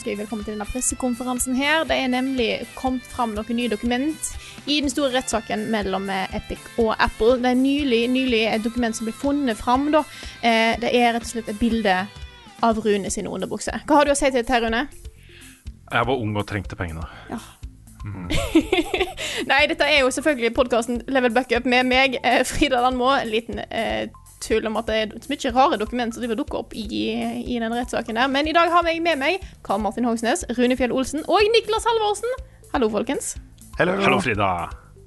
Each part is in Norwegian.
Ønsker jeg velkommen til denne pressekonferansen her. Det er nemlig kommet fram noen nye dokument i den store rettssaken mellom eh, Epic og Apple. Det er nylig, nylig et dokument som ble funnet fram, da. Eh, Det er rett og slett et bilde av Rune sine underbukser. Hva har du å si til dette, Rune? Jeg var ung og trengte pengene. Nei, dette er jo selvfølgelig podkasten Level Buckup med meg, eh, Frida Landmo. En liten eh, tull om at det er så mye rare dokumenter som dukker opp i, i den rettssaken der. Men i dag har jeg med meg Karl Martin Hogsnes, Rune Fjell Olsen og Niklas Halvorsen. Hallo, folkens. Hallo, Frida.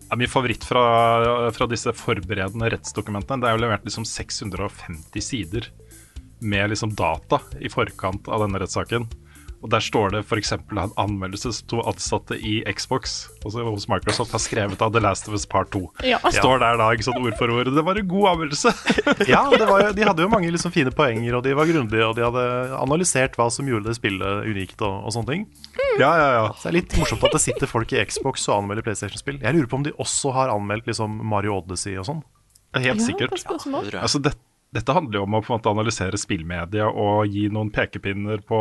Ja, min favoritt fra, fra disse forberedende rettsdokumentene Det er jo levert liksom 650 sider med liksom data i forkant av denne rettssaken. Og Der står det f.eks. en anmeldelse som to ansatte i Xbox altså hos Microsoft har skrevet av The Last of Us Part 2. Ja. Står der da ikke sånn ord for ord. Det var en god anmeldelse! Ja, det var, de hadde jo mange liksom fine poenger, og de var grundige, og de hadde analysert hva som gjorde det spillet unikt og, og sånne ting. ja, ja, ja. Så det er litt morsomt at det sitter folk i Xbox og anmelder PlayStation-spill. Jeg lurer på om de også har anmeldt liksom Mario Odyssey og sånn. Helt Ja, sikkert. spørsmål. Altså, det, dette handler jo om å på en måte analysere spillmedia og gi noen pekepinner på,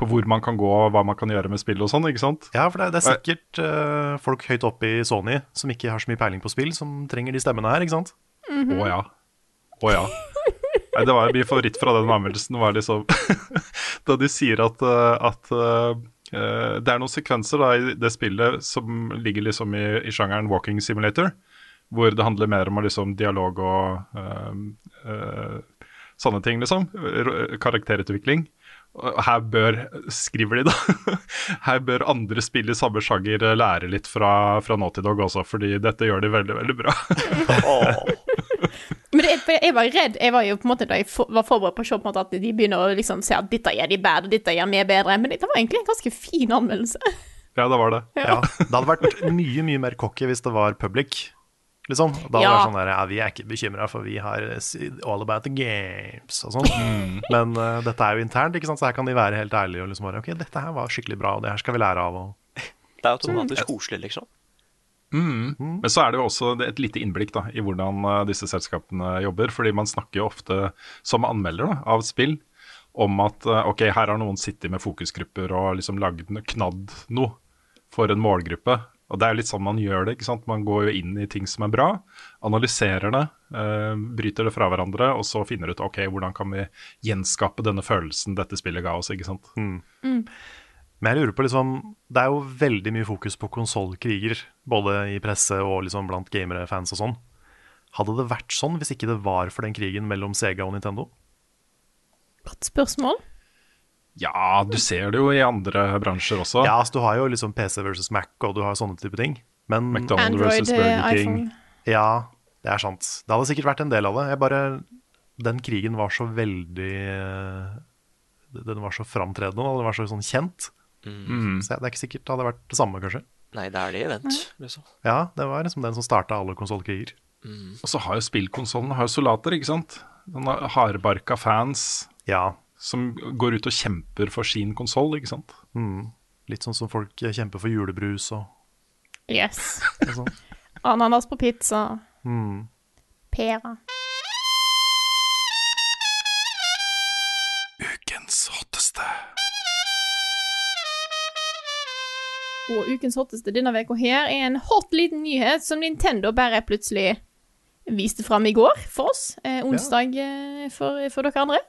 på hvor man kan gå og hva man kan gjøre med spill og sånn, ikke sant? Ja, for det, det er sikkert uh, folk høyt oppe i Sony som ikke har så mye peiling på spill, som trenger de stemmene her, ikke sant? Å ja. Å ja. Nei, det var min favoritt fra den anmeldelsen, var liksom Da de sier at, eh, at uh, det er noen sekvenser da, i det spillet som ligger liksom i, i sjangeren walking simulator, hvor det handler mer om liksom dialog og uh, uh, sånne ting, liksom. Karakterutvikling. Her bør, skriver de da, her bør andre spille i samme sjanger eh, lære litt fra, fra Naughty Dog også, fordi dette gjør de veldig, veldig bra. Men det, jeg var redd. Jeg var jo på en måte da jeg for, var forberedt på å se på en måte at de begynner å liksom se at dette gjør de bad, og dette gjør vi bedre. Men dette var egentlig en ganske fin anmeldelse. Ja, det var det. Ja. Det hadde vært mye, mye mer cocky hvis det var public, liksom. Da var det Ja. sånn der, ja, vi er ikke bekymra, for vi har all about the games og sånn. Men uh, dette er jo internt, ikke sant, så her kan de være helt ærlige og liksom bare OK, dette her var skikkelig bra, og det her skal vi lære av. Og... Det er automatisk koselig, liksom. Men så er det jo også et lite innblikk da, i hvordan eh, disse selskapene jobber. Fordi man snakker jo ofte som anmelder da, av spill om at eh, ok, her har noen sittet med fokusgrupper og liksom lagd knadd noe for en målgruppe. Og det er litt sånn man gjør det. ikke sant? Man går jo inn i ting som er bra, analyserer det, eh, bryter det fra hverandre, og så finner ut ok, hvordan kan vi gjenskape denne følelsen dette spillet ga oss. ikke sant? Men jeg lurer på liksom Det er jo veldig mye fokus på konsollkriger, både i presse og liksom blant gamere, fans og sånn. Hadde det vært sånn hvis ikke det var for den krigen mellom Sega og Nintendo? Godt spørsmål. Ja, du ser det jo i andre bransjer også. Ja, altså du har jo liksom PC versus Mac, og du har sånne type ting. Men McDonald's Android, versus eh, Burger King. iPhone. Ja, det er sant. Det hadde sikkert vært en del av det. Jeg bare Den krigen var så veldig eh, Den var så framtredende, og den var så sånn kjent. Mm. Så det er ikke sikkert det hadde vært det samme, kanskje. Nei, det er det event, liksom. Ja, det var liksom den som starta alle konsollkriger. Og så har jo spillkonsollen har soldater, ikke sant? Sånne hardbarka fans Ja. Som går ut og kjemper for sin konsoll, ikke sant? Mm. Litt sånn som folk kjemper for julebrus og, Yes. og sånn. Ananas på pizza. Mm. Pære. Ukens hotteste. Og ukens hotteste denne uka her er en hot liten nyhet som Nintendo bare plutselig viste fram i går for oss. Eh, onsdag eh, for, for dere andre.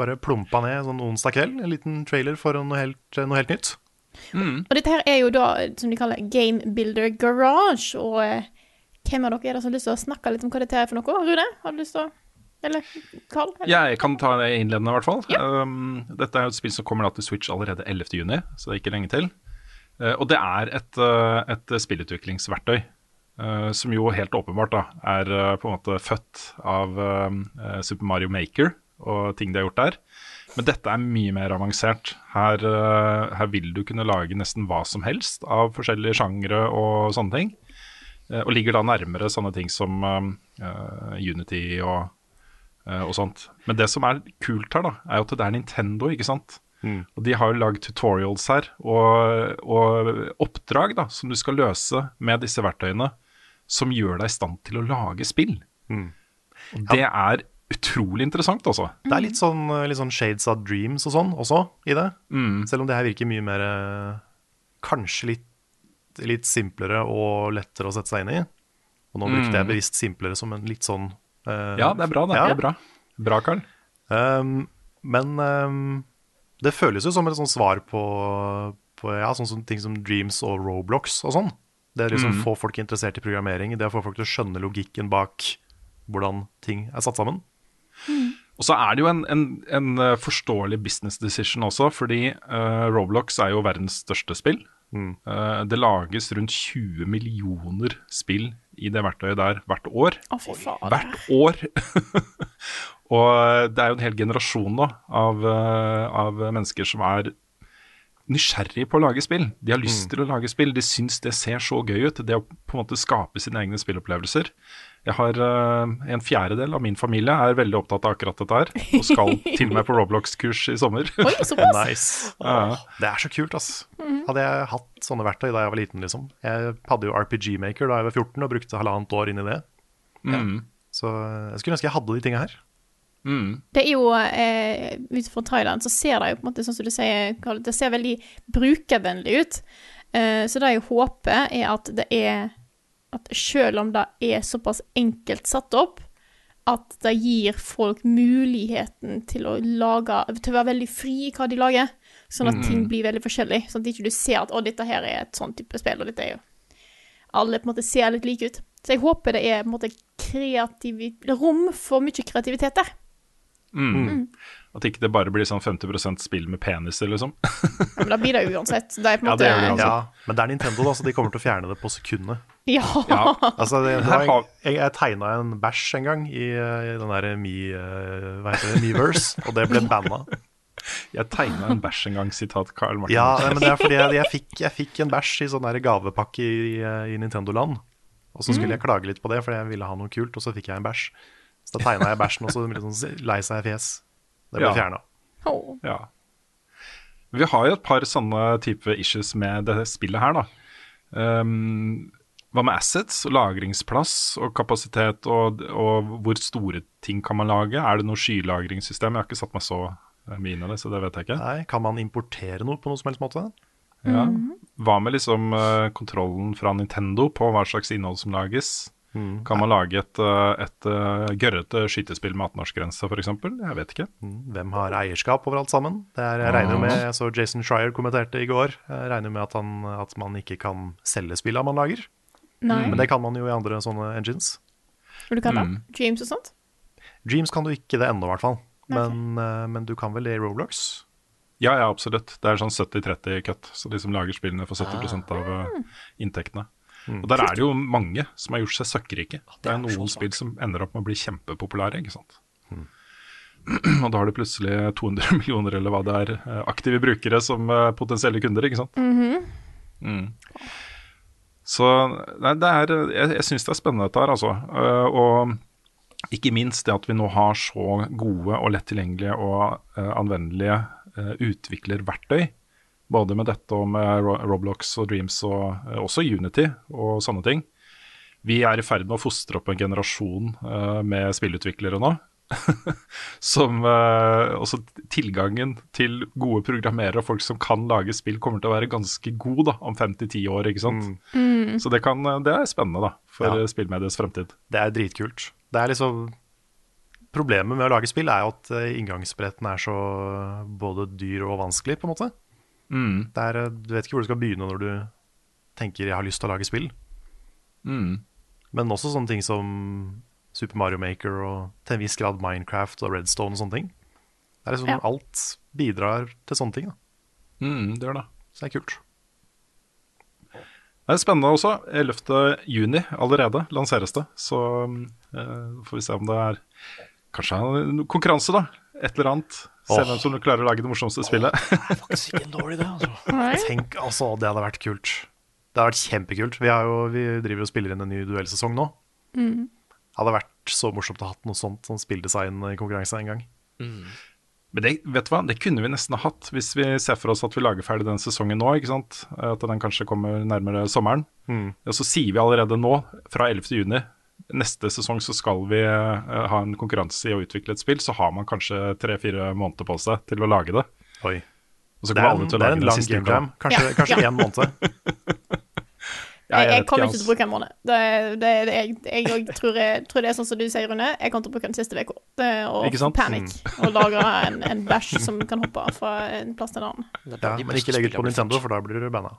Bare plumpa ned sånn onsdag kveld, en liten trailer for noe helt, noe helt nytt. Og dette her er jo da, som de kaller, Game Builder Garage. Og eh, hvem av dere er det som har lyst til å snakke litt om hva dette er for noe? Rune, har du lyst til å Eller Carl? Eller? Jeg kan ta det innledende, i hvert fall. Um, dette er jo et spill som kommer da til Switch allerede 11. juni, så det er ikke lenge til. Uh, og det er et, uh, et spillutviklingsverktøy. uh, som jo helt åpenbart da er uh, på en måte født av Super Mario Maker og ting de har gjort der. Men dette er mye mer avansert. Her, uh, her vil du kunne lage nesten hva som helst av forskjellige sjangre og sånne ting. Uh, og ligger da nærmere sånne ting som uh, Unity og, uh, og sånt. Men det som er kult her, da, er jo at det er Nintendo, ikke sant. Og de har jo lagd tutorials her og, og oppdrag da, som du skal løse med disse verktøyene, som gjør deg i stand til å lage spill. Og det er utrolig interessant, altså. Det er litt sånn, litt sånn shades of dreams og sånn også i det. Mm. Selv om det her virker mye mer eh, Kanskje litt, litt simplere og lettere å sette seg inn i. Og nå brukte jeg bevisst simplere som en litt sånn uh, Ja, det er bra, det. Ja. det er bra. Bra, Karl. Um, men um, det føles jo som et sånt svar på, på ja, sånn som ting som Dreams og Roblox og sånn. Det å liksom få folk interessert i programmering, det å få folk til å skjønne logikken bak hvordan ting er satt sammen. Og så er det jo en, en, en eh, forståelig business decision også, fordi uh, Roblox er jo verdens største spill. Eh, det lages rundt 20 millioner spill i det verktøyet der hvert år. Å, fy faen. Hvert år! og det er jo en hel generasjon nå av, uh, av mennesker som er nysgjerrig på å lage spill. De har lyst til å lage spill. De syns det ser så gøy ut. Det å på en måte skape sine egne spillopplevelser. Jeg har eh, En fjerdedel av min familie er veldig opptatt av akkurat dette her. Og skal til og med på Roblox-kurs i sommer. Oi, såpass? Nice. Ja. Det er så kult, ass. Hadde jeg hatt sånne verktøy da jeg var liten, liksom. Jeg hadde jo RPG Maker da jeg var 14 og brukte halvannet år inn i det. Mm. Så jeg skulle ønske jeg hadde de tinga her. Mm. Det er jo, eh, ut fra traileren, så ser det jo på en måte, sånn som du sier, Karl, det ser veldig brukervennlig ut. Eh, så det jeg håper, er at det er At selv om det er såpass enkelt satt opp, at det gir folk muligheten til å lage Til å være veldig fri i hva de lager. Sånn at ting blir veldig forskjellig. Sånn at ikke du ser at 'å, dette her er et sånn type spill', og dette er jo Alle på en måte ser litt like ut. Så jeg håper det er på en måte rom for mye kreativitet der. Mm. At ikke det bare blir sånn 50% spill med peniser, liksom. Ja, men da blir det uansett. Det er på en Ja, det gjør det uansett. Ja, men det er Nintendo, da, så de kommer til å fjerne det på sekundet. Ja. Ja, Altså, det, det var, jeg jeg tegna en bæsj en gang i, eh, i den der Me, eh, hva heter det, Meverse, og det ble banna. Jeg tegna en bæsj en gang, sitat Carl Martin. Ja, men det er fordi jeg, jeg, fikk, jeg fikk en bæsj i sånn gavepakke i, eh, i Nintendo-land. Og så skulle jeg klage litt på det, fordi jeg ville ha noe kult, og så fikk jeg en bæsj. Så da tegna jeg bæsjen, og så litt sånn lei seg i fjes. Det ble Ja. fjerna. Oh. Ja. Vi har jo et par sånne type issues med det spillet her, da. Um, hva med assets og lagringsplass og kapasitet, og, og hvor store ting kan man lage? Er det noe skylagringssystem? Jeg har ikke satt meg så eh, mye inn i det, så det vet jeg ikke. Nei, kan man importere noe på noe som helst måte? Ja. Hva med liksom uh, kontrollen fra Nintendo på hva slags innhold som lages? Kan man lage et, et, et uh, gørrete skytespill med 18-årsgrense, f.eks.? Jeg vet ikke. Mm, Hvem har eierskap over alt sammen? Det er, jeg regner med, jeg så Jason Schreier kommenterte i går, jeg regner med at, han, at man ikke kan selge spillene man lager. Nei. Men det kan man jo i andre sånne engines. Hva du kan Mm. det? Dreams og sånt? Dreams kan du ikke det ennå, i hvert fall. Men, okay. men du kan vel det i Roblox? Ja, ja, absolutt. Det er sånn 70-30 cut, så de som lager spillene får 70 av eh, inntektene. Og der er det jo mange som har gjort seg søkkrike. Det er noen spill som ender opp med å bli kjempepopulære, ikke sant. Og da har du plutselig 200 millioner eller hva det er, eh, aktive brukere som eh, potensielle kunder, ikke sant. Mm. Så nei, det er, jeg, jeg syns det er spennende dette her, altså. Eh, og ikke minst det at vi nå har så gode og lett tilgjengelige og eh, anvendelige eh, utviklerverktøy. Både med dette og med Roblox og Dreams og også Unity og sånne ting. Vi er i ferd med å fostre opp en generasjon med spillutviklere nå. som eh, også tilgangen til gode programmerere og folk som kan lage spill, kommer til å være ganske god da, om fem til ti år. ikke sant? Så det, kan, det er spennende da, for Ja. ja. spillmediets fremtid. Det er dritkult. Det er liksom Problemet med å lage spill er jo at eh, inngangsbretten er så både dyr og vanskelig, på en måte. Mm. Det er, eh, du vet ikke hvor du skal begynne når du tenker 'jeg har lyst til å lage spill'. Mm. Men også sånne ting som Super Mario Maker og til en viss grad Minecraft og Redstone og sånne ting. Det er liksom Ja. Alt bidrar til sånne ting. da Mm, det gjør det. Så det er kult. Det er spennende også. 11. juni allerede lanseres det. Så eh, får vi se om det er kanskje en konkurranse, da. Et eller annet. Se hvem som klarer å lage det morsomste spillet. Det er faktisk ikke en dårlig idé, altså. Tenk, altså, det hadde vært kult. Det hadde vært kjempekult. Vi, har jo, vi driver og spiller inn en ny duellsesong nå. Mm. Det hadde vært så morsomt å ha hatt noe sånt som spilldesign-konkurranse en gang. Men det, vet du hva, det kunne vi nesten ha hatt hvis vi ser for oss at vi lager ferdig den sesongen nå. ikke sant? At den kanskje kommer nærmere sommeren. Ja, så sier vi allerede nå, fra 11. juni, neste sesong så skal vi eh, ha en konkurranse i å utvikle et spill. Så har man kanskje tre-fire måneder på seg til å lage det. Oi. Og så Det kommer er alle en, til å det er lage en den lang siste game uka. jam. Kanskje, Ja. kanskje Ja. en måned. Ja, Jeg, jeg jeg kommer ikke, til å bruke en måned. Det, det, det, jeg, jeg, jeg tror, jeg tror det er sånn som du sier, Rune. Jeg kommer til å bruke den siste uka. Og panikk. Og lagre en, en bæsj som kan hoppe fra en plass til en annen. Det Ja, men ikke legg ut på Nintendo, for da blir du banna.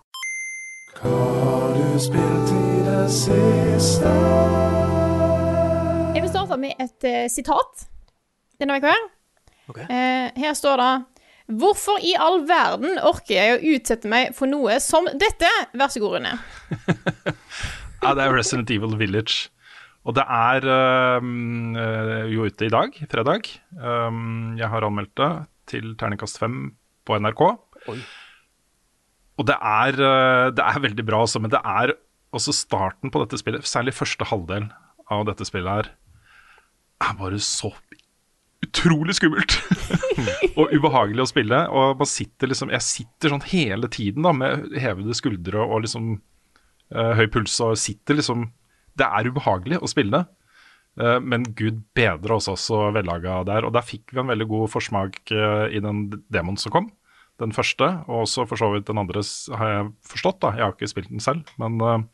Jeg vil starte med et uh, sitat denne uka. her. Ok. Eh, her står det Hvorfor i all verden orker jeg å utsette meg for noe som dette? Vær så god, Rune. Ja, det er Resident Evil Village. Og det er øhm, øh, jo ute i dag, fredag. Um, jeg har anmeldt det til terningkast fem på NRK. Oi. Og det er, øh, det er veldig bra også, men det er også starten på dette spillet, særlig første halvdel av dette spillet her, er bare så utrolig skummelt og ubehagelig å spille. Og man sitter liksom, jeg sitter sånn hele tiden da, med hevede skuldre og liksom uh, høy puls og sitter liksom Det er ubehagelig å spille, uh, men gud bedre også så vellaga der. Og der fikk vi en veldig god forsmak uh, i den demoen som kom. Den første, og også for så vidt den andre, har jeg forstått. da, Jeg har ikke spilt den selv. Men,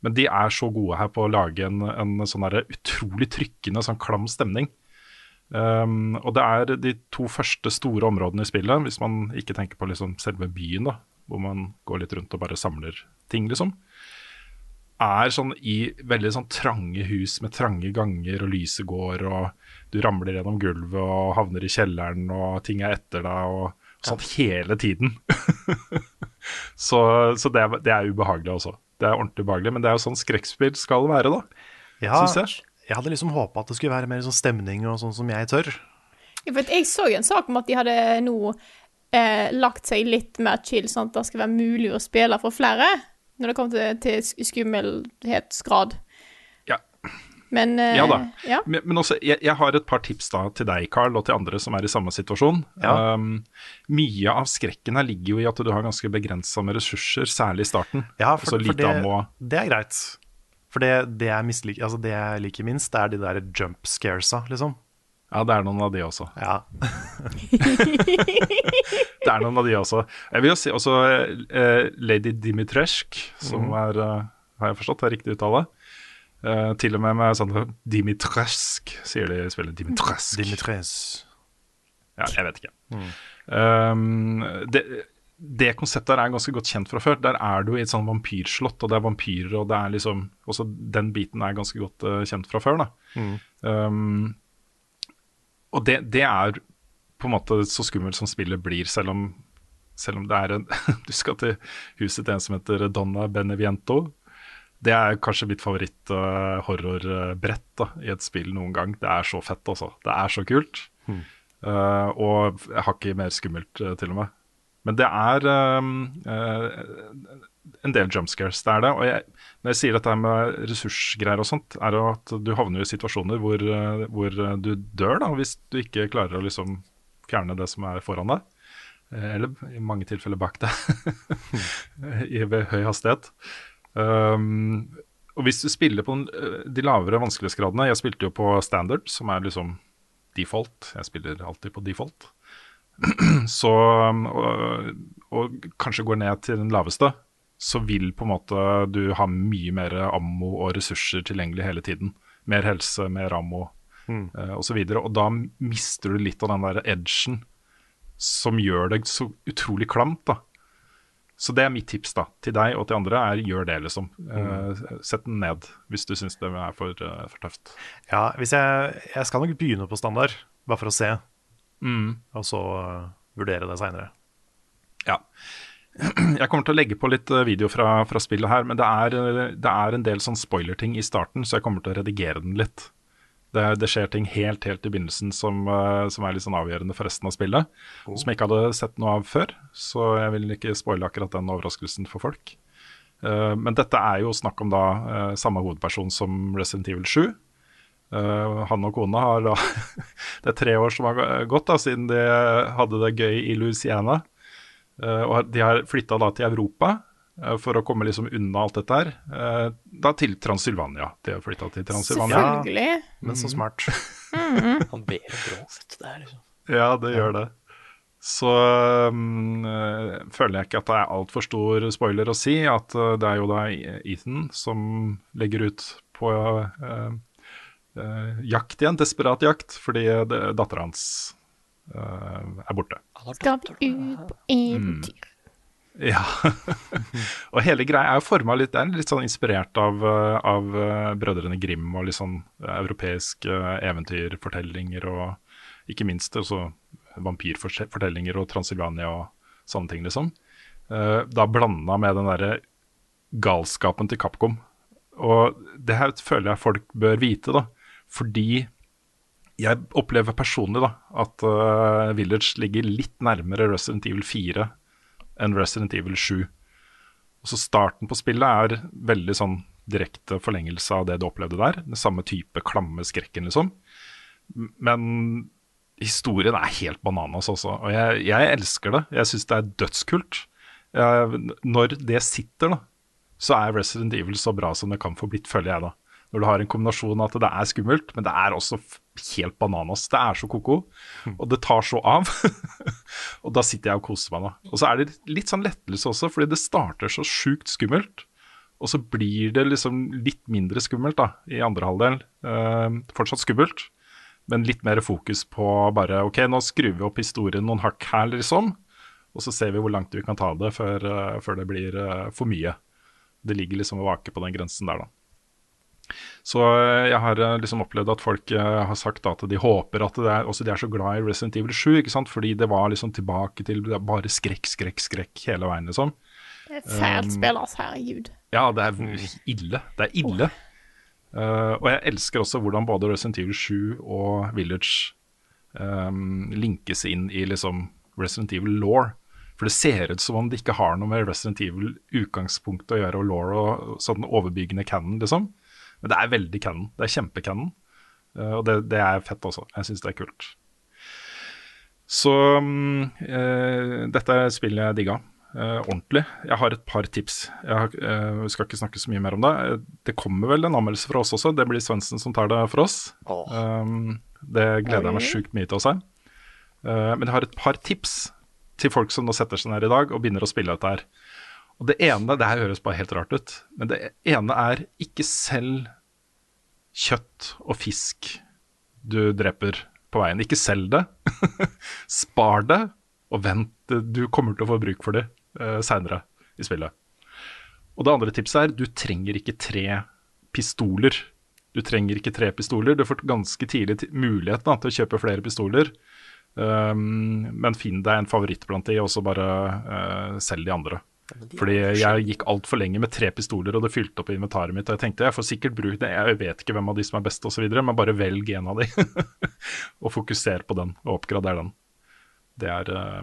men de er så gode her på å lage en, en sånn utrolig trykkende, sånn klam stemning. Um, og det er de to første store områdene i spillet, hvis man ikke tenker på liksom selve byen, da, hvor man går litt rundt og bare samler ting, liksom, er sånn i veldig sånn trange hus med trange ganger, og lyset går, og du ramler gjennom gulvet og havner i kjelleren, og ting er etter deg, og sånn hele tiden. så så det, er, det er ubehagelig også. Det er ordentlig ubehagelig, men det er jo sånn skrekkspill skal være, da. Ja, Synes jeg. Jeg hadde liksom håpa at det skulle være mer sånn stemning og sånn som jeg tør. Ja, For jeg så jo en sak om at de hadde nå eh, lagt seg litt mer chill, sånn at det skal være mulig å spille for flere når det kommer til, til skummelhetsgrad. Ja. Men eh, Ja da. Ja. Men, men også, jeg, jeg har et par tips da til deg, Carl, og til andre som er i samme situasjon. Ja. Um, mye av skrekken her ligger jo i at du har ganske begrensa med ressurser, særlig i starten. Ja, for, altså for det, det er greit. For det, det, jeg mislik, altså det jeg liker minst, det er de der jump scaresa, liksom. Ja, det er noen av de også. Ja. Det er noen av de også. Jeg vil jo si også eh, Lady Dimitrescu, som mm. er eh, Har jeg forstått, det er riktig uttale? Eh, til og med med sånn Dimitrescu, sier de i Dimitresk. Dimitrescu. Dimitres. Ja, jeg vet ikke. Um, det, det konseptet her er ganske godt kjent fra før. Der er du i et sånn vampyrslott, og det er vampyrer, og det er liksom Også den biten er ganske godt uh, kjent fra før, da. Um, og det, det er på en måte så skummelt som spillet blir, selv om, selv om det er en Du skal til huset til en som heter Donna Beneviento. Det er kanskje mitt favoritt-horrorbrett da i et spill noen gang. Det er så fett, altså. Det er så kult. Eh, og jeg har ikke mer skummelt, eh, til og med. Men det er um, uh, en del jumpscares, det er det. Og jeg, når jeg sier dette med ressursgreier og sånt, er det at du havner i situasjoner hvor, eh, hvor eh, du dør da, hvis du ikke klarer å liksom fjerne det som er foran deg. Eller i mange tilfeller bak deg, i ved høy hastighet. Um, og hvis du spiller på de lavere vanskelighetsgradene Jeg spilte jo på standard, som er liksom default. Jeg spiller alltid på default. Så, um, og, og kanskje går ned til den laveste, så vil på en måte du ha mye mer ammo og ressurser tilgjengelig hele tiden. Mer helse, mer ammo eh, osv. Og, og da mister du litt av den der edgen som gjør deg så utrolig klamt. da. Så det er mitt tips da, til deg og til andre, er gjør det, liksom. Eh, sett den ned hvis du syns det er for, uh, for tøft. Ja, hvis jeg, jeg skal nok begynne på standard, bare for å se, Mm. og så eh, vurdere det seinere. Ja. Jeg kommer til å legge på litt eh, video fra, fra spillet her, men det er, eh, det er en del sånn spoiler-ting i starten, så jeg kommer til å redigere den litt. Det, det skjer ting helt helt i begynnelsen som, som er litt sånn avgjørende for resten av spillet. Som jeg ikke hadde sett noe av før, så jeg vil ikke spoile akkurat den overraskelsen for folk. Uh, men dette er jo snakk om da uh, samme hovedperson som Resident Evil 7. Eh, han og kona har da Det er tre år som har gått da, siden de hadde det gøy i Louisiana. Uh, og de har flytta da til Europa uh, for å komme liksom unna alt dette her. Eh, da til Transylvania. De har flytta til Transylvania. Selvfølgelig. Men så smart. Han ber grovt der, er liksom Ja, det gjør det. Så um, eh, føler jeg ikke at det er altfor stor spoiler å si at det er jo da Ethan som legger ut på jakt igjen, desperat jakt, fordi dattera hans eh, er borte. Skal vi ut på eventyr? Ja. og hele greia er jo forma litt, det er litt sånn inspirert av, eh, av eh, Brødrene Grim og litt sånn eh, europeiske eh, eventyrfortellinger og ikke minst også vampyrfortellinger og Transylvania og sånne ting, liksom. Eh, da blanda med den derre galskapen til Capcom. Og det her føler jeg folk bør vite, da. Fordi jeg opplever personlig da at uh, Village ligger litt nærmere Resident Evil 4 enn Resident Evil 7. Og så Starten på spillet er veldig sånn direkte forlengelse av det du opplevde der. Den samme type klamme skrekken, liksom. Men historien er helt bananas også, og jeg, jeg elsker det. Jeg syns det er dødskult. Jeg, når det sitter, da, så er Resident Evil så bra som det kan få blitt, føler jeg da. Når du har en kombinasjon av at det er skummelt, men det er også helt bananas. Det er så ko-ko, og det tar så av. og da sitter jeg og koser meg, nå. Og så er det litt sånn lettelse også, fordi det starter så sjukt skummelt. Og så blir det liksom litt mindre skummelt da, i andre halvdel. Eh, fortsatt skummelt, men litt mer fokus på bare OK, nå skrur vi opp historien noen hakk her, liksom. Og så ser vi hvor langt vi kan ta det før, eh, før det blir eh, for mye. Det ligger liksom og vaker på den grensen der, da. Så eh, jeg har eh, liksom opplevd at folk eh, har sagt at de håper at det er, også de er så glad i Resident Evil 7, ikke sant? fordi det var liksom tilbake til bare skrekk, skrekk, skrekk hele veien, liksom. Det er et fælt spill, altså. Herregud. Ja, det er ille. Det er ille. Eh, og jeg elsker også hvordan både Resident Evil 7 og Village um, linkes inn i liksom Resident Evil law. For det ser ut som om det ikke har noe med Resident Evil utgangspunkt å gjøre, og law og sånn overbyggende canon, liksom. Men det er veldig canon. Det er kjempecanon. Uh, og det, det er fett også. Jeg syns det er kult. Så um, uh, dette er spillet jeg digga. Uh, ordentlig. Jeg har et par tips. Jeg har, uh, skal ikke snakke så mye mer om det. Eh, Det kommer vel en anmeldelse fra oss også. Det blir Svendsen som tar det for oss. Oh. Um, det gleder jeg meg sjukt mye til å se. Uh, men jeg har et par tips til folk som nå setter seg ned i dag og begynner å spille dette her. Og det ene, det her høres bare helt rart ut, men det ene er ikke selg kjøtt og fisk du dreper på veien. Ikke selg det. Spar det, og vent. Du kommer til å få bruk for det uh, seinere i spillet. Og det andre tipset er du trenger ikke tre pistoler. Du trenger ikke tre pistoler. Du får ganske tidlig mulighet da, til å kjøpe flere pistoler. Um, men finn deg en favoritt blant de, og så bare uh, selg de andre. Fordi jeg gikk altfor lenge med tre pistoler, og det fylte opp inventaret mitt. Og jeg tenkte jeg får sikkert bruke det, jeg vet ikke hvem av de som er best osv., men bare velg en av de. og fokuser på den, og oppgrader den. Det er uh,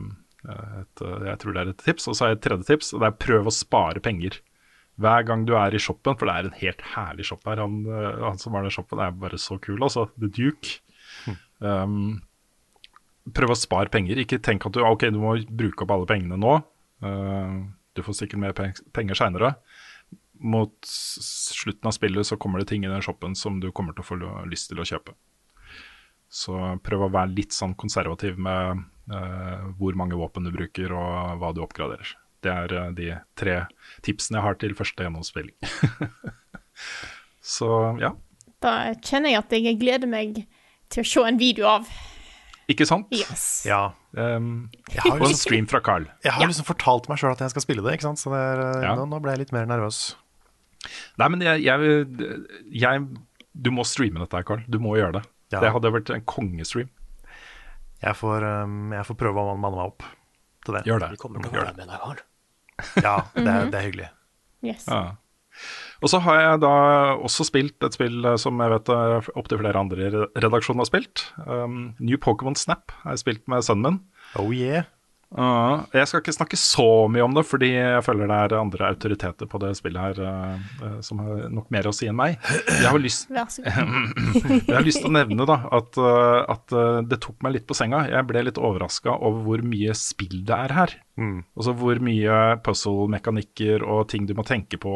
et, uh, jeg tror det er et tips. Og så har jeg et tredje tips, og det er prøv å spare penger. Hver gang du er i shoppen, for det er en helt herlig shop her. Han, uh, han som var den shoppen, er bare så kul, altså. The Duke. Um, prøv å spare penger. Ikke tenk at du, ok, du må bruke opp alle pengene nå. Uh, du får sikkert mer penger seinere. Mot slutten av spillet så kommer det ting i den shoppen som du kommer til å få lyst til å kjøpe. Så prøv å være litt sånn konservativ med uh, hvor mange våpen du bruker og hva du oppgraderer. Det er uh, de tre tipsene jeg har til første gjennomspilling. så ja. Da kjenner jeg at jeg gleder meg til å se en video av. Ikke sant? Yes. Ja. Um, Jeg har, og en liksom, stream fra Carl. jeg har liksom fortalt meg sjøl at jeg skal spille det, ikke sant? så det er, eh, Ja. nå, nå ble jeg litt mer nervøs. Nei, men jeg, jeg, jeg Du må streame dette her, Carl. Du må gjøre det. Ja. Det hadde vært en kongestream. Jeg får, um, jeg får prøve å manne meg opp til det. Gjør det. Vi kommer til å være med deg, Carl. Ja, det er, det er hyggelig. yes. Ja. Og så har jeg da også spilt et spill eh, som jeg vet opptil flere andre i redaksjonen har spilt. Um, New Pokémon Snap har jeg spilt med sønnen min. Oh yeah. Uh, jeg skal ikke snakke så mye om det, fordi jeg føler det er andre autoriteter på det spillet her uh, uh, som har nok mer å si enn meg. Jeg har lyst, jeg har lyst til å nevne da at, uh, at uh, det tok meg litt på senga. Jeg ble litt overraska over hvor mye spill det er her. Mm. Altså hvor mye puzzle-mekanikker og ting du må tenke på.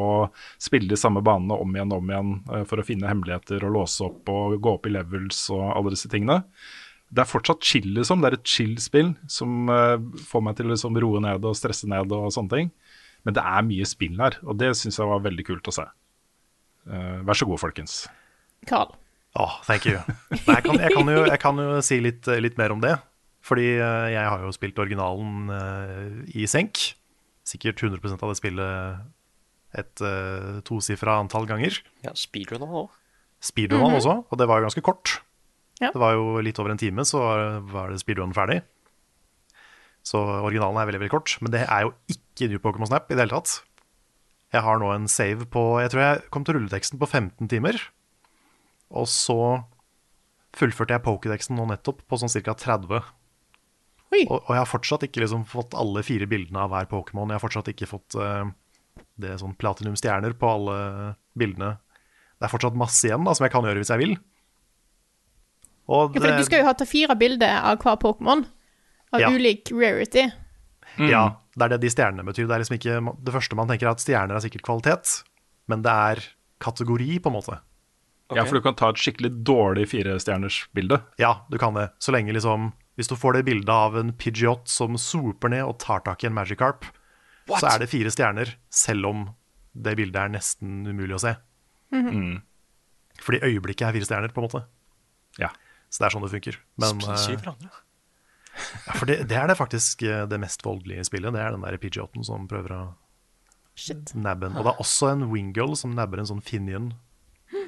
Spille de samme banene om igjen og om igjen uh, for å finne hemmeligheter og låse opp og gå opp i levels og alle disse tingene. Det er fortsatt chill, liksom. Det er et chill-spill som uh, får meg til å liksom roe ned og stresse ned og sånne ting. Men det er mye spill her, og det syns jeg var veldig kult å se. Uh, vær så god, folkens. Carl. Åh, thank you. Nei, jeg, kan, jeg, kan jo, jeg kan jo si litt, litt mer om det. Fordi eh, jeg har jo spilt originalen uh, i senk. Sikkert 100% av det spillet et uh, tosifra antall ganger. Ja, speedrun òg. Speedrun også, og det var jo ganske kort. Ja. Det var jo litt over en time, så var- det speedrun ferdig. Så originalen er veldig veldig kort. Men det er jo ikke New Pokémon Snap i det hele tatt. Jeg har nå en save på Jeg tror jeg kom til rulleteksten på 15 timer. Og så fullførte jeg Pokédexen nå nettopp på sånn ca. 30. Oi. Og, og jeg har fortsatt ikke liksom fått alle fire bildene av hver Pokémon. Jeg har fortsatt ikke fått uh, det sånn platinum-stjerner på alle bildene. Det er fortsatt masse igjen da, som jeg kan gjøre hvis jeg vil. Og Ja, for du skal jo ha ta fire bilder av hver Pokémon. Av Ja. ulik rarity. Ja, det er det de stjernene betyr. Det er liksom ikke det første man tenker er at stjerner er sikkert kvalitet, men det er kategori, på en måte. Ja, for du kan ta et skikkelig dårlig firestjernersbilde. Ja, du kan det. Så lenge liksom Hvis du får det bildet av en Pidgeot som swooper ned og tar tak i en Magikarp, så er det fire stjerner, selv om det bildet er nesten umulig å se. Fordi øyeblikket er fire stjerner, på en måte. Ja. Så det er sånn det funker. Men, eh, ja, for det, det er det faktisk eh, det mest voldelige i spillet. Det er den der Pidgeoten som prøver å Shit. nabbe en. Og det er også en Wingull som nabber en sånn Finion.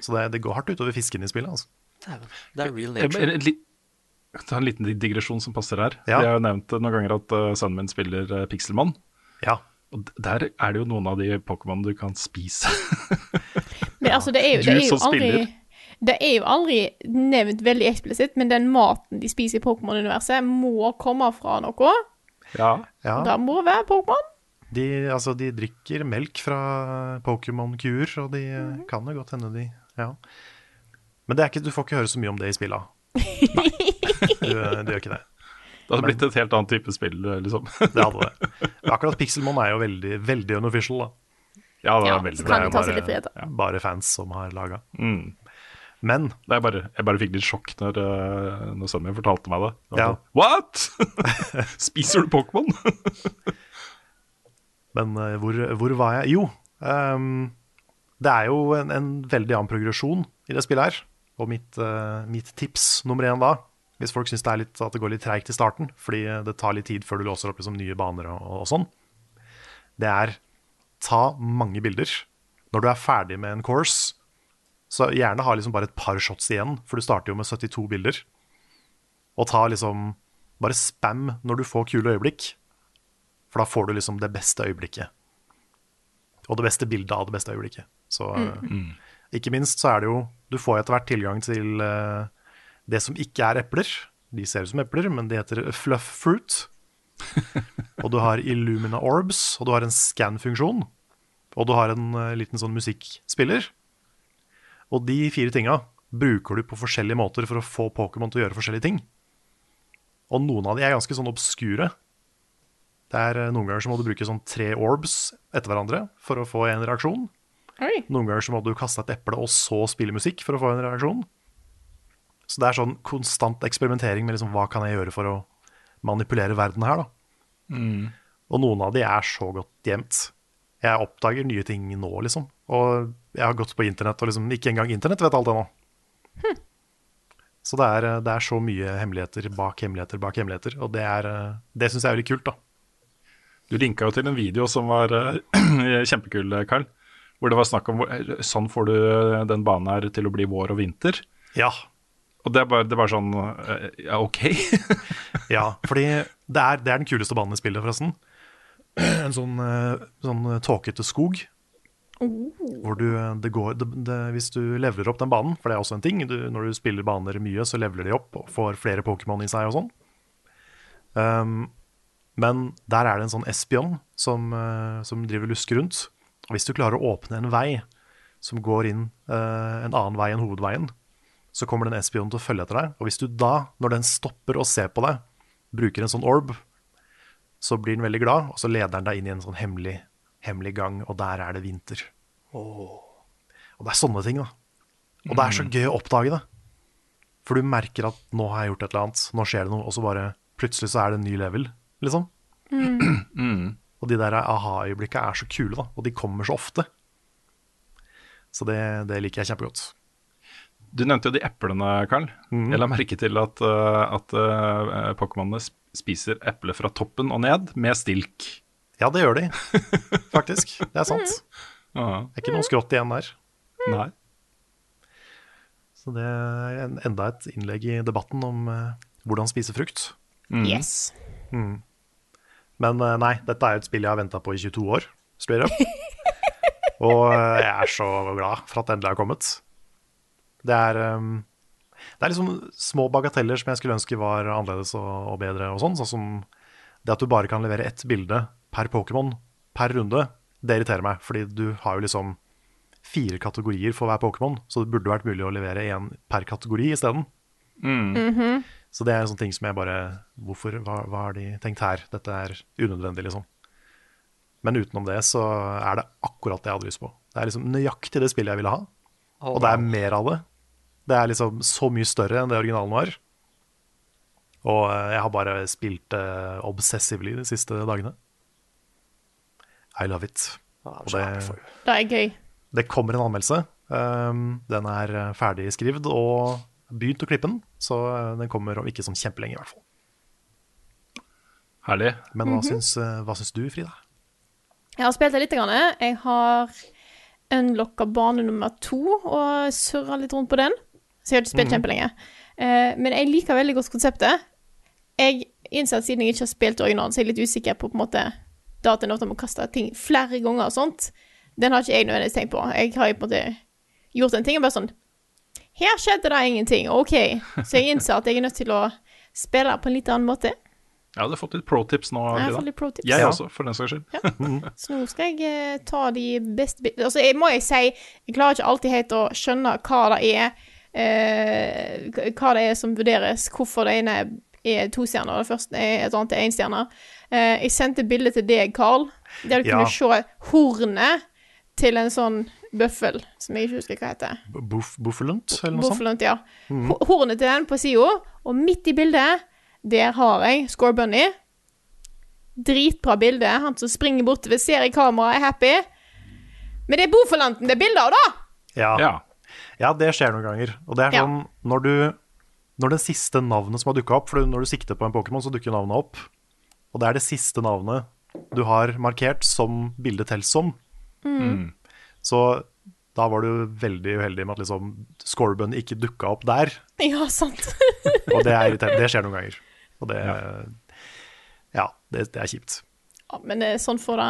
Så det, det går hardt utover fisken i spillet. altså. Det er real En, nature. en, li- en liten digresjon som passer her. Ja. Jeg har jo nevnt noen ganger at uh, sønnen min spiller uh, Pixelmann. Ja. Og der er det jo noen av de Pokémon du kan spise. Men altså, det er jo, det er jo aldri. Det er jo aldri nevnt veldig eksplisitt, men den maten de spiser i Pokémon-universet, må komme fra noe. ja. ja. Det må være Pokémon. De, altså, de drikker melk fra Pokémon-kuer, og de eh, kan jo godt hende de Ja. Men det er ikke, du får ikke høre så mye om det i spilla. Du, du gjør ikke det. Det hadde blitt et helt annet type spill, uh, liksom. Det hadde det. Akkurat Pixelmon er jo veldig, veldig unofficial. da. ja, det Ja, er veldig så bra. kan de Det er seg litt bare, da. bare fans som har laga. Mm. Men Det er bare, jeg bare fikk litt sjokk når, uh, når sønnen min fortalte meg det. Ja. sånn, What?! Spiser du Pokémon? Men eh, hvor, hvor var jeg? Jo, um, det er jo en, en veldig annen progresjon i det spillet her. Og mitt, uh, mitt tips nummer én da, hvis folk syns det, litt- det går litt treigt i starten, fordi det tar litt tid før du låser opp liksom, nye baner og, og sånn, det er ta mange bilder. Når du er ferdig med en course, så gjerne ha liksom bare et par shots igjen, for du starter jo med 72 bilder. Og ta liksom bare spam når du får kule øyeblikk. For da får du liksom det beste øyeblikket. Og det beste bildet av det beste øyeblikket. Så mm. ikke minst så er det jo Du får etter hvert tilgang til uh, det som ikke er epler. De ser ut som epler, men de heter fluff fruit. og du har Illumina orbs, og du har en scan-funksjon. Og du har en uh, liten sånn musikkspiller. Og de fire tinga bruker du på forskjellige måter for å få Pokémon til å gjøre forskjellige ting. Og noen av de er ganske sånn obskure. Det er eh, Noen ganger så må du bruke sånn tre orbs etter hverandre for å få en reaksjon. Oi. Noen ganger så må du kaste et eple og så spille musikk for å få en reaksjon. Så det er sånn konstant eksperimentering med liksom, hva kan jeg gjøre for å manipulere verden her. da. Og noen av de er så godt gjemt. Jeg oppdager nye ting nå, liksom. Og jeg har gått på internett, og liksom ikke engang internett vet alt ennå. Så det er, det er så mye hemmeligheter bak hemmeligheter bak hemmeligheter, og det, er, eh, det syns jeg er veldig kult, da. Du linka jo til en video som var eh, kjempekul, Karl. Hvor det var snakk om eh, sånn får du den banen her til å bli vår og vinter. Ja, Og det er bare, det er bare sånn eh, Ja, OK. ja fordi det er, det er den kuleste banen i spillet, forresten. En sånn, eh, sånn tåkete skog. Hvor du, eh, det går, det, det, hvis du leveler opp den banen, for det er også en ting du, Når du spiller baner mye, så leveler de opp og får flere Pokémon i seg og sånn. Um, men der er det en sånn espion som, uh, som driver lusker rundt. Og hvis du klarer å åpne en vei som går inn uh, en annen vei enn hovedveien, så kommer den espionen til å følge etter deg. Og hvis du da, når den stopper og ser på deg, bruker en sånn orb, så blir den veldig glad, og så leder den deg inn i en sånn hemmelig, hemmelig gang, og der er det vinter. Og det er sånne ting, da. Og det er så gøy å oppdage det. For du merker at nå har jeg gjort et eller annet, nå skjer det noe, og så bare plutselig så er det en ny level, liksom. Og de der aha-øyeblikka er så kule, da, og de kommer så ofte. Så det, det liker jeg kjempegodt. Du nevnte jo de eplene, Carl. Jeg la merke til at, eh, at uh, Pokémonene spiser eple fra toppen og ned med stilk. Ja, det gjør de, faktisk. Det er sant. Det er ikke noe skrått igjen der. Nei. Så det er en, enda et innlegg i debatten om eh, hvordan spise frukt. Yes. Men eh, nei, dette er jo et spill jeg har venta på i 22 år, straight up. Og eh, jeg er så glad for at det endelig har kommet. Det er, eh, det er liksom små bagateller som jeg skulle ønske var annerledes og, og bedre. og sånn, Sånn som det at du bare kan levere ett bilde per Pokémon per runde. Det irriterer meg, fordi du har jo liksom fire kategorier for hver Pokémon, så det burde vært mulig å levere én per kategori isteden. Så det er en sånn ting som jeg bare Hvorfor? Hva, hva har de tenkt her? Dette er unødvendig, liksom. Men utenom det så er det akkurat det jeg hadde lyst på. Det er liksom nøyaktig det spillet jeg ville ha, og det er mer av det. Det er liksom så mye større enn det originalen var. Og eh, jeg har bare spilt det obsessively de siste dagene. I love it. Og det, Det er gøy. det kommer en anmeldelse. Um, den er eh, ferdig skrevet og begynt å klippe den, så eh, den kommer om ikke sånn kjempelenge, i hvert fall. Herlig. Men hva, syns, eh, hva syns du, Frida? Jeg har spilt det litt. Grann. Jeg har unlocka bane nummer to og surra litt rundt på den. Så jeg har ikke spilt kjempelenge. Eh, men jeg liker veldig godt konseptet. Jeg innser at siden jeg ikke har spilt originalen, så er jeg litt usikker på på en måte det at en ofte må kaste ting flere ganger og sånt. Den har ikke jeg nødvendigvis tenkt på. Jeg har jo på en måte gjort en ting og bare sånn Her skjedde det ingenting. OK. Så jeg innser at jeg er nødt til å spille på en litt annen måte. Jeg hadde fått litt pro tips nå. Jeg har fått litt pro tips. Jeg Ja. også, for den saks skyld. Så nå skal jeg eh, ta de beste bildene Altså, jeg må jeg si, jeg klarer ikke alltid helt å skjønne hva det er eh, Hva det er som vurderes, hvorfor det ene er to stjerner, det første er et annet er én stjerne. Eh, jeg sendte bilde til deg, Carl, der du Ja. kunne se hornet til en sånn bøffel, som jeg ikke husker hva heter. Buff, Buffelunt, eller noe sånt? Buffelunt, ja. Mm. Hornet til den på sida, og midt i bildet, der har jeg Score Bunny. Dritbra bilde. Han som springer bortover, ser i kameraet, er happy. Men det er Bofelanten det er bilde av, da! Ja. Ja. ja, det skjer noen ganger. Og det er Ja. sånn når du Når det siste navnet som har dukka opp For når du sikter på en Pokémon, så dukker navnet opp. Og det er det siste navnet du har markert som bildet telles som. Så da var du veldig uheldig med at liksom Scorbun ikke dukka opp der. Ja, sant. Og det er irriterende. Det skjer noen ganger. Og det Ja, det, det er kjipt. Ja, men det, sånn, får det,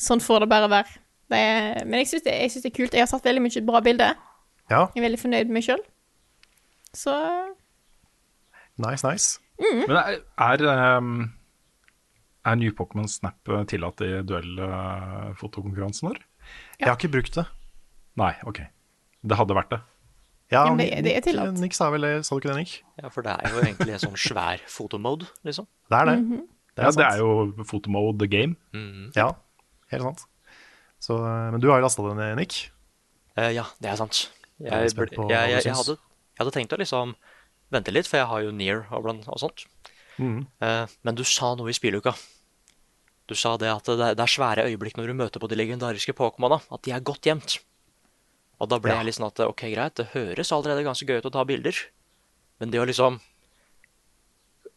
sånn får det bare være. Det er, men jeg syns det, det er kult. Jeg har satt veldig mye bra bilder. Ja, Jeg er veldig fornøyd med meg sjøl. Så nice, nice. Men er, er, ehm, er New Pokémon Snap eh, tillatt i duellfotokonkurransen vår? Jeg har ikke brukt det. Nei, OK. Det hadde vært det. Ja, Ja, men det- det er tillatt. Nick sa vel det, sa du ikke det, Nick? Ja, for det er jo egentlig en sånn svær fotomode, liksom. Det er det. Mhm. Det Ja, er det er jo fotomode the game. Ja, helt sant. Så, eh, men du har jo lasta den ned, Nick. Uh, ja, det er sant. Jeg Jeg, jeg, jeg, jeg, hadde, jeg hadde tenkt å liksom vente litt, for jeg har jo Near og, blant, og sånt. Mm. Eh, men du sa noe i spilluka. Du sa det at det er, det er svære øyeblikk når du møter på de legendariske Pokémona, at de er godt gjemt. Og da ble Ja. jeg litt sånn at ok, greit, det høres allerede ganske gøy ut å ta bilder, Men det å liksom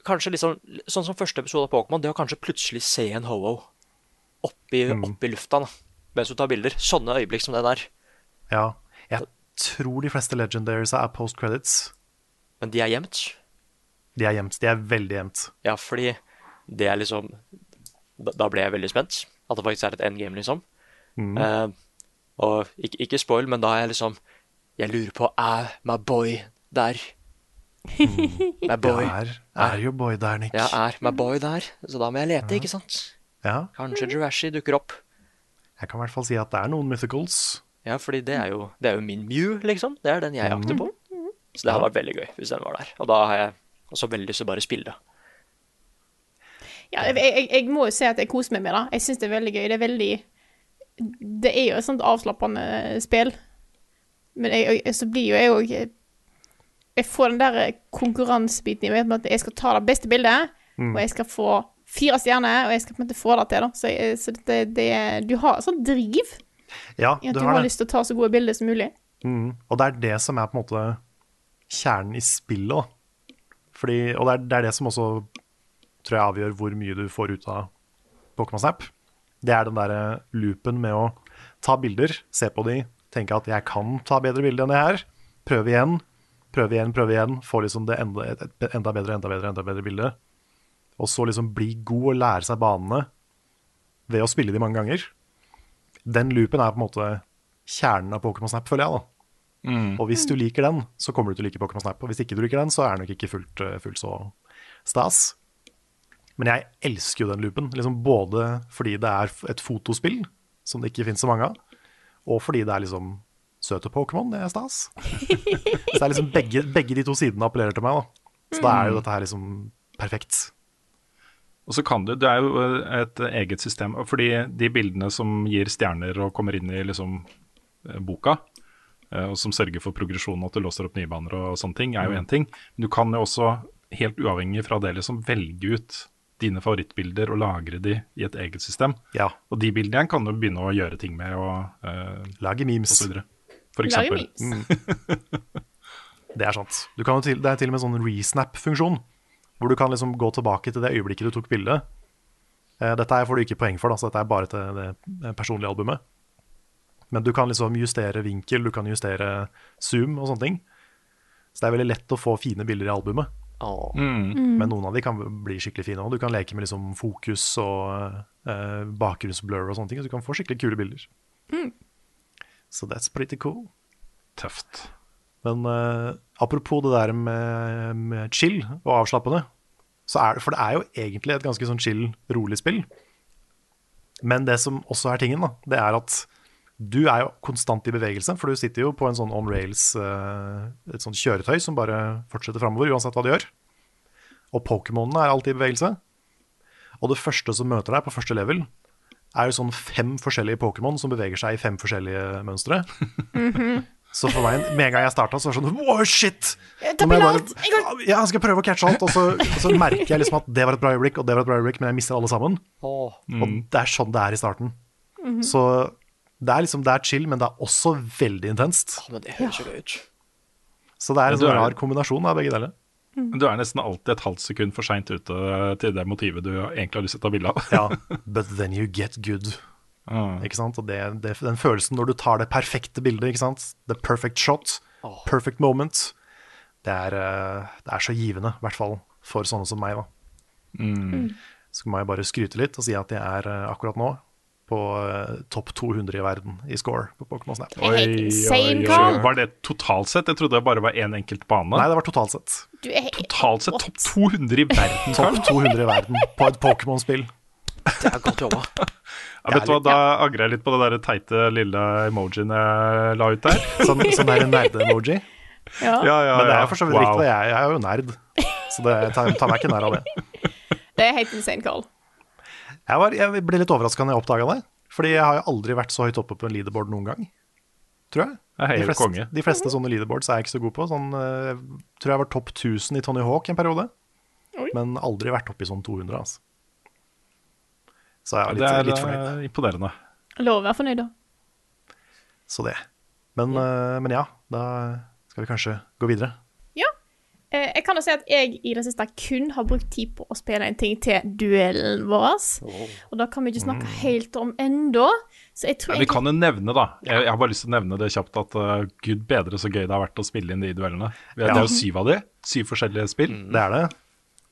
Kanskje liksom Sånn som første episode av Pokémon, det å kanskje plutselig se en ho-ho oppi, oppi lufta da, mens du tar bilder. Sånne øyeblikk som det der. Ja. Jeg tror de fleste legendaries er post credits. Men de er gjemt. De er gjemt. De er veldig gjemt. Ja, fordi det er liksom Da, ble jeg veldig spent. At det faktisk er et endgame, liksom. Mm. Uh, og ikke, ikke spoil, men da er jeg liksom Jeg lurer på Er my boy der? My boy. Det er, er jo boy der, Nick. Ja, er my boy der? Så da må jeg lete, ikke sant? Ja, Kanskje Jurashi dukker opp. jeg kan i hvert fall si at det er noen mythicals. Ja, fordi det er jo, det er jo min Mew, liksom. Det er den jeg jakter på. Så det hadde vært veldig gøy hvis den var der. Og da har jeg også veldig lyst til å bare spille det. Ja, jeg, jeg, jeg må jo si at jeg koser meg med det. Jeg syns det er veldig gøy. Det er veldig Det er jo et sånt avslappende spill. Men jeg, jeg, så blir jo jeg òg Jeg får den der konkurransebiten i meg med at jeg skal ta det beste bildet, og jeg skal få fire stjerner, og jeg skal på en måte få det til. da. Så, jeg, så det, det, du har et sånt driv Ja, i at du har har det. lyst til å ta så gode bilder som mulig. Mm. Og det er det som er på en måte kjernen i spillet. Fordi, og det er, det er det som også tror jeg avgjør hvor mye du får ut av Pokémon Snap. Det er den derre loopen med å ta bilder, se på de, tenke at jeg kan ta bedre bilder enn det her. Prøve igjen, prøve igjen, prøve igjen. Få liksom det enda, et, enda bedre, enda bedre, enda bedre bilde. Og så liksom bli god og lære seg banene ved å spille de mange ganger. Den loopen er på en måte kjernen av Pokémon Snap, føler jeg. da. Og hvis du liker den, så kommer du til å like Pokémon Snap. Og hvis ikke du liker den, så er den nok ikke fullt, eh, fullt så stas. Men jeg elsker jo den loopen. Liksom både fordi det er et fotospill, som det ikke finnes så mange av, og fordi det er liksom søte Pokémon. Det er stas. Så det er liksom begge, begge de to sidene appellerer til meg. da. Så da er jo dette her liksom perfekt. Og så kan du, Det er jo eh, et eget system. Fordi de bildene som gir stjerner og kommer inn i liksom eh, boka, og som sørger for progresjonen, at du låser opp nye baner og sånne ting, er jo én ting. Men du kan jo også, helt uavhengig fra det, liksom velge ut dine favorittbilder og lagre de i et eget system. Ja. Og de bildene igjen kan du begynne å gjøre ting med og, uh, Lage memes. og. For Lage memes. Det er sant. Du kan jo til, det er til og med sånn resnap-funksjon, hvor du kan liksom gå tilbake til det øyeblikket du tok bildet. Eh, dette her får du ikke poeng for, da, så dette er bare til det personlige albumet. Men du kan liksom justere vinkel, du kan justere zoom og sånne ting. Så det er veldig lett å få fine bilder i albumet. Åh. Men noen av de kan bli skikkelig fine. Og du kan leke med liksom fokus og eh, bakgrunnsblur og sånne ting. Så du kan få skikkelig kule bilder. Så that's pretty cool. Tøft. Men eh, apropos det der med, med chill og avslappende, så er det, for det er jo egentlig et ganske sånn chill, rolig spill. Men det som også er tingen, da, det er at du er jo konstant i bevegelse, for du sitter jo på en sånn on rails, eh, et sånt kjøretøy som bare fortsetter framover uansett hva du gjør. Og Pokémonene er alltid i bevegelse. Og det første som møter deg på første level, er jo sånn fem forskjellige Pokémon som beveger seg i fem forskjellige mønstre. Så for meg, med en gang jeg starta, så var det sånn Wow, shit! Nå må jeg bare, ja, jeg skal prøve å catche alt. Og så, og så merker jeg liksom at det var et bra øyeblikk, og det var et bra øyeblikk, men jeg mister alle sammen. Åh. Og det er sånn det er i starten. Så det er liksom, det er chill, men det er også veldig intenst. Åh, men det høres jo gøy ut. Så det er en sånn rar kombinasjon av begge deler. Mm. Du er nesten alltid et halvt sekund for seint ute til det motivet du egentlig har lyst til å ta bilde av. Ja, but then you get good. Ah. Ikke sant? Og det, det, den følelsen når du tar det perfekte bildet, ikke sant? The perfect shot, oh. perfect moment. Det er, eh, det er så givende, i hvert fall for sånne som meg. da. Mm. Så må jeg bare skryte litt og si at jeg er eh, akkurat nå på eh, topp 200 i verden i score på Pokémon Snap. Oi, insane, Carl. Var det totalt sett? Jeg trodde det bare var én enkelt bane. Nei, det var totalt sett. Du er Totalt sett topp 200 i verden. Topp 200 i verden på et Pokémon-spill. Det er godt jobba. Ja, vet du hva, Da angrer jeg litt på det der teite lille emojien jeg la ut der. Sånn, sånn der nerde-emoji. Ja. Ja, ja, Men det er jo for så vidt Wow. riktig, jeg, jeg er jo nerd. Så det tar, tar meg ikke nær av det. Det er helt insane, Carl. Jeg, var, jeg ble litt overraska da jeg oppdaga det. Fordi jeg har jo aldri vært så høyt oppe på en leaderboard noen gang. Tror jeg. Jeg er De fleste, konge. de fleste sånne leaderboards er jeg ikke så god på. Sånn, jeg tror jeg var topp 1000 i Tony Hawk en periode. Oi. Men aldri vært oppe i sånn 200, altså. Så jeg er litt, er litt fornøyd. eh, imponerende. Lov å være fornøyd, da. Så det. Men, ja. men ja, da skal vi kanskje gå videre. Eh, jeg kan jo si at jeg i det siste kun har brukt tid på å spille en ting til duellen vår. Og da kan vi ikke snakke helt om ennå. Så jeg tror Men vi kan jo nevne, da Jeg, jeg har bare lyst til å nevne det kjapt at uh, gud bedre så gøy det har vært å spille inn de duellene. Det er jo syv av de. Syv forskjellige spill. Det er det.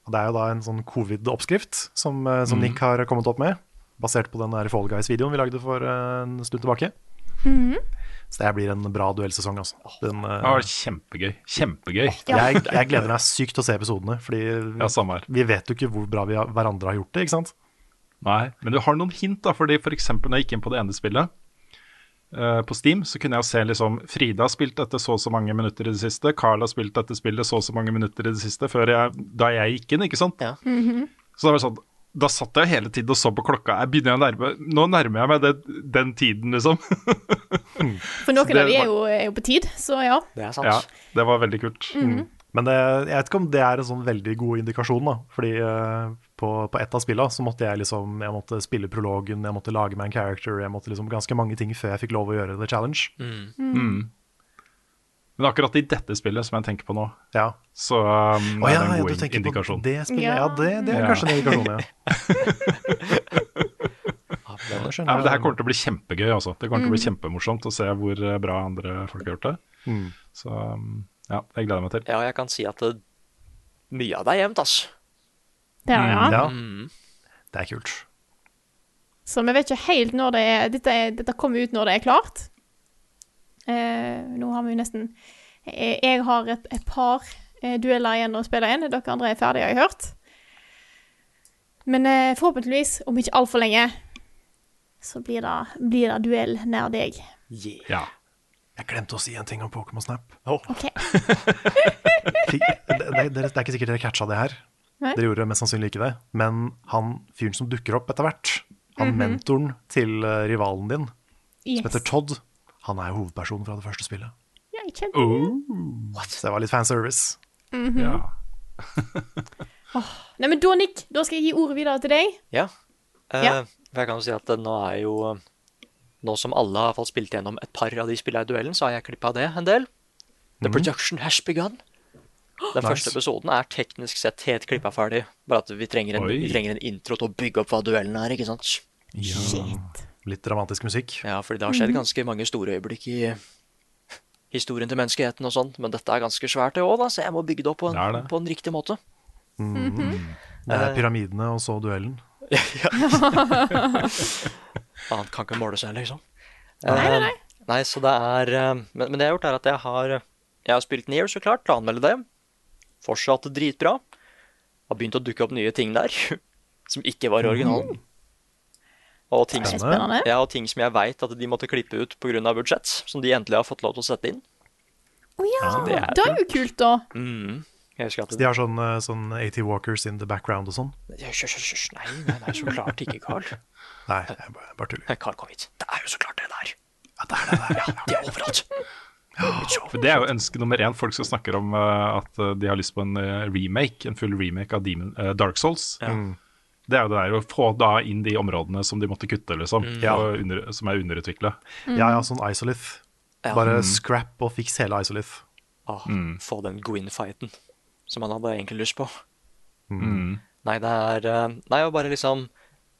Og det er jo da en sånn covid-oppskrift som, eh, som Nick har kommet opp med. Basert på den der Fall Guys-videoen vi lagde for en stund tilbake. Så det blir en bra duellsesong, altså. Den, uh, har kjempegøy. Kjempegøy. jeg, jeg gleder meg sykt til å se episodene, fordi Ja, vi vet jo ikke hvor bra vi har, hverandre har gjort det, ikke sant? Nei, men du har noen hint, da. Fordi for eksempel når jeg gikk inn på det ene spillet Uh, på Steam, så kunne jeg se liksom Frida har spilt dette så og så mange minutter i det siste. Carl har spilt dette spillet så og så mange minutter i det siste, før jeg, da jeg gikk inn, ikke sant. Ja. Så det var sånn da satt jeg hele tiden og så på klokka. Jeg begynner å nærme, Nå nærmer jeg meg det, den tiden, liksom. For noen det av de er jo, er jo på tid, så ja. Det er sant. Ja, det var veldig kult. Men det, jeg vet ikke om det er en sånn veldig god indikasjon, da. Fordi uh, på, på ett av spillene så måtte jeg liksom Jeg måtte spille prologen, jeg måtte lage meg en character, jeg måtte liksom ganske mange ting før jeg fikk lov å gjøre The Challenge. Men akkurat i dette spillet som jeg tenker på nå, Ja. så um, Å er det en god ja, indikasjon. det spillet. Ja. Ja, det, det er Ja. kanskje en indikasjon, ja. Ja, Ja, det her kommer til å bli kjempegøy. Også. Det kommer til å bli kjempemorsomt å se hvor eh, bra andre folk har gjort det. Mm. Så um, ja, jeg gleder meg til. ja, jeg kan si at det, mye av det er jevnt, ass. Det er, ja. Ja, Mm. det er kult. Så vi vet ikke helt når det er Dette, er, dette kommer ut når det er klart. Eh, nå har vi jo nesten Jeg, jeg har et, et par eh, dueller igjen å spille inn. Dere andre er ferdige, har jeg hørt. Men eh, forhåpentligvis, om ikke altfor lenge, så blir det, blir det duell nær deg. Yeah. Ja. Jeg glemte å si en ting om Pokémon Snap. Oh. Okay. det, det, det er ikke sikkert dere catcha det her. Nei. Dere gjorde mest sannsynlig ikke det. Men han fyren som dukker opp etter hvert, han Mhm. mentoren til eh, rivalen din, som heter Todd, han er jo hovedpersonen fra det første spillet. Ja, jeg kjente det. Oh, det var litt fanservice. ja. Nei, men da, Nick, da skal jeg gi ordet videre til deg. Ja. Eh, Ja. For jeg kan jo si at eh, nå er jo eh, Nå som alle har fått spilt gjennom et par av de spillene i duellen, så har jeg klippa det en del. The production has begun. Den Nice. første episoden er teknisk sett helt klippa ferdig. Bare at vi trenger, en, vi trenger en intro til å bygge opp hva duellen er, ikke sant? Shit. Litt dramatisk musikk. Ja, fordi det har skjedd ganske mange store øyeblikk i historien til menneskeheten og sånt, men dette er ganske svært det òg, da, så jeg må bygge det opp på en, Det det. på en riktig måte. Det er pyramidene og så duellen. Han kan ikke måle seg, liksom. Nei, nei, Eh, nei. Nei, så det er eh, Men, men det jeg har gjort, er at jeg har Jeg har spilt Nier, så klart. Planmelde det. Fortsatt dritbra. Har begynt å dukke opp nye ting der som ikke var i originalen. Og ting, er som, ja, og ting som jeg veit at de måtte klippe ut pga. budsjett, som de endelig har fått lov til å sette inn. Å ja, det er det er jo kult, da. Mm. At Så de har sånn, eh, sånn 80 walkers in the background og sånn. Hysj, hysj, hysj. Nei, nei, nei, så klart ikke, Carl. Nei, jeg bare, bare tuller. Carl, kom hit. Det er jo så klart det der. Ja, det er det der. Ja, det er overalt. Det er jo ønske nummer én. Folk som snakker om eh, at eh, de har lyst på en remake, en full remake av Demon, uh, Dark Souls. Det er jo det der å få da inn de områdene som de måtte kutte, liksom. Ja. under, som er underutvikla. Ja, ja, sånn Isolith. Ja. Bare scrap og fiks hele Isolith. Ah, Få den Gwyn-fighten som han hadde egentlig lyst på. Nei, det er eh, Nei, og bare liksom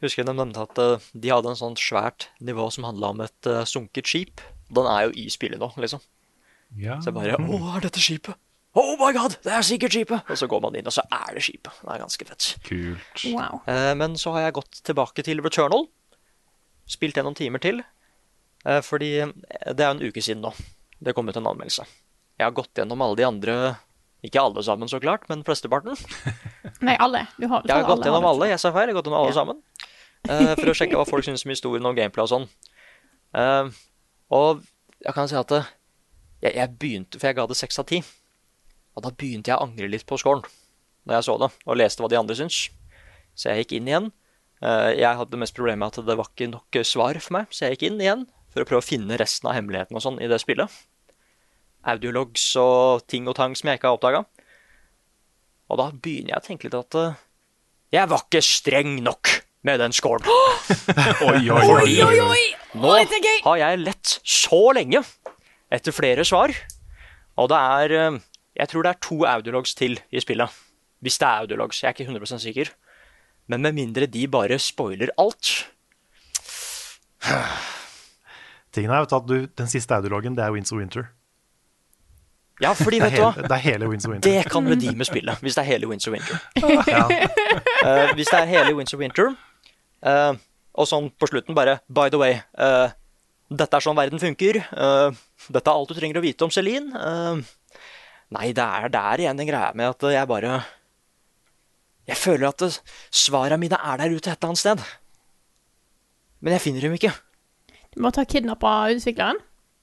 Husker de nevnte at eh, de hadde en sånn svært nivå som handla om et eh, sunket skip. Den er jo i spillet nå, liksom. Ja. Så jeg bare Å, er dette skipet? Oh my god, det er sikkert skipet! Og så går man inn, og så er det skipet. Det er ganske fett. Kult. Wow. Eh, men så har jeg gått tilbake til Returnal. Spilt det noen timer til. Eh, fordi eh, det er en uke siden nå. Det kom ut en anmeldelse. Jeg har gått gjennom alle de andre Ikke alle sammen, så klart, men flesteparten. Nei, alle. Du har, Jeg har gått gjennom alle, jeg sa feil. Jeg har gått gjennom alle Ja. sammen. eh, for å sjekke hva folk syns om historien og gameplay og sånn. Eh, og jeg kan si at jeg, jeg begynte For jeg ga det seks av ti. Og da begynte jeg å angre litt på scoren når jeg så det, og leste hva de andre syns. Så jeg gikk inn igjen. Eh, jeg hadde mest problemer med at det var ikke nok svar for meg, så jeg gikk inn igjen for å prøve å finne resten av hemmeligheten og sånn i det spillet. Audiologs og ting og tang som jeg ikke har oppdaga. Og da begynner jeg å tenke litt at eh, jeg var ikke streng nok med den scoren. Oi, oi, oi. oi, oi. Nå har jeg lett så lenge etter flere svar. Og det er eh, Jeg tror det er to audiologs til i spillet. Hvis det er audiologs. Jeg er ikke 100 sikker. Men med mindre de bare spoiler alt. Tingen er jo at du, Den siste audiologen, det er Winds of Winter. Ja, fordi, vet du hva? det er hele Winds of Winter. Det kan redeeme spillet, hvis det er hele Winds of Winter. Ja. Eh, hvis det er hele Winds of Winter, uh, og sånn på slutten bare By the way, uh, dette er sånn verden funker. dette er alt du trenger å vite om Celine. eh, nei, det er, det er igjen den greia med at jeg bare Jeg føler at svarene mine er der ute et eller annet sted. Men jeg finner dem ikke. Du må ta kidnappa utvikleren.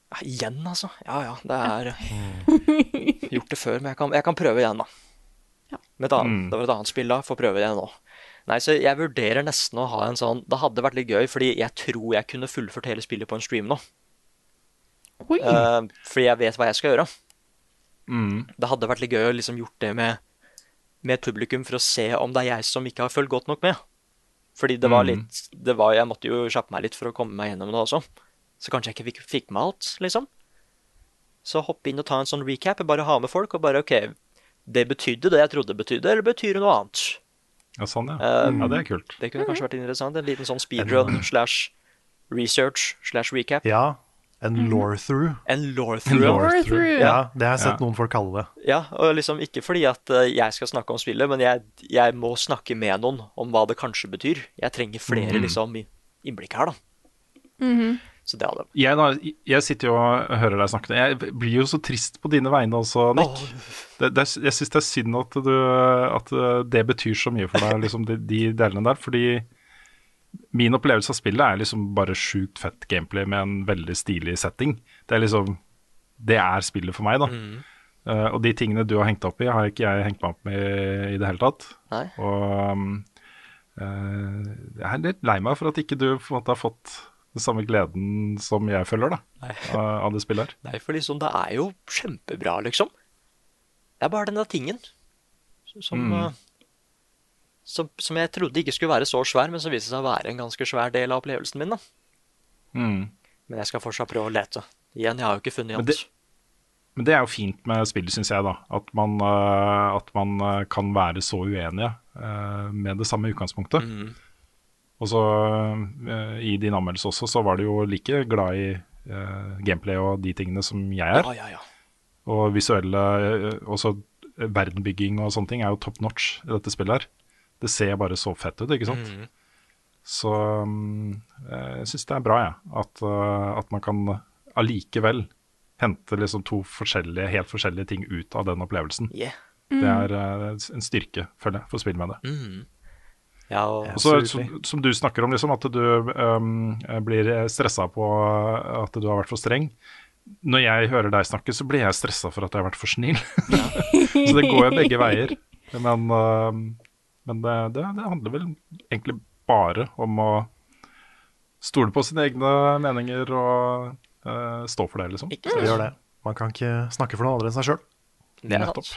Ja, igjen, altså. Ja ja, det er Gjort det før, men jeg kan, jeg kan prøve igjen, da. Med et annet, Mm. Det var et annet spill da. Får prøve igjen nå. Nei, så Jeg vurderer nesten å ha en sånn Det hadde vært litt gøy, fordi jeg tror jeg kunne fullført hele spillet på en stream nå. Oi. Eh, fordi jeg vet hva jeg skal gjøre. Mm. Det hadde vært litt gøy å liksom gjort det med, med publikum for å se om det er jeg som ikke har fulgt godt nok med. Fordi det var Mm. litt det var, Jeg måtte jo kjappe meg litt for å komme meg gjennom det også. Så kanskje jeg ikke fikk, fikk med alt, liksom. Så hoppe inn og ta en sånn recap. Bare ha med folk og bare OK, det betydde det jeg trodde det betydde, eller betyr det noe annet? Ja, sånn, ja. Um, ja. Det er kult. Det kunne kanskje vært interessant. En liten sånn speedrun slash research slash recap. ja. En law-through. En lore through. through. through. Ja, det har jeg sett Ja. noen folk kalle det. Ja, og liksom ikke fordi at eh, jeg skal snakke om spillet, men jeg, jeg må snakke med noen om hva det kanskje betyr. Jeg trenger flere mm. liksom innblikk her, da. Mhm. Så det hadde Jeg, da, jeg sitter jo og hører deg snakke. Jeg blir jo så trist på dine vegne også, Nick. Det, det, er- jeg syns det er synd at, du, at det betyr så mye for deg, liksom de, de delene der. Fordi min opplevelse av spillet er liksom bare sjukt fett gameplay med en veldig stilig setting. Det er liksom Det er spillet for meg, da. Mm. Uh, og de tingene du har hengt deg opp i, har ikke jeg hengt meg opp med i det hele tatt. Nei. Og um, uh, jeg er litt lei meg for at ikke du på en måte har fått den samme gleden som jeg føler da, Nei. av av det spillet her. Nei, for liksom, det er jo kjempebra, liksom. Det er bare den der tingen som Mm. eh, som, som jeg trodde ikke skulle være så svær, men som viste seg å være en ganske svær del av opplevelsen min. da. Mm. Men jeg skal fortsatt prøve å lete. Igjen, jeg har jo ikke funnet alt. Men det er jo fint med spillet, syns jeg, da. At man, uh, at man uh, kan være så uenige uh, med det samme utgangspunktet. Mm. Og så i din anmeldelse også, så var du jo like glad i gameplay og de tingene som jeg er. Ja, ja, ja. Og visuelle, også verdenbygging og sånne ting er jo top notch i dette spillet her. Det ser bare så fett ut, ikke sant? Mm. Så mm, eh, jeg syns det er bra, jeg. At, eh, at man kan allikevel hente liksom to forskjellige, helt forskjellige ting ut av den opplevelsen. Yeah. Det er eh, en styrke, føler jeg, for å spille med det. Mm. Ja, og så, som, som du snakker om, liksom, at du um, blir stressa på at du har vært for streng. Når jeg hører deg snakke, så blir jeg stressa for at jeg har vært for snill. så det går jo begge veier. Men, um, men det, det, det handler vel egentlig bare om å stole på sine egne meninger og uh, stå for det, liksom. ikke Det gjør det. Man kan ikke snakke for noen andre enn seg sjøl. Det Nettopp.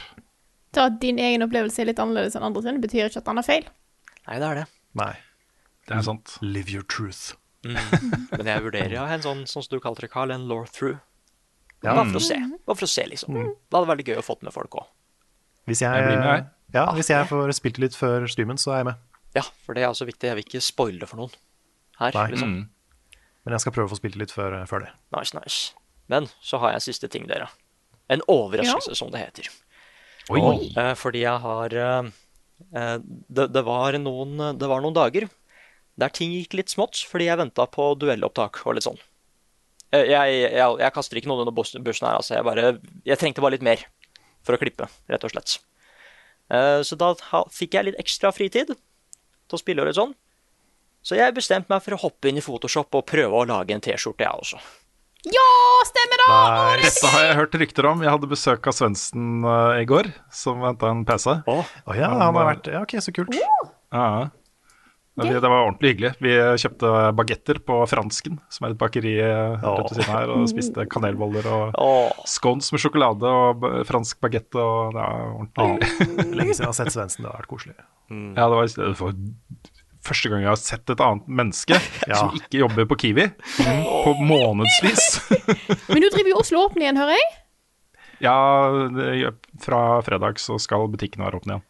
Så at din egen opplevelse er litt annerledes enn andre sin, betyr ikke at den er feil. Nei, det er det. Nei. Det er sant. Live your truth. Men jeg vurderer ja, en sånn, sånn som du kalte det, Carl, en law through. Ja. Bare for å se. Bare for å se, liksom. Det hadde vært gøy å få med folk òg. Hvis jeg, Jeg blir med, jeg. Ja, hvis jeg får spilt litt før streamen, så er jeg med. Ja, for det er også viktig. Jeg vil ikke spoile det for noen her. Nei. liksom. Mm. Men jeg skal prøve å få spilt litt før, før det. Nice, nice. Men så har jeg en siste ting, dere. En overraskelse, som det heter. Oi. Eh, fordi jeg har eh, eh, det, det, var noen, det var noen dager der ting gikk litt smått, fordi jeg venta på duellopptak og litt sånn. Eh, jeg, jeg, jeg kaster ikke noen under bussen her, altså. Jeg, bare, jeg trengte bare litt mer for å klippe, rett og slett. Eh, så da fikk jeg litt ekstra fritid til å spille og litt sånn. Så jeg bestemte meg for å hoppe inn i Photoshop og prøve å lage en T-skjorte, jeg også. Ja, stemmer det! Nei. Dette har jeg hørt rykter om. Jeg hadde besøk av Svendsen uh, i går, som henta en PC. Å, Å ja, han har vært Ja, OK, så kult. Ja, ja. Vi, det var ordentlig hyggelig. Vi kjøpte bagetter på Fransken, som er et bakeri eh, rett ved siden her, og spiste kanelboller og å, scones med sjokolade og fransk bagett. Og det var ordentlig hyggelig. Lenge siden jeg har sett Svendsen. Det har vært koselig. Ja, det var, det var første gang jeg har sett et annet menneske Ja. som ikke jobber på Kiwi, på månedsvis. Men du driver jo Oslo Åpen igjen, hører jeg? Ja, det, fra fredag så skal butikken være åpne igjen.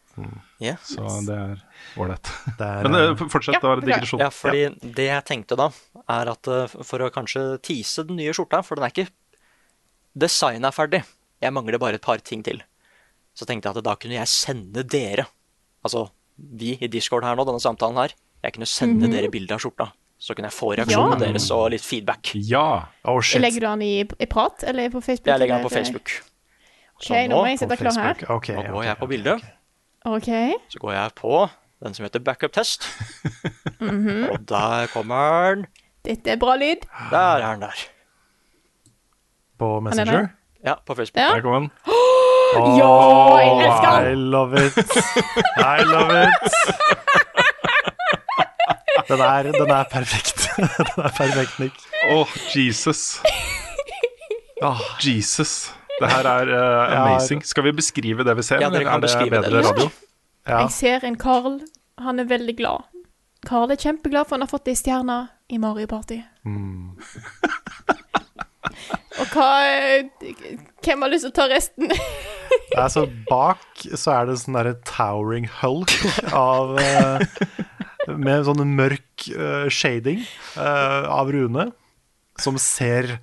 Ja. Så det er ålreit. Men eh, eh, fortsett, Ja, da. beklager. Digresjon. Ja, fordi det jeg tenkte da, er at eh, for å kanskje tease den nye skjorta, for den er ikke Designet er ferdig. Jeg mangler bare et par ting til. Så tenkte jeg at da kunne jeg sende dere, altså vi i Discord her nå, denne samtalen her, jeg kunne sende dere bilde av skjorta. Så kunne jeg få reaksjonene Ja. deres og litt feedback. Ja. oh, shit. Legger du den i, i prat, eller på Facebook? Jeg legger den på Facebook. Ok, Så nå må jeg sette sitte klar her. Okay, Ok, nå går jeg på bildet. ok. Ok. Så går jeg på den som heter backup test. Og der kommer den. Dette er bra lyd. Der er den der. På er Messenger? Ja, på Facebook. Ja. Der kom den. Ja, jeg elsker I den! love it. I love it. Den er, den er perfekt. Den er perfekt, Nick. Åh, Jesus. Oh, Jesus. Det her er uh, amazing. Skal vi beskrive det vi ser? Ja, dere eller kan er det det bedre ser. radio? ja. Jeg ser en Carl. Han er veldig glad. Carl er kjempeglad for han har fått ei stjerne i Mario Party. Mm. Og hva Hvem har lyst til å ta resten? Altså, bak så er det sånn derre towering hulk av eh, Med sånn mørk uh, shading uh, av Rune, som ser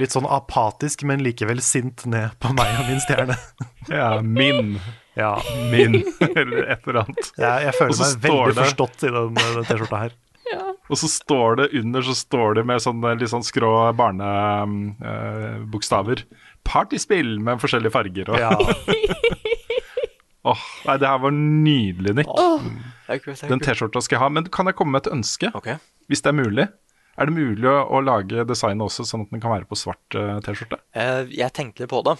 litt sånn apatisk, men likevel sint ned på meg og min stjerne. Ja, min. Ja, Min, eller et eller annet. jeg, jeg føler meg veldig det- forstått i den, den T-skjorta her. Og så står det under så står det med sånne litt sånn skrå barnebokstaver. Partyspill med forskjellige farger. Og, Ja, Åh, nei, det her var nydelig, Nick. Det er kult, det er Den. T-skjorta skal jeg ha. Men kan jeg komme med et ønske, Okay. hvis det er mulig? Er det mulig å, å lage designet også, sånn at den kan være på svart uh, T-skjorte? Uh, Jeg tenkte litt på det.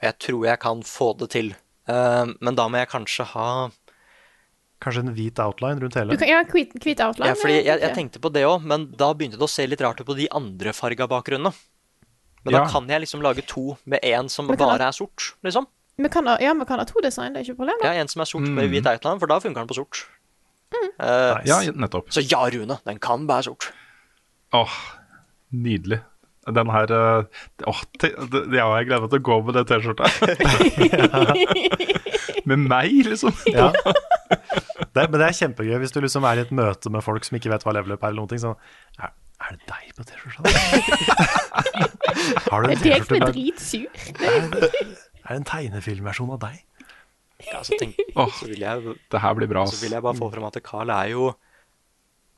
Jeg tror jeg kan få det til. Uh, Men da må jeg kanskje ha Kanskje en hvit outline rundt Du hele. kan, ja, hvit, hvit outline. Ja, fordi jeg, jeg tenkte på det òg, men da begynte det å se litt rart ut på de andre farga bakgrunnene. Men Ja. da kan jeg liksom lage to med én som bare ha, er sort, liksom. Vi kan ja, vi kan ha to design, det er ikke noe problem. Ja. En som er sort med hvit outline, for da funker den på sort. Eh, Nice. Ja, nettopp. Så ja, Rune, den kan bære sort. Åh, nydelig. Den her eh, Åh, te, det, ja, jeg gleder meg til å gå med det T-skjorta. med meg, liksom. Ja. Det, men det er kjempegøy hvis du liksom er i et møte med folk som ikke vet hva level up er. eller noen ting, sånn, er, er det deg på T-skjorta? Har du en T-skjorte med er det en tegnefilmversjon av deg? Ja, så, tenk, Åh. så, vil jeg, Det her blir bra. så vil jeg bare få frem at Carl er jo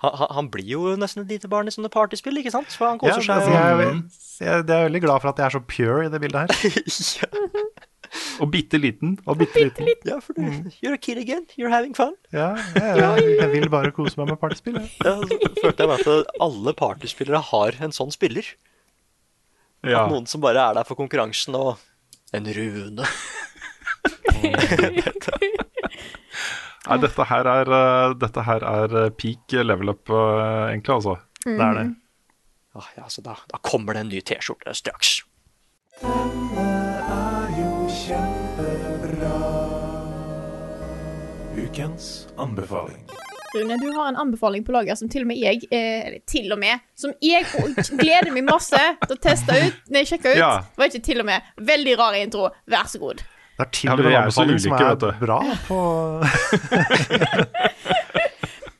han, han- blir jo nesten et lite barn i sånne partyspill, ikke sant? For han koser ja, seg. jeg, og- er- jeg, jeg er veldig glad for at jeg er så pure i det bildet her. ja, Og bitte liten. Og bitte liten. ja, for du, you're a kid again. You're having fun. Ja, jeg, jeg, jeg vil bare kose meg med partyspill. Ja. Ja, så følte jeg meg at alle partyspillere har en sånn spiller. Ja. At noen som bare er der for konkurransen og En Rune. Nei, dette her er, eh, dette her er eh, peak level up, eh, egentlig, altså. Det er det. Ah, ja, så da, da kommer det en ny T-skjorte straks. Ukens anbefaling. Rune, du har en anbefaling på lager som til og med jeg eh, til og med Som jeg gleder meg masse til å teste ut. Nei, sjekke ut. Ja. Var ikke til og med. Veldig rar intro. Vær så god. Det er til Ja, og med anbefaling som er bra på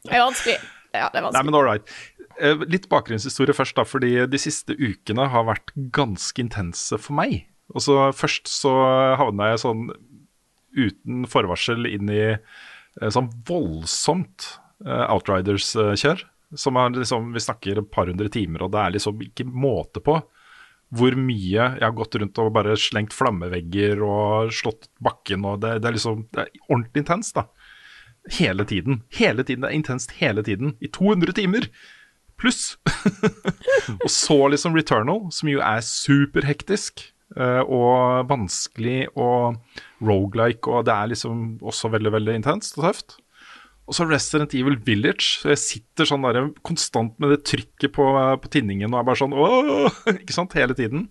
Det er vanskelig. Ja, det er Nei, men all right. Eh, Litt bakgrunnshistorie først, da, fordi de siste ukene har vært ganske intense for meg. Og så Først så havna jeg sånn uten forvarsel inn i eh, sånn voldsomt eh, Outriders-kjør. Som er liksom, Vi snakker et par hundre timer, og det er liksom ikke måte på hvor mye jeg har gått rundt og bare slengt flammevegger og slått bakken. og Det, det er liksom det er ordentlig intenst, da. Hele tiden. Hele tiden. Det er intenst hele tiden. I 200 timer! Pluss. og så liksom Returnal, som jo er superhektisk eh, og vanskelig og rogelike, og det er liksom også veldig, veldig intenst og tøft. Og så Resident Evil Village. Så jeg sitter sånn der konstant med det trykket på, på tinningen og er bare sånn åh! Ikke sant? Hele tiden.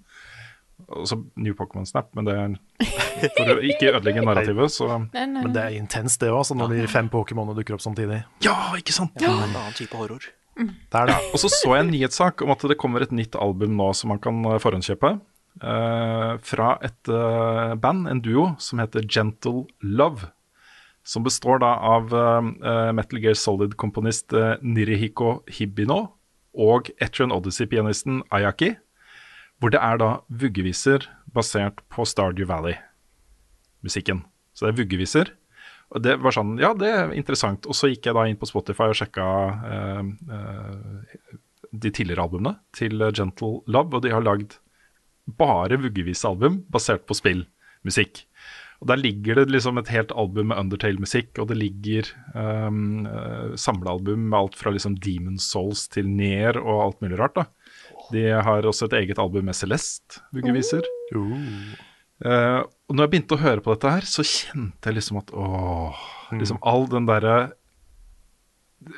Og så New Pokémon Snap, men det er for å ikke ødelegge narrativet, så Men, eh, det er intenst, det òg, når de fem Pokémonene dukker opp samtidig. Ja, ikke sant? Ja, en annen type horror. Det er det. Og så så jeg en nyhetssak om at det kommer et nytt album nå som man kan eh, forhåndskjøpe. Uh, fra et uh, band, en duo, som heter Gentle Love. Som består da av uh, Metal Gear Solid-komponist uh, Nirihiko Hibino og Etrian Odyssey-pianisten Ayaki. Hvor det er da vuggeviser basert på Stardew Valley-musikken. Så det er vuggeviser. Og det var sånn, ja, det er interessant. Og så gikk jeg da inn på Spotify og sjekka uh, uh, de tidligere albumene til Gentle Love, og de har lagd bare vuggevisealbum basert på spillmusikk. Og Der ligger det liksom et helt album med Undertale-musikk, og det ligger um, uh, samlealbum med alt fra liksom Demon Souls til Nier og alt mulig rart. da. De har også et eget album med Celeste, vuggeviser. Uh, og når jeg begynte å høre på dette her, så kjente jeg liksom at åh Liksom all den derre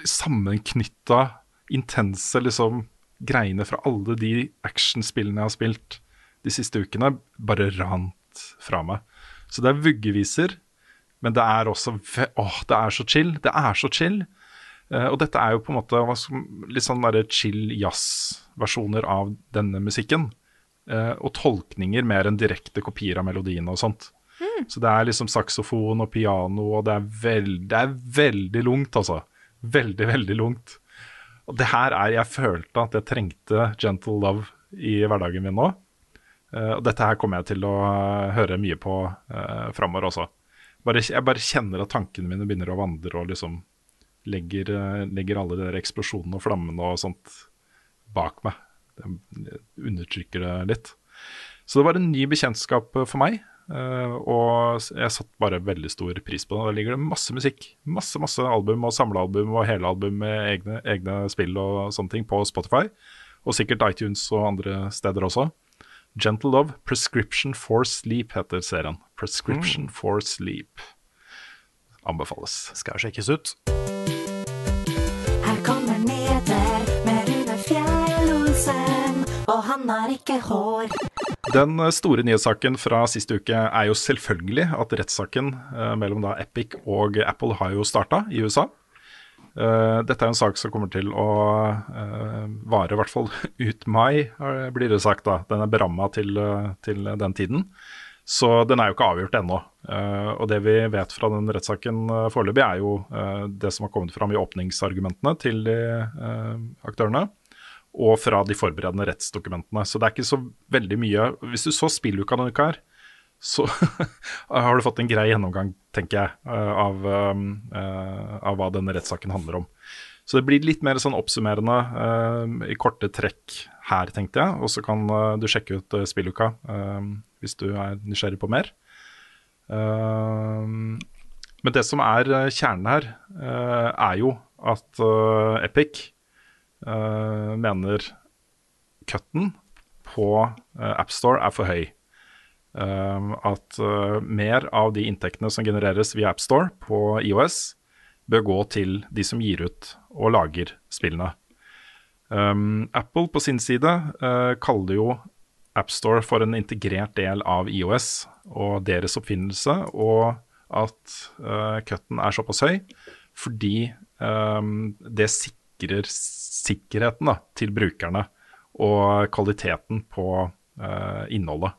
sammenknytta, intense liksom greiene fra alle de actionspillene jeg har spilt de siste ukene, bare rant fra meg. Så det er vuggeviser, men det er også Åh, det er så chill. Det er så chill. Uh, og dette er jo på en måte litt sånn derre chill jazz-versjoner av denne musikken. Uh, og tolkninger mer enn direkte kopier av melodiene og sånt. Mm. Så det er liksom saksofon og piano, og det er, veld, det er veldig lungt, altså. Veldig, veldig lungt. Og det her er Jeg følte at jeg trengte Gentle Love i hverdagen min nå. Uh, og dette her kommer jeg til å uh, høre mye på uh, framover også. Bare, jeg bare kjenner at tankene mine begynner å vandre og liksom legger, legger alle de der eksplosjonene og flammene og sånt bak meg. Jeg undertrykker det litt. Så det var en ny bekjentskap for meg. Uh, og jeg satte bare veldig stor pris på det. Der ligger det masse musikk. Masse masse album og samlealbum og helealbum med egne, egne spill og sånne ting på Spotify. Og sikkert iTunes og andre steder også. Gentle Love, Prescription for Sleep heter serien. Prescription for Sleep. Anbefales. Skal sjekkes ut. Her kommer Neder med Rune Fjell-Olsen, og han har ikke hår. Den eh, store nyhetssaken fra siste uke er jo selvfølgelig at rettssaken eh, mellom da Epic og Apple har jo starta i USA. Eh, dette er en sak som kommer til å eh, vare i hvert fall ut mai, blir det sagt. da. Den er beramma til, eh, til den tiden. Så den er jo ikke avgjort ennå. Og det vi vet fra den rettssaken foreløpig, er jo det som har kommet fram i åpningsargumentene til de aktørene. Og fra de forberedende rettsdokumentene. Så det er ikke så veldig mye Hvis du så spilluka denne uka her, så har du fått en grei gjennomgang, tenker jeg, eh, av, eh, av hva denne rettssaken handler om. Så det blir litt mer sånn oppsummerende eh, i korte trekk her, tenkte jeg. Og så kan du sjekke ut spilluka hvis du er nysgjerrig på mer. Men det som er kjernen her, er jo at Epic mener cutten på AppStore er for høy. Um, at uh, mer av de inntektene som genereres via AppStore på IOS, bør gå til de som gir ut og lager spillene. Um, Apple på sin side uh, kaller jo AppStore for en integrert del av IOS og deres oppfinnelse, og at uh, cutten er såpass høy fordi um, det sikrer sikkerheten da, til brukerne og kvaliteten på uh, innholdet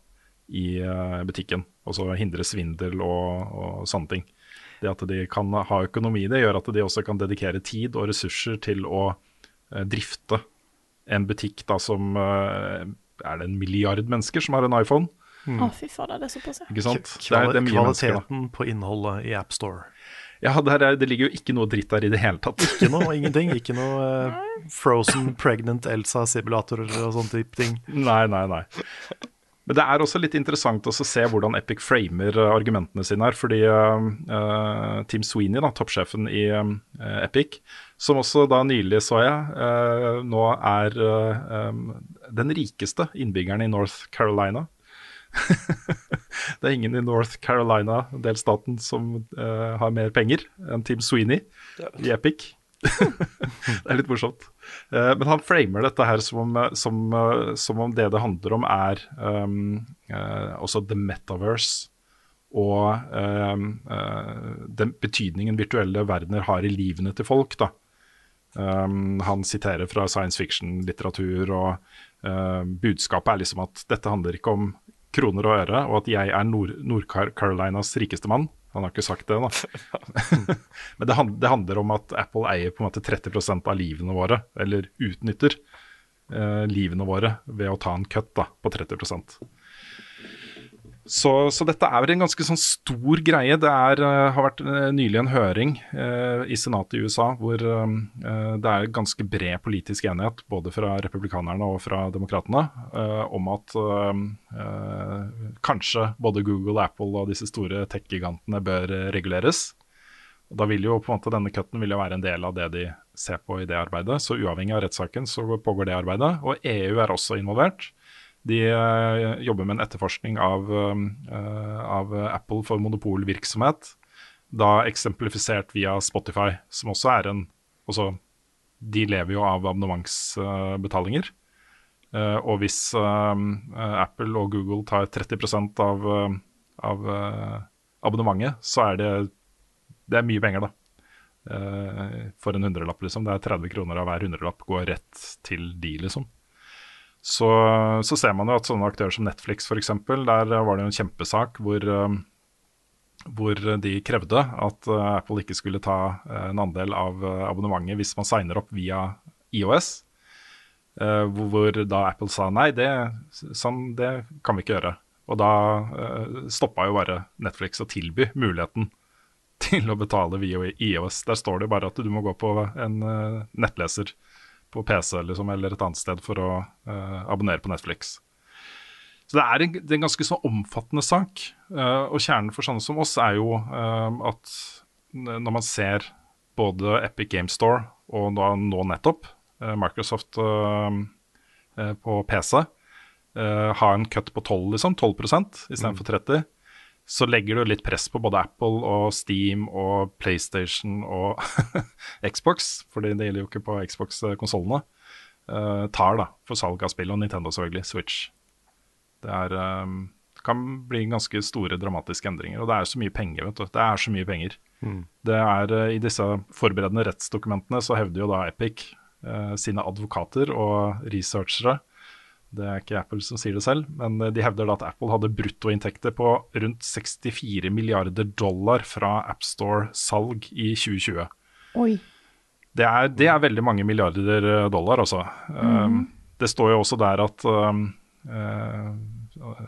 i uh, butikken. Og så hindre svindel og, og sånne ting. Det at de kan ha økonomi i det, gjør at de også kan dedikere tid og ressurser til å uh, drifte en butikk da som uh, Er det en milliard mennesker som har en iPhone? Å, fy fader, det er såpass, ja. Ikke sant? Det er- det er kvaliteten på innholdet i AppStore. Ja, der er, det ligger jo ikke noe dritt der i det hele tatt. Ikke noe, ingenting. Ikke noe uh, frozen pregnant Elsa-simulatorer og sånne type ting. Nei, nei, nei. Men det er også litt interessant å se hvordan Epic framer eh, argumentene sine her. Fordi uh, Tim Sweeney, da, toppsjefen i uh, Epic, som også da nylig så jeg, uh, nå er eh, em, den rikeste innbyggeren i North Carolina. det er ingen i North Carolina, delstaten, som eh, har mer penger enn Tim Sweeney i Epic. det er litt morsomt. Eh, men han framer dette her som om, som, eh, som om det det handler om, er um, eh, også the metaverse. Og um, eh, den betydningen virtuelle verdener har i livene til folk. da. Um, han siterer fra science fiction-litteratur og uh, budskapet er liksom at dette handler ikke om kroner og øre, og at jeg er Nord- Nord-Carolinas rikeste mann. Han har ikke sagt det, da. Men det, hand- det handler om at Apple eier på en måte 30% av livene våre, eller utnytter eh, livene våre ved å ta en cut da, på 30 så, så dette er en ganske sånn stor greie. Det er, eh, har vært eh, nylig en høring eh, i senatet i USA hvor eh, det er ganske bred politisk enighet både fra republikanerne og fra demokratene eh, om at eh, eh, kanskje både Google, Apple og disse store tech-gigantene bør eh, reguleres. Og Da vil jo på en måte denne cutten vil jo være en del av det de ser på i det arbeidet. Så uavhengig av rettssaken så pågår det arbeidet. Og EU er også involvert. De eh, jobber med en etterforskning av, eh, av Apple for monopolvirksomhet. Da eksemplifisert via Spotify, som også er en også, De lever jo av abonnementsbetalinger. Eh, og hvis Apple og Google tar 30 av, av abonnementet, så er det, det er mye penger, da. For en hundrelapp, liksom. Det er 30 kroner av hver hundrelapp går rett til de, liksom. Så, så ser man jo at sånne aktører som Netflix f.eks., der var det jo en kjempesak hvor, eh, hvor de krevde at eh, Apple ikke skulle ta eh, en andel av abonnementet hvis man signer opp via IOS. Hvor, da Apple sa nei, det, sånn, det kan vi ikke gjøre. Og da stoppa jo bare Netflix å tilby muligheten til å betale via IOS. Der står det bare at du må gå på en nettleser på PC liksom, eller et annet sted for å eh, abonnere på Netflix. Så det er en, det er en ganske sånn omfattende sak. eh, og kjernen for sånne som oss er jo eh, at når man ser både Epic Game Store og nå, nå nettopp eh, Microsoft eh, eh, på PC ha en cut på 12, liksom, 12% istedenfor 30, så legger du litt press på både Apple og Steam og PlayStation og Xbox, fordi det gjelder jo ikke på Xbox-konsollene, uh, tar da for salg av spill, og Nintendo selvfølgelig, Switch. Det er, um, kan bli ganske store dramatiske endringer, og det er så mye penger, vet du. Det er så mye penger. Mm. Det er uh, I disse forberedende rettsdokumentene så hevder jo da Epic uh, sine advokater og researchere det er ikke Apple som sier det selv, men eh, de hevder da at Apple hadde bruttoinntekter på rundt 64 milliarder dollar fra AppStore-salg i 2020. Oi. Det er, det er veldig mange milliarder eh, dollar, altså. Um, det står jo også der at um, eh,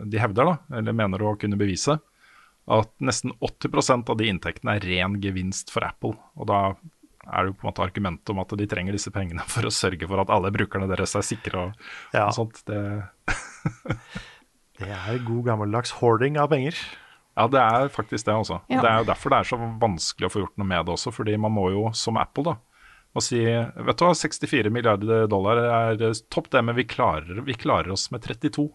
de hevder, da, eller mener å kunne bevise, at nesten 80% av de inntektene er ren gevinst for Apple. Og da er det jo på en måte argumentet om at de trenger disse pengene for å sørge for at alle brukerne deres er sikre og, Ja. og sånt. Det, Det er god gammeldags hoarding av penger. Ja, det er faktisk det, altså. Ja. Det er jo derfor det er så vanskelig å få gjort noe med det også. Fordi man må jo, som Apple, da, og si Vet du hva, 64 milliarder dollar er topp, det, men vi klarer, vi klarer oss med 32.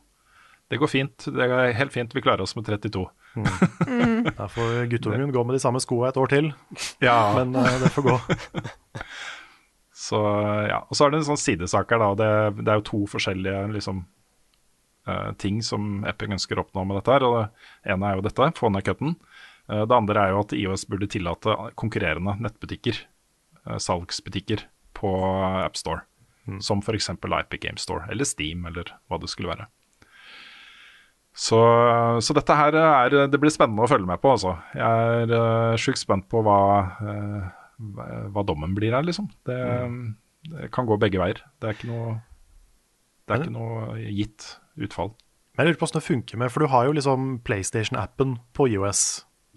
Det går fint. Det er helt fint. Vi klarer oss med 32. Da får guttungen gå med de samme skoa et år til. Ja. Men uh, det får gå. Så ja, Og så er det en sånn sidesak her, da. Det, det er jo to forskjellige liksom, uh, ting som Epic ønsker å oppnå med dette. her, og Det ene er jo dette, få ned cutten. Uh, det andre er jo at IOS burde tillate konkurrerende nettbutikker, eh, salgsbutikker, på AppStore. Som f.eks. Epic Game Store eller Steam, eller hva det skulle være. Så, så dette her er Det blir spennende å følge med på, altså. Jeg er uh, sjukt spent på hva, uh, hva, dommen blir her, liksom. Det, det kan gå begge veier. Det er ikke noe, det er ikke noe gitt utfall. Men jeg lurer på hvordan det funker med, for du har jo liksom PlayStation-appen på IOS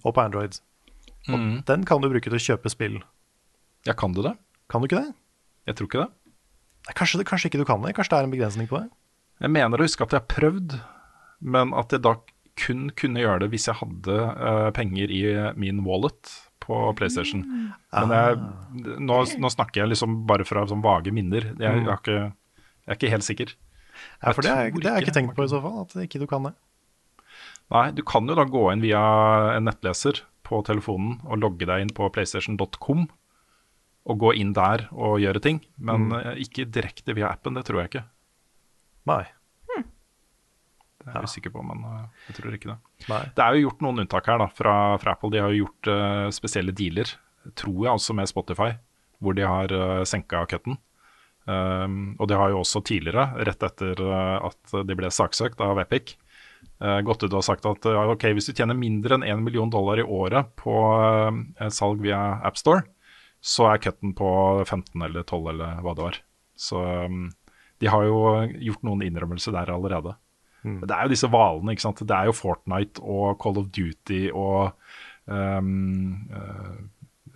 og på Android. Og mm. den kan du bruke til å kjøpe spill. Ja, kan du det? Kan du ikke det? Jeg tror ikke det. Kanskje, kanskje ikke du kan det? Kanskje det er en begrensning på det? Jeg mener å huske at jeg har prøvd, men at jeg da kun kunne gjøre det hvis jeg hadde uh, penger i min wallet på PlayStation. Men jeg, nå, nå snakker jeg liksom bare fra sånn vage minner. Jeg, jeg, har ikke, jeg er ikke helt sikker. Ja, for er, det har jeg ikke. ikke tenkt på i så fall, at ikke du kan det. Nei, du kan jo da gå inn via en nettleser på telefonen og logge deg inn på playstation.com og gå inn der og gjøre ting, men Mm. eh, ikke direkte via appen, det tror jeg ikke. Nei. Det er jeg usikker på, men eh, jeg tror ikke det. Nei. Det er jo gjort noen unntak her da, fra, fra Apple. De har jo gjort uh, spesielle dealer, tror jeg også med Spotify, hvor de har uh, senka cutten. Um, og de har jo også tidligere, rett etter at de ble saksøkt av Epic, uh, gått ut og sagt at uh, ok, hvis du tjener mindre enn 1 million dollar i året på salg via AppStore, så er cutten på 15 eller 12 eller hva det var. Så um, de har jo gjort noen innrømmelser der allerede. Men det er jo disse hvalene, ikke sant. Det er jo Fortnite og Call of Duty og um, uh,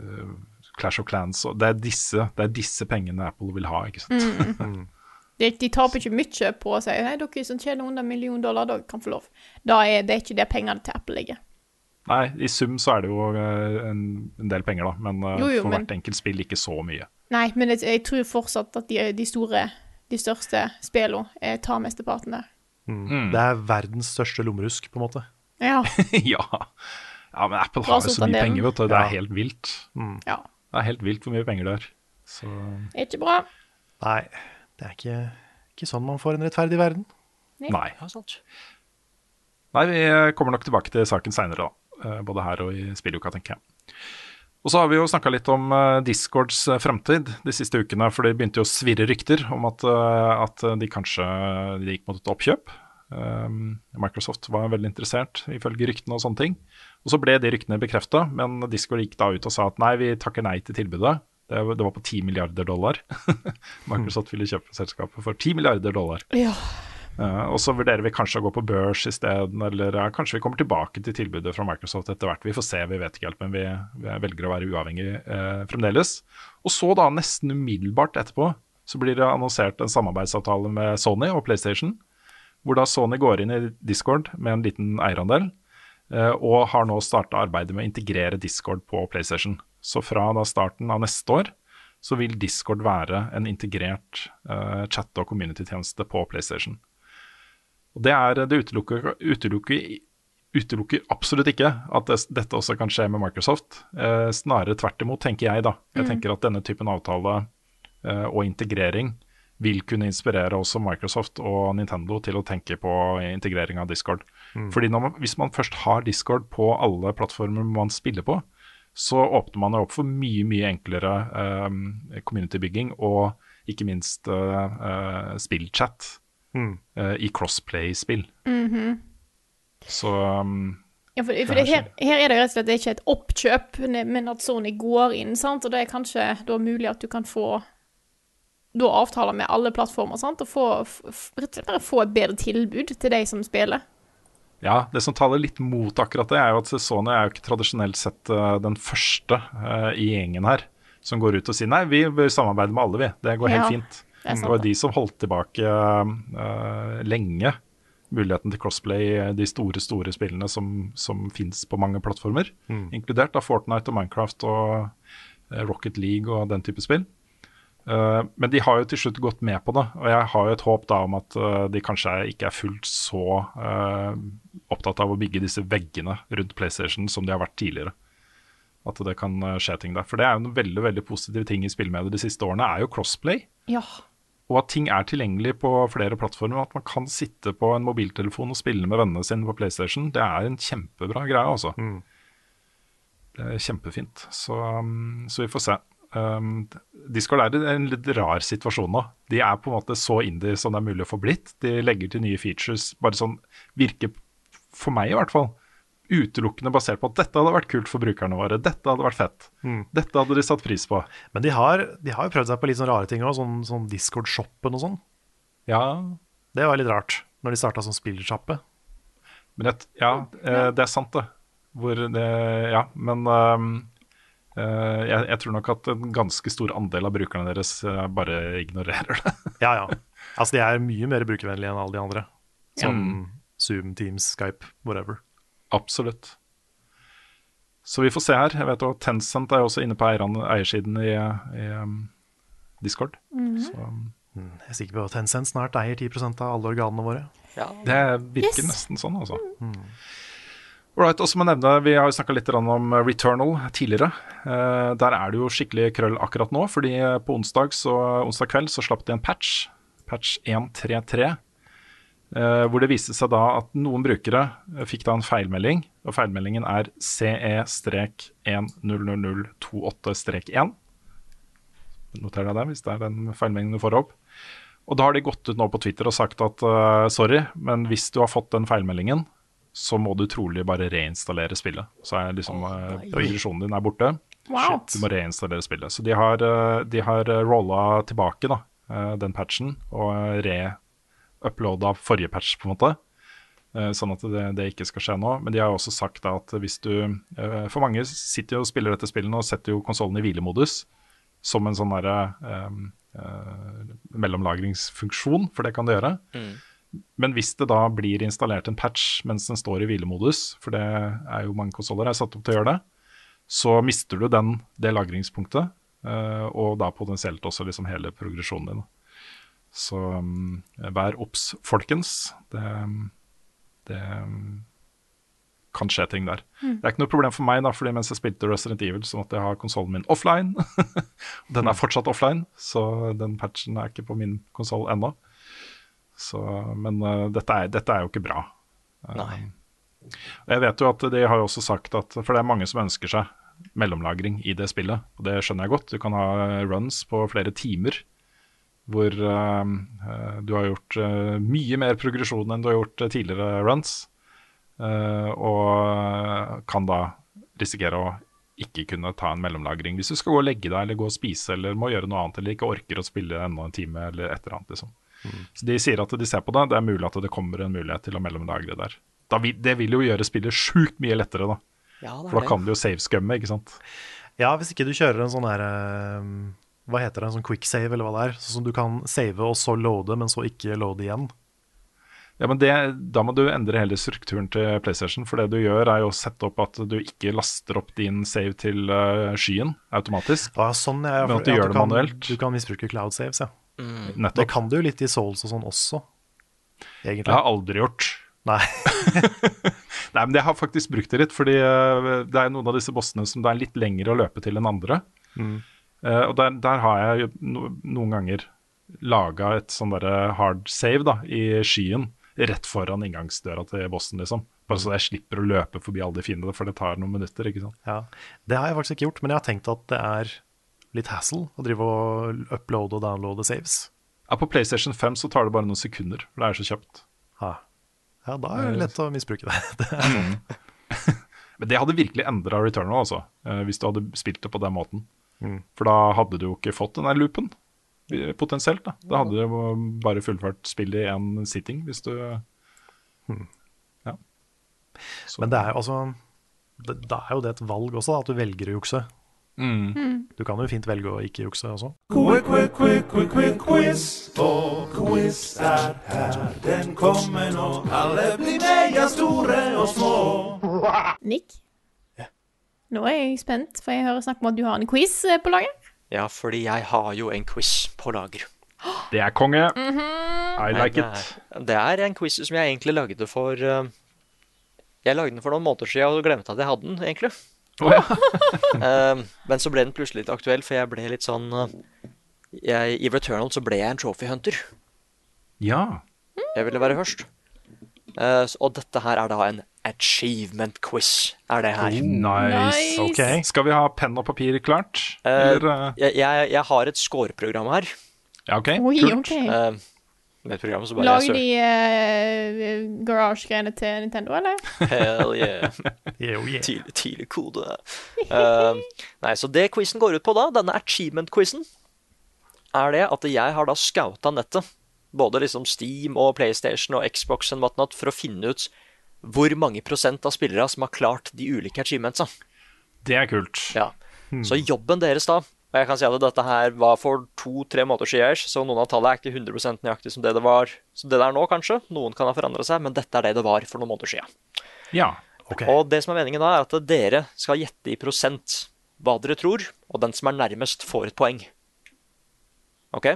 uh, Clash of Clans. Og det, er disse, det er disse pengene Apple vil ha, ikke sant. Mm. De, de taper ikke mye på å si Hei, dere som tjener under en million dollar, dere kan få lov. Da er det ikke der pengene til Apple ligger. Nei, i sum så er det jo uh, en, en del penger, da. Men Jo, jo, for men- hvert enkelt spill ikke så mye. Nei, men jeg, jeg tror fortsatt at de, de store, de største spillene eh, tar mesteparten der. Mm. Det er verdens største lommerusk, på en måte. Ja. ja. ja, men Apple har jo så mye penger, vet du. Det Ja. er helt vilt. ja. Det er helt vilt hvor mye penger det er. Så Ikke bra. Nei, det er ikke, ikke sånn man får en rettferdig verden. nei. Nei. Nei, vi kommer nok tilbake til saken seinere, da. Eh, Både her og i spilluka, tenker jeg. Og så har vi jo snakka litt om eh, Discords eh, fremtid de siste ukene, for det begynte jo å svirre rykter om at, eh, at de kanskje gikk mot et oppkjøp. Um, Microsoft var veldig interessert, ifølge ryktene og sånne ting. Og så ble de ryktene bekrefta, men Discord gikk da ut og sa at nei, vi takker nei til tilbudet. Det var på 10 milliarder dollar. Microsoft ville kjøpe selskapet for 10 milliarder dollar. Ja. Eh, og så vurderer vi kanskje å gå på børs isteden, eller ja, kanskje vi kommer tilbake til tilbudet fra Microsoft etter hvert. Vi får se, vi vet ikke helt, men vi, vi velger å være uavhengig uh, fremdeles. Og så da, nesten umiddelbart etterpå, så blir det annonsert en samarbeidsavtale med Sony og PlayStation, hvor da Sony går inn i Discord med en liten eierandel, uh, og har nå starta arbeidet med å integrere Discord på PlayStation. Så fra da starten av neste år så vil Discord være en integrert chat- og community-tjeneste på PlayStation. Og det, er, det utelukker, utelukker, utelukker absolutt ikke at det, dette også kan skje med Microsoft. Eh, snarere tvert imot, tenker jeg da. Jeg Mm. tenker at denne typen avtale eh, og integrering vil kunne inspirere også Microsoft og Nintendo til å tenke på integrering av Discord. Fordi når man, hvis man først har Discord på alle plattformer man spiller på, så åpner man jo opp for mye, mye enklere eh, community-bygging og ikke minst eh, eh, spillchat Mm. eh, i crossplay-spill. Mhm. Så um, Ja, for, for Det det, er her, her er det rett og slett ikke et oppkjøp, men at Sony går inn, sant? og det er kanskje da mulig at du kan få da avtaler med alle plattformer, sant? og få, rett og slett bare få et bedre tilbud til de som spiller. ja, det som taler litt mot akkurat det, er jo at Sony er jo ikke tradisjonelt sett eh, den første uh, i gjengen her som går ut og sier nei, vi bør samarbeide med alle, vi. Det går helt Ja, fint. Det er Det var de som holdt tilbake uh, lenge muligheten til crossplay i de store store spillene som, som fins på mange plattformer, inkludert da Fortnite og Minecraft og eh, Rocket League og den type spill. Uh, men de har jo til slutt gått med på det, og jeg har jo et håp da om at uh, de kanskje ikke er fullt så uh, opptatt av å bygge disse veggene rundt PlayStation som de har vært tidligere. At det kan eh, skje ting der. For det er jo en veldig veldig positiv ting i spillmediet de siste årene, er jo crossplay. Ja. Og at ting er tilgjengelig på flere plattformer. At man kan sitte på en mobiltelefon og spille med vennene sine på PlayStation. Det er en kjempebra greie, altså. Det er kjempefint. Så, um, så vi får se. Um, Discord er i en litt rar situasjon nå. De er på en måte så indie som det er mulig å få blitt. De legger til nye features, bare sånn virker for meg i hvert fall utelukkende basert på at dette hadde vært kult for brukerne våre. Dette hadde vært fett. Dette hadde de satt pris på. Men de har, de har jo prøvd seg på litt sånne rare ting òg, sånn, sånn Discord-shoppen og sånn. Ja, Det var litt rart, når de starta som spillersjappe. Men et, ja, eh, det er sant, det. Hvor det ja, men um, uh, jeg, jeg tror nok at en ganske stor andel av brukerne deres eh, bare ignorerer det. Ja, ja. Altså, de er mye mer brukervennlige enn alle de andre. Som Mm. Zoom, Teams, Skype, whatever. Absolutt. Så vi får se her. Jeg vet jo Tencent er også inne på eiersiden i, i um, Discord. Så um, Jeg er sikker på at Tencent snart eier 10% av alle organene våre. Ja, det virker Yes. nesten sånn, altså. Alright, og som må jeg nevne, Vi har jo snakka litt om Returnal tidligere. Eh, der er det jo skikkelig krøll akkurat nå, fordi på onsdag, så, onsdag kveld så slapp de en patch, patch 133, eh, hvor det viste seg da at noen brukere eh, fikk da en feilmelding, og feilmeldingen er E CE-100028-1. Noter deg det hvis det er den feilmeldingen du får opp. Og da har de gått ut nå på Twitter og sagt at uh, sorry, men hvis du har fått den feilmeldingen, så må du trolig bare reinstallere spillet. Så er liksom uh, progresjonen din er borte. Wow. Du må reinstallere spillet. Så de har, uh, de har rolla tilbake da, eh, den patchen og uh, re-uploada forrige patch, på en måte. Eh, sånn at det, det ikke skal skje nå. Men de har også sagt da at hvis du eh, For mange sitter jo og spiller dette spillet og setter jo konsollen i hvilemodus som en sånn derre um, uh, mellomlagringsfunksjon, for det kan det gjøre. Mm. Men hvis det da blir installert en patch mens den står i hvilemodus, for det er jo mange konsoller er satt opp til å gjøre det, så mister du den, det lagringspunktet, Uh, og da potensielt også liksom hele progresjonen din. Så um, vær obs, folkens. Det, det um, kan skje ting der. Mm. Det er ikke noe problem for meg, da, fordi mens jeg spilte Resident Evil, så måtte jeg ha konsollen min offline. den er fortsatt offline, så den patchen er ikke på min konsoll ennå. Men uh, dette, er, dette er jo ikke bra. Nei. Og Jeg vet jo at de har jo også sagt at For det er mange som ønsker seg mellomlagring i det spillet, og det skjønner jeg godt. Du kan ha runs på flere timer hvor uh, du har gjort uh, mye mer progresjon enn du har gjort uh, tidligere runs, uh, og kan da risikere å ikke kunne ta en mellomlagring hvis du skal gå og legge deg eller gå og spise eller må gjøre noe annet eller ikke orker å spille enda en time eller et eller annet. liksom. Så De sier at de ser på det. Det er mulig at det kommer en mulighet til å mellomlagre der. Da vil, det vil jo gjøre spillet sjukt mye lettere, da. Ja, For da det. kan du jo savescumme, ikke sant. Ja, hvis ikke du kjører en sånn her eh, Hva heter det, en sånn quick save, eller hva det er? Sånn som du kan save og så loade, men så ikke loade igjen. Ja, men det, Da må du endre hele strukturen til PlayStation. For det du gjør, er jo å sette opp at du ikke laster opp din save til eh, skyen automatisk. Ja, sånn, ja, men at du ja, gjør det kan, manuelt. Du kan misbruke cloud saves, ja. Mm. Nettopp. Det kan du jo litt i Souls og sånn også, egentlig. Det har jeg aldri gjort. Nei. Nei, men jeg har faktisk brukt det litt, fordi eh, det er noen av disse bossene som det er litt lengre å løpe til enn andre. Mm. Eh, og der, der har jeg no, noen ganger laga et sånn derre hard save da, i skyen, rett foran inngangsdøra til bossen, liksom. Bare så jeg slipper å løpe forbi alle de fiendene, for det tar noen minutter, ikke sant. Ja, Det har jeg faktisk ikke gjort, men jeg har tenkt at det er litt hassle å drive og uploade og downloade saves. Ja, på PlayStation 5 så tar det bare noen sekunder, for det er så kjapt. Ja, ja da er det lett å misbruke det. det er sånn. Men det hadde virkelig endra Returnal, altså, eh, hvis du hadde spilt det på den måten. Mm. For da hadde du jo ikke fått den der loopen, eh, potensielt. Da Da hadde du jo bare fullført spillet i én sitting, hvis du Ja. Men det er jo altså det, Da er jo det et valg også, da, at du velger å jukse. Mm. Mm. Du kan jo fint velge å ikke jukse også. Quick, quick, quick, quick, quick, quiz. For quiz er her, den kommer nå. Alle blir med, ja, store og små. Nick? Nå er jeg spent, for jeg hører snakk om at du har en quiz eh, på lager. Ja, fordi jeg har jo en quiz på lager. Det er konge. Mhm. I like Men, it. Det er en quiz som jeg egentlig lagde for eh, Jeg lagde den for noen måneder siden og glemte at jeg hadde den, egentlig. Eh, men så ble den plutselig litt aktuell, for jeg ble litt sånn jeg, I Returnal så ble jeg en trophy hunter. Ja. Jeg ville være først. Eh, og dette her er da en achievement quiz. Er det her. Nice. Ok. Skal vi ha penn og papir klart? Eh, Eller, eh, jeg, jeg, jeg har et scoreprogram her. ja, ok. Oi, Kult. ok. Eh, med et program som bare Lager de uh, garage-greiene til Nintendo, eller? Hell yeah. Yeah, yeah. Tidlig, tidlig kode. Uh, nei, så det quizen går ut på da, denne achievement-quizen, er det at jeg har da scouta nettet, både liksom Steam og PlayStation og Xbox og whatnot, for å finne ut hvor mange prosent av spillere som har klart de ulike achievementsa. Det er kult. Ja. Så jobben deres da Og jeg kan si at dette her var for to-tre måneder siden, så noen av tallene er ikke 100% nøyaktig som det det var som det det er nå, kanskje. Noen kan ha forandra seg, men dette er det det var for noen måneder siden. Ja. Og det som er meningen da, er at dere skal gjette i prosent hva dere tror, og den som er nærmest, får et poeng. OK?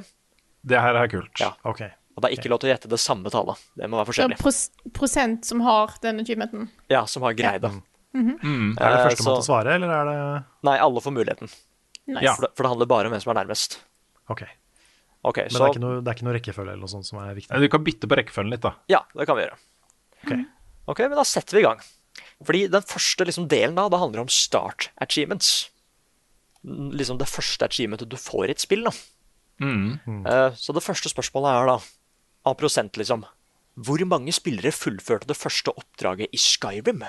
Det her er kult. Ja. Og det er ikke lov til å gjette det samme tallet. Det må være Så forskjellig. pros prosent som har den achievementen. Ja, som har greid det. Mhm. Mm. Er det første førstemann til å svare, eller er det Nei, alle får muligheten. Nice. Ja. For, det, for det handler bare om hvem som er nærmest. Ok. okay Men så det, er ikke noe, det er ikke noe rekkefølge eller noe sånt som er viktig? Du kan bytte på rekkefølgen litt, da. Ja, det kan vi gjøre. Ok. Ok, men da setter vi i gang. Fordi den første liksom, delen da, det handler om start achievements. liksom det første achievementet du får i et spill. da. Mm. Mm. så det første spørsmålet er da, av prosent, liksom Hvor mange spillere fullførte det første oppdraget i Skyrim?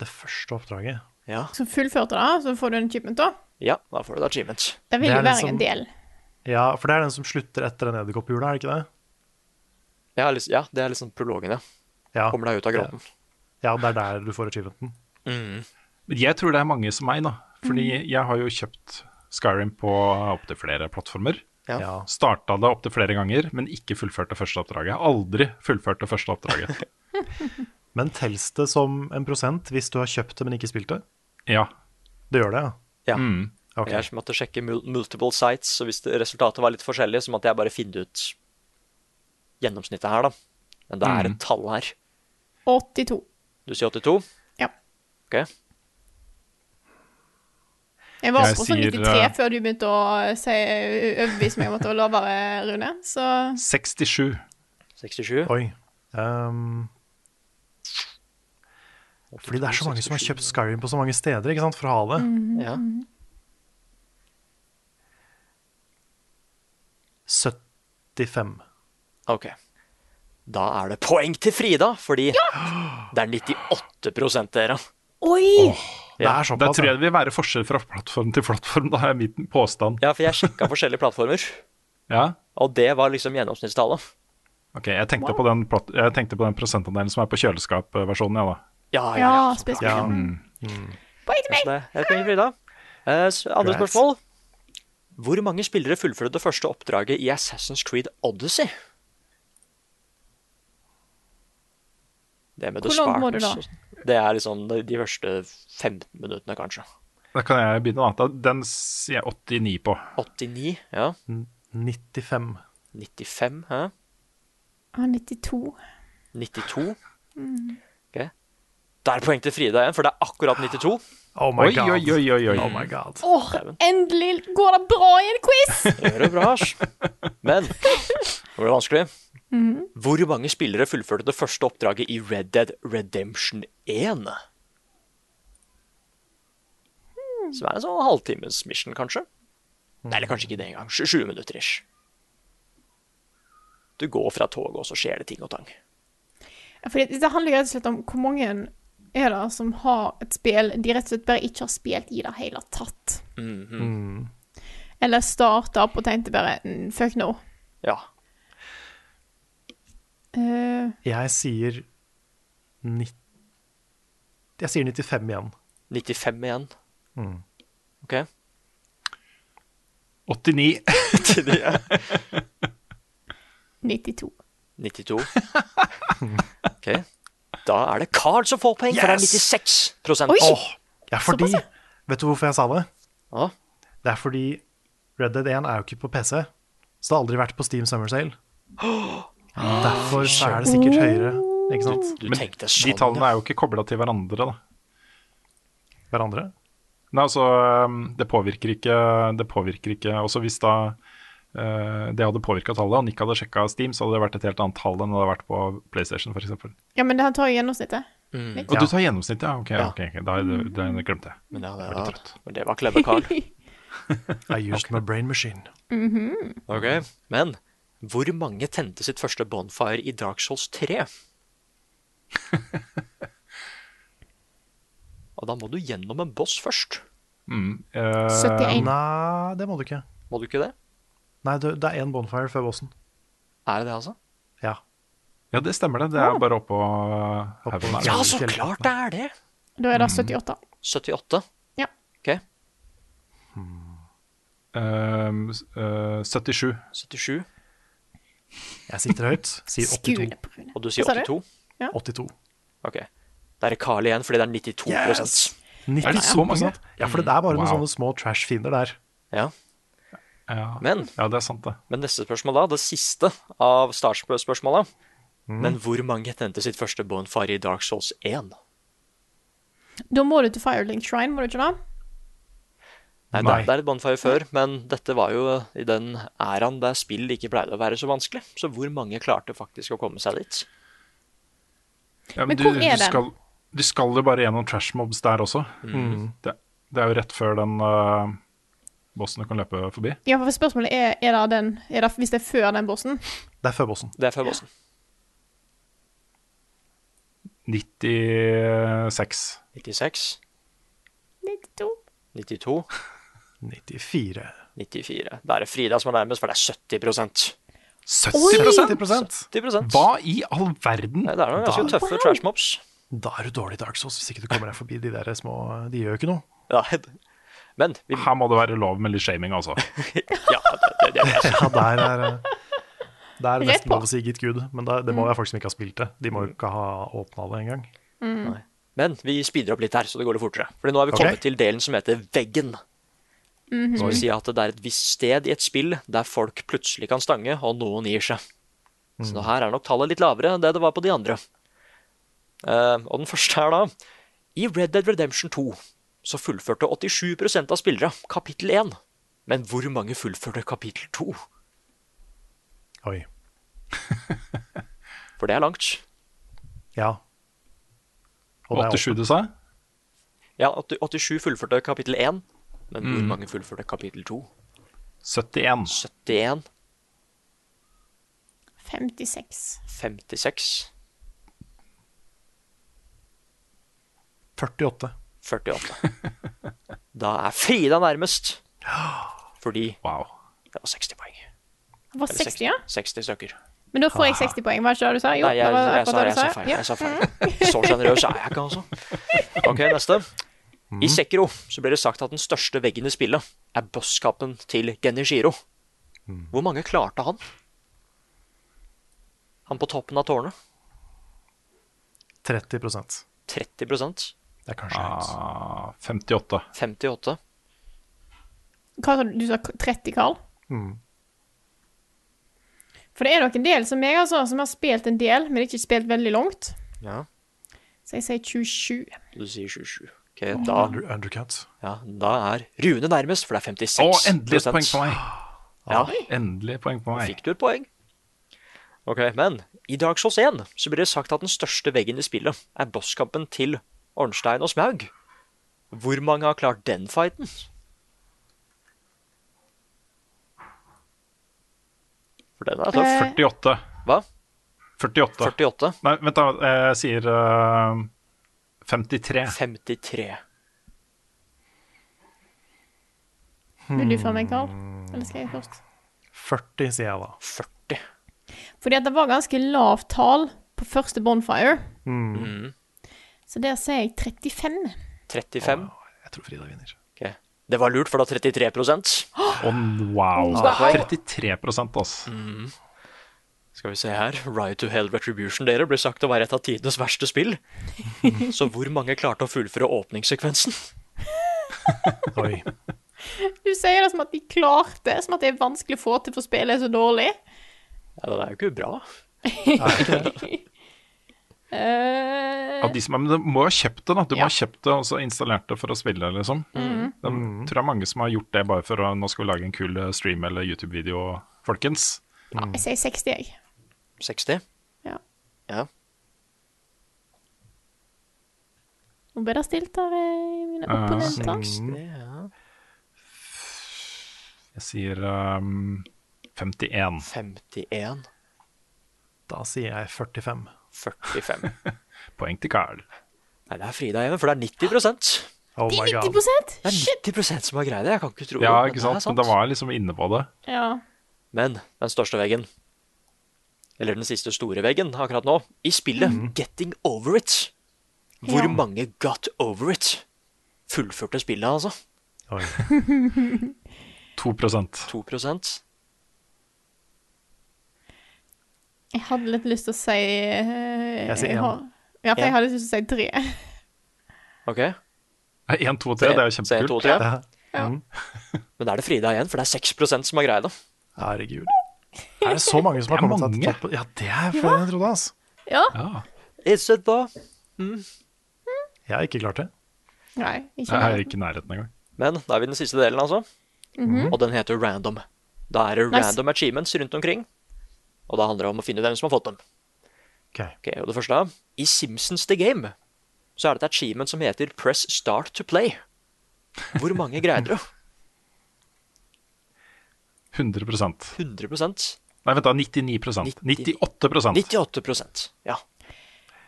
Det første oppdraget. Ja, Så fullførte det, så får du en achievement, da. ja da får du et achievement. Det vil jo være liksom- en del. Ja, for det er den som slutter etter den edderkopphjula, er det ikke det? Ja, ja, det er liksom prologen, ja. Ja. Kommer deg ut av grotten. ja, det er der du får achievementen. Mm. Men Jeg tror det er mange som meg, da. Fordi jeg har jo kjøpt Skyrim på opptil flere plattformer. Ja. Ja. Starta det opptil flere ganger, men ikke fullført det første oppdraget. Aldri fullført det første oppdraget. Men telles det som en prosent hvis du har kjøpt det, men ikke spilt det? ja. Det gjør det, ja. Ja. Mm. Okay. Jeg måtte sjekke multiple sites, så hvis resultatet var litt forskjellig, så måtte jeg bare finne ut gjennomsnittet her, da. Men det er et tall her. 82. Du sier 82? Ja. Ok. Jeg var Jeg på sånn sier, 93 eh, før du begynte å si, overbevise meg om at det var lavere, Rune. Så 67. 67? Oi. Um, fordi det er så mange som har kjøpt Skyrim på så mange steder ikke sant, for å ha det. Ja. 75. Ok. Da er det poeng til Frida, fordi det er 98 dere. Oi! Det er såpass, da tror jeg det vil være forskjell fra plattform til plattform. Da er min påstand. Ja, for jeg sjekka forskjellige plattformer, Ja, og det var liksom gjennomsnittstallet. ok, Jeg tenkte, på, den, platt- jeg tenkte på den prosentandelen som er på kjøleskapversjonen, ja da. Ja, ja, Ja, ja. spesifikt. Ja. Poeng til Frida. Eh, andre spørsmål. Hvor mange spillere fullførte det første oppdraget i Assassin's Creed Odyssey? Det med The Hvor langt må du da? Det er liksom de, de første 15 minuttene, kanskje. Da kan jeg begynne, da. Den sier jeg 89 på. 89, ja. 95. 95, hæ? Ja, 92. 92. Ok. Da er det poeng til Frida igjen, for det er akkurat 92. Oh my Oi, god. oi, oi, oi, oi. Oh my god. Åh, endelig går det bra i en quiz! Det gjør det bra. ass. Men nå blir det vanskelig. Hvor mange spillere fullførte det første oppdraget i Red Dead Redemption 1? Som er en sånn halvtimes mission, kanskje? Nei, eller kanskje ikke det engang. 20 minutter ish. Du går fra toget, og så skjer det ting og tang. Fordi det handler rett og slett om hvor mange er det som har et spill de rett og slett bare ikke har spilt i det hele tatt. Mhm. Eller starta opp og tenkte bare mm, fuck no. Ja. Eh, Jeg sier 90 Jeg sier 95 igjen. 95 igjen. Mm. OK. 89. 92. 92. OK. Da er det Carl som får poeng, for det er 96 Oi! Åh, ja, fordi Vet du hvorfor jeg sa det? Ja. Det er fordi Red Dead 1 er jo ikke på PC, så det har aldri vært på Steam Summer Sale. Derfor så er det sikkert høyere, ikke sant? Du Men tenkte de sånn, tallene er jo ikke kobla til hverandre, da. Hverandre. Nei, altså, um, det påvirker ikke Det påvirker ikke Også hvis da uh, det hadde påvirka tallet, og Nick hadde sjekka Steam, så hadde det vært et helt annet tall enn det hadde vært på PlayStation, f.eks. Ja, men det tar jo gjennomsnittet. Mm. Og du tar gjennomsnittet, ja? Ok, Ja. ok, ok, da det, det glemte jeg. Men, det, var litt ja, trøtt. men det var clever, Carl. I used my brain machine. Ok, Men hvor mange tente sitt første bonfire i Dark Souls 3? Og da må du gjennom en boss først. Mm, uh, 71. Nei, det må du ikke. Må du ikke det? Nei, det, det er én bonfire før bossen. Er det det, altså? Ja. Ja, det stemmer det. Det er bare oppå uh, haugen. Ja, så klart det er det! Da er det 78. 78. Ja. Ok, Um, uh, 77. 77. Jeg sitter høyt. Sier 82. Skule. Og du sier Hva sa du? 82? 82. Ok. Da er det Carl igjen, fordi det er 92 Yes! Er det så mange? Ja, for det er bare noen Wow. sånne små trash-fiender der. Ja. Ja. Men, ja, det er sant, det. men neste spørsmål, da, det siste av startspørsmålet Men hvor mange tente sitt første bonfire i Dark Souls 1? Da må du til Firelink Shrine, må du ikke det? Nei, Nei. Det, det er et bonfire før, men dette var jo i den æraen der spill ikke pleide å være så vanskelig. Så hvor mange klarte faktisk å komme seg dit? Ja, Men hvor er den? skal, De skal jo bare gjennom trash mobs der også. Mm. Det, det er jo rett før den uh, bossen du kan løpe forbi. Ja, for spørsmålet er, er det den er det, Hvis det er før den bossen Det er før bossen. Det er før bossen. 96. 96. 92. 92. 94. 94. Da er det Frida som er nærmest, for det er 70% 70% 70% Hva i all verden? Nei, Det er noen ganske Da- tøffe trash mobs. Da er du dårlig i Dark Souls hvis ikke du kommer deg forbi de der små De gjør jo ikke noe. Ja, men vi, Her må det være lov med litt shaming, altså. ja, det, det, det, Ja, der er eh, Det er nesten lov å si gitt gud, men det, det må være folk som ikke har spilt det. De må jo ikke ha åpna det engang. Mm. Men vi speeder opp litt her, så det går litt fortere. Fordi nå er vi kommet kommet til delen som heter veggen. Som vil si at det er et visst sted i et spill der folk plutselig kan stange, og noen gir seg. Så nå her er nok tallet litt lavere enn det det var på de andre. Uh, og den første er da I Red Dead Redemption 2 så fullførte 87% av spillere kapittel 1. Men hvor mange fullførte kapittel 2? Oi. For det er langt. Ja. Og det er 87 du sa? Ja, 87 fullførte kapittel 1. Men hvor Mm. mange fullførte kapittel 2? 71. 71. 56. 56. 48. 48. Da er Frida nærmest. Fordi Wow. det var 60 poeng. Det var Eller 60, ja? 60 stykker. Men da får jeg 60 poeng, var det ikke det du sa? Jo, Nei, jeg, jeg, var jeg, sa, jeg sa feil. Ja. Jeg sa feil. Så sjenerøs er jeg ikke, altså. Ok, neste. I Sekiro så blir det sagt at den største veggen i spillet er bosskapen til Genishiro. Hvor mange klarte han? Han på toppen av tårnet? 30% 30% Det er kanskje høyt. Ah, 58. 58 Hva sa du? Du sa 30, Carl? Mm. For det er nok en del som meg, altså, som har spilt en del, men ikke spilt veldig langt. Ja, Så jeg sier 27. du sier 27. Ok, da, Under, undercut. ja, da er Rune nærmest, for det er 56 Å, endelig et poeng på meg! Ja, Endelig poeng på meg. fikk du et poeng. Ok, men i Dark Souls 1 så blir det sagt at den største veggen i spillet er bosskampen til Ornstein og Smaug. Hvor mange har klart den fighten? For den er tøff. Eh, 48. Hva? 48. 48. Nei, vent, da. Jeg sier eh, 53. 53. Vil du før meg, Karl? Eller skal jeg først? 40, sier jeg da. 40. Fordi at det var ganske lavt tall på første bonfire. Mm. Så der sier jeg 35. 35. Jeg tror Frida vinner. Okay. Det var lurt, for da 33 oh, wow. Wow. 33 altså. Skal vi se her. Riot to Hell Retribution dere blir sagt å være et av tidenes verste spill. Så hvor mange klarte å fullføre åpningssekvensen? Oi. Du sier det som at de klarte, som at det er vanskelig å få til for spillet er så dårlig. Ja, det er jo ikke bra. Nei. Av de som, men du må ha kjøpt det, da. Du må ha kjøpt det og så installert det for å spille, liksom. Det tror jeg mange som har gjort det bare for å nå skal vi lage en kul eh, stream eller YouTube-video, folkens. ja, jeg sier 60, jeg. 60? Ja. Ja. Nå ble det stilt her, mine opponenter? Uh, 60, ja. Jeg sier um, 51. 51. Da sier jeg 45. 45. Poeng til Carl. Nei, det er Frida igjen, for det er 90 Oh De my god. 90 Det er 90 som har greid det. Jeg kan ikke tro Ja, det, ikke sant? det er Men det var liksom inne på det. Ja. Men den største veggen, eller den siste store veggen akkurat nå, i spillet Getting Over It. Hvor Ja. mange got over it? Fullførte spillet, altså. Oi. 2 2 Jeg hadde litt lyst til å si eh, Jeg sier jeg Ja, for En. jeg hadde lyst til å si tre. OK? 1, 2 og 3, det er jo to, kjempekult. Ja. Ja. Mm. Men da er det Frida igjen, for det er 6% som har greid det. Herregud. Er det så mange som har kommet seg til? Ja, det er flere enn jeg trodde. altså. Ja. Ja. Is it da? Jeg har ikke klart det. Nei, ikke Jeg er ikke i nærheten engang. Men da er vi i den siste delen, altså. Og den heter random. Da er det Nice. random achievements rundt omkring. Og da handler det om å finne ut hvem som har fått dem. Ok. Ok, og det første I Simpsons The Game så er det et achievement som heter Press Start to Play. Hvor mange greide du? 100% 100 Nei, vent da, 99% 98% 98% ja.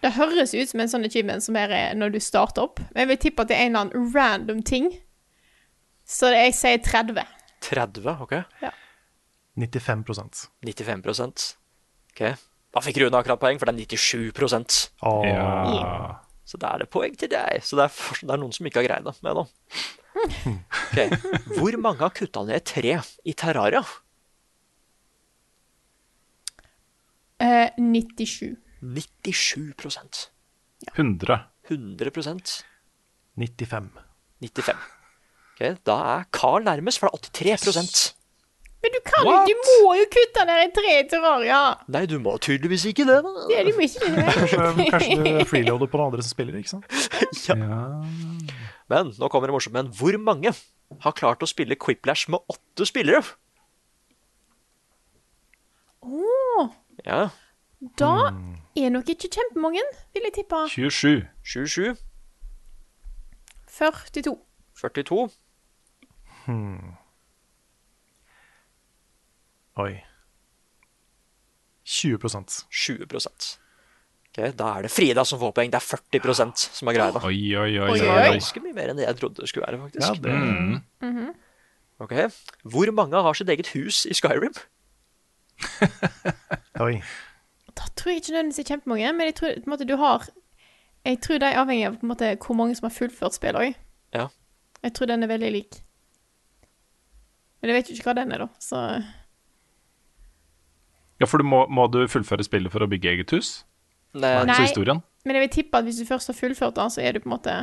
Det høres ut som en sånn achievement som er eh, når du starter opp. Men jeg vil tippe at det er en eller annen random ting. Så jeg sier 30. 30, OK. Ja. 95% 95% OK. Da fikk Rune akkurat poeng, for det er 97 Åh. Ja. Så da er det poeng til deg. Så det er, det er noen som ikke har greid det med nå. Ok, Hvor mange har kutta ned et tre i Terraria? Eh, 97. 97 100. 100% 95. 95. Okay, Da er Carl nærmest, for det er 83% Men du kan jo, What? du må jo kutte ned et tre i terraria. Nei, du må tydeligvis ikke det, da. Det er det. Kanskje, kanskje du freeloader på noen andre som spiller, ikke sant? Men nå kommer det morsomt. Men hvor mange har klart å spille Quiplash med åtte spillere? Åh, Ja. da er nok ikke kjempemange, vil jeg tippe. 27. 27, 42. 42 Hmm. Oi. 20% 20 Ok, Da er det Frida som får poeng. Det er 40% som er greia. det. Oi, oi, oi. Oi, er oi. ganske mye mer enn det jeg trodde det skulle være, faktisk. Ja, det Mm. Mhm. Ok, Hvor mange har sitt eget hus i Skyrim? Oi. Da tror jeg ikke nødvendigvis det er kjempemange, men jeg tror på en måte du har Jeg tror det er avhengig av på en måte, hvor mange som har fullført spillet òg. Ja. Jeg tror den er veldig lik. Men jeg vet jo ikke hva den er, da. Så Ja, for du må, må du fullføre spillet for å bygge eget hus? Nei, Så historien? Men jeg vil tippe at hvis du først har fullført den, så er du på en måte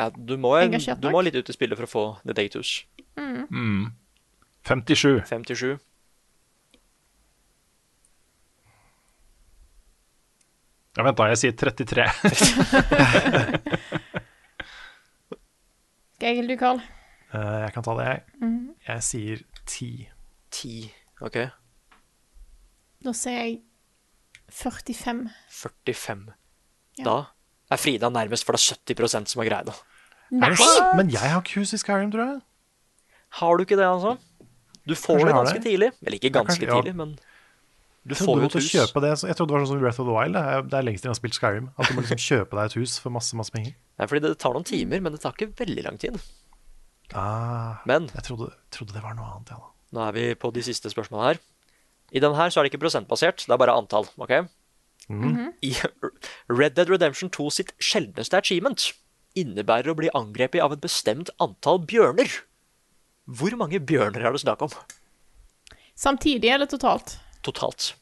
ja, du, må, Engasjert du må litt ut i spillet for å få ditt eget hus. Mm. 57. 57. Ja, vent da, jeg sier 33. Skal du, Carl? Uh, jeg kan ta det, jeg. Mm. Jeg sier 10. 10. OK. Da sier jeg 45. 45. Ja. Da er Frida nærmest, for det er 70% som har greid det. Nei! Er Men jeg har ikke hus i Skyrim, tror jeg. Har du ikke det, altså? Du får Kanskje det ganske det. tidlig. Eller ikke ganske kanskje- ja. tidlig, men du får jo et hus. kjøpe det. Jeg trodde det var sånn som Breath of the Wild. Det er, det er lengst siden jeg har spilt Skyrim. At du må liksom kjøpe deg et hus for masse masse penger. Nei, fordi det tar noen timer, men det tar ikke veldig lang tid. Ah, Men jeg trodde, trodde det var noe annet, ja da. nå er vi på de siste spørsmålene her. I den her så er det ikke prosentbasert, det er bare antall. ok? I Red Dead Redemption 2 sitt sjeldneste achievement innebærer å bli angrepet av et bestemt antall bjørner. Hvor mange bjørner er det snakk om Samtidig eller totalt? totalt?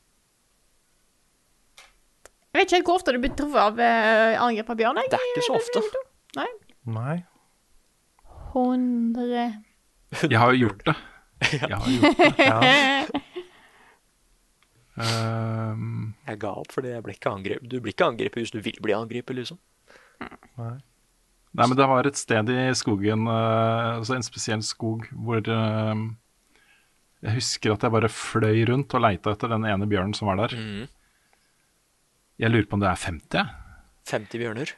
Jeg vet ikke helt hvor ofte du blir truffet av eh, angrep av bjørn. Det er ikke så ofte. Nei. Nei. 100 Jeg har jo gjort det. Jeg har gjort det. Ja. Ehm, Jeg ga opp fordi jeg ble ikke angrepet. Du blir ikke angrepet hvis du vil bli angrepet, liksom. nei, men det var et sted i skogen, eh, altså en spesiell skog, hvor eh, jeg husker at jeg bare fløy rundt og leita etter den ene bjørnen som var der. Mm. Jeg lurer på om det er 50? 50 bjørner.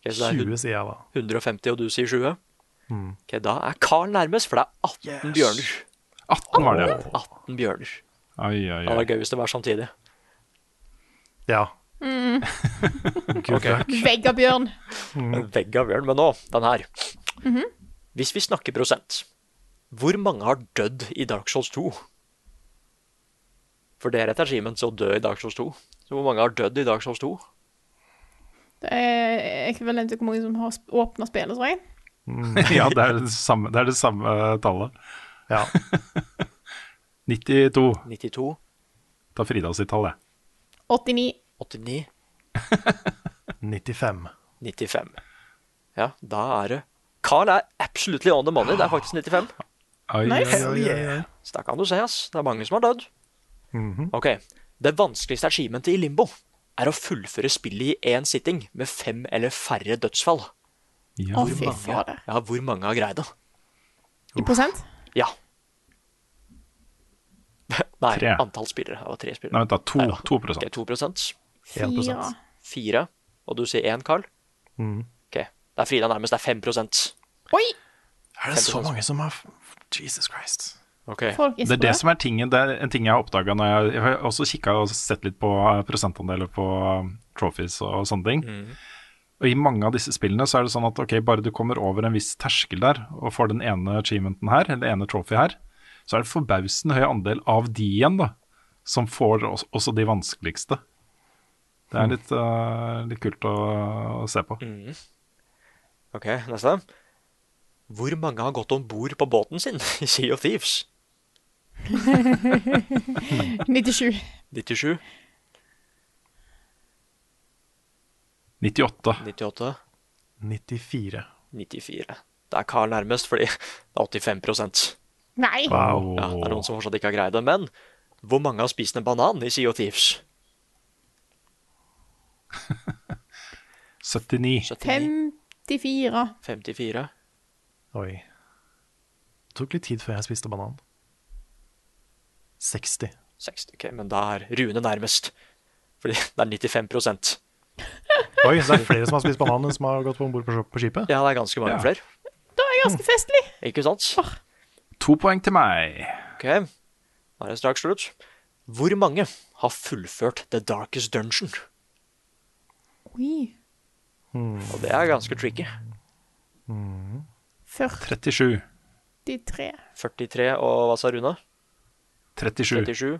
Okay, så det er 20 sier jeg da. 150, og du sier 20. Mm. Ok, Da er Carl nærmest, for det er 18 bjørner. 18 var det, ja. 18 bjørner. Oi, oi, Det var vært gøy hvis det var samtidig. Ja. Mm. okay. Vegg av bjørn. En vegg av bjørn. Men nå, den her. Hvis vi snakker prosent, hvor mange har dødd i Dark Souls 2? For det er et achievement å dø i Dark Souls 2. Så hvor mange har dødd i Dark Souls 2? Det er ekvivalent til hvor mange som har åpna spillet, tror jeg. Ja, det er det samme, det er det samme tallet. Ja. 92. 92? Ta Frida sitt tall, jeg. 89. 89? 95. 95. Ja, da er det Carl er absolutely on the money. Det er faktisk 95. Oi, Nice. oi, oi, oi, oi. Så da kan du se, ass. Det er mange som har dødd. Mhm. Ok. Det vanskeligste achievementet i Limbo er å fullføre spillet i én sitting med fem eller færre dødsfall. Ja. Fy fader. Ja, hvor mange har greid det? I prosent? Ja. Nei, Tre. antall spillere. Det var tre spillere. Nei, vent da, to, Neida. 2 Ok, 2% Fire. Fire. og du sier én, Carl. Mm. Ok, Det er Frida nærmest. Det er 5% Oi! Er det så 5%? mange som har Jesus Christ. Ok. Er Det er det som er tingen. Det er en ting jeg har oppdaga når jeg, jeg har også kikka og sett litt på eh, prosentandeler på um, trophies og sånne ting. Og i mange av disse spillene så er det sånn at ok, bare du kommer over en viss terskel der og får den ene achievementen her, eller ene trophy her, så er det forbausende høy andel av de igjen, da, som får også, også de vanskeligste. Det er litt, uh, litt kult å, å se på. Mm. Ok, neste. Hvor mange har gått om bord på båten sin i Sea of Thieves? 97. 97, 98. 98, 94. 94. Det er Carl nærmest, fordi det er 85 Nei. Wow. Ja, Det er noen som fortsatt ikke har greid det. Men hvor mange har spist en banan i Sea of Thieves? 79. 79, 54. 54. Oi. Det tok litt tid før jeg spiste banan. 60. 60. Ok, men da er Rune nærmest. Fordi det er 95% Oi, så det er flere som har spist banan enn som har gått om bord på, skip- på skipet? Ja, det er ganske mange Ja. flere. Da er jeg ganske festlig. Ikke sant? To poeng til meg. Ok, da er det straks slutt. Hvor mange har fullført The Darkest Dungeon? Oi. Og det er ganske tricky. 37. 43. 43, og hva sa Runa? 37. 37.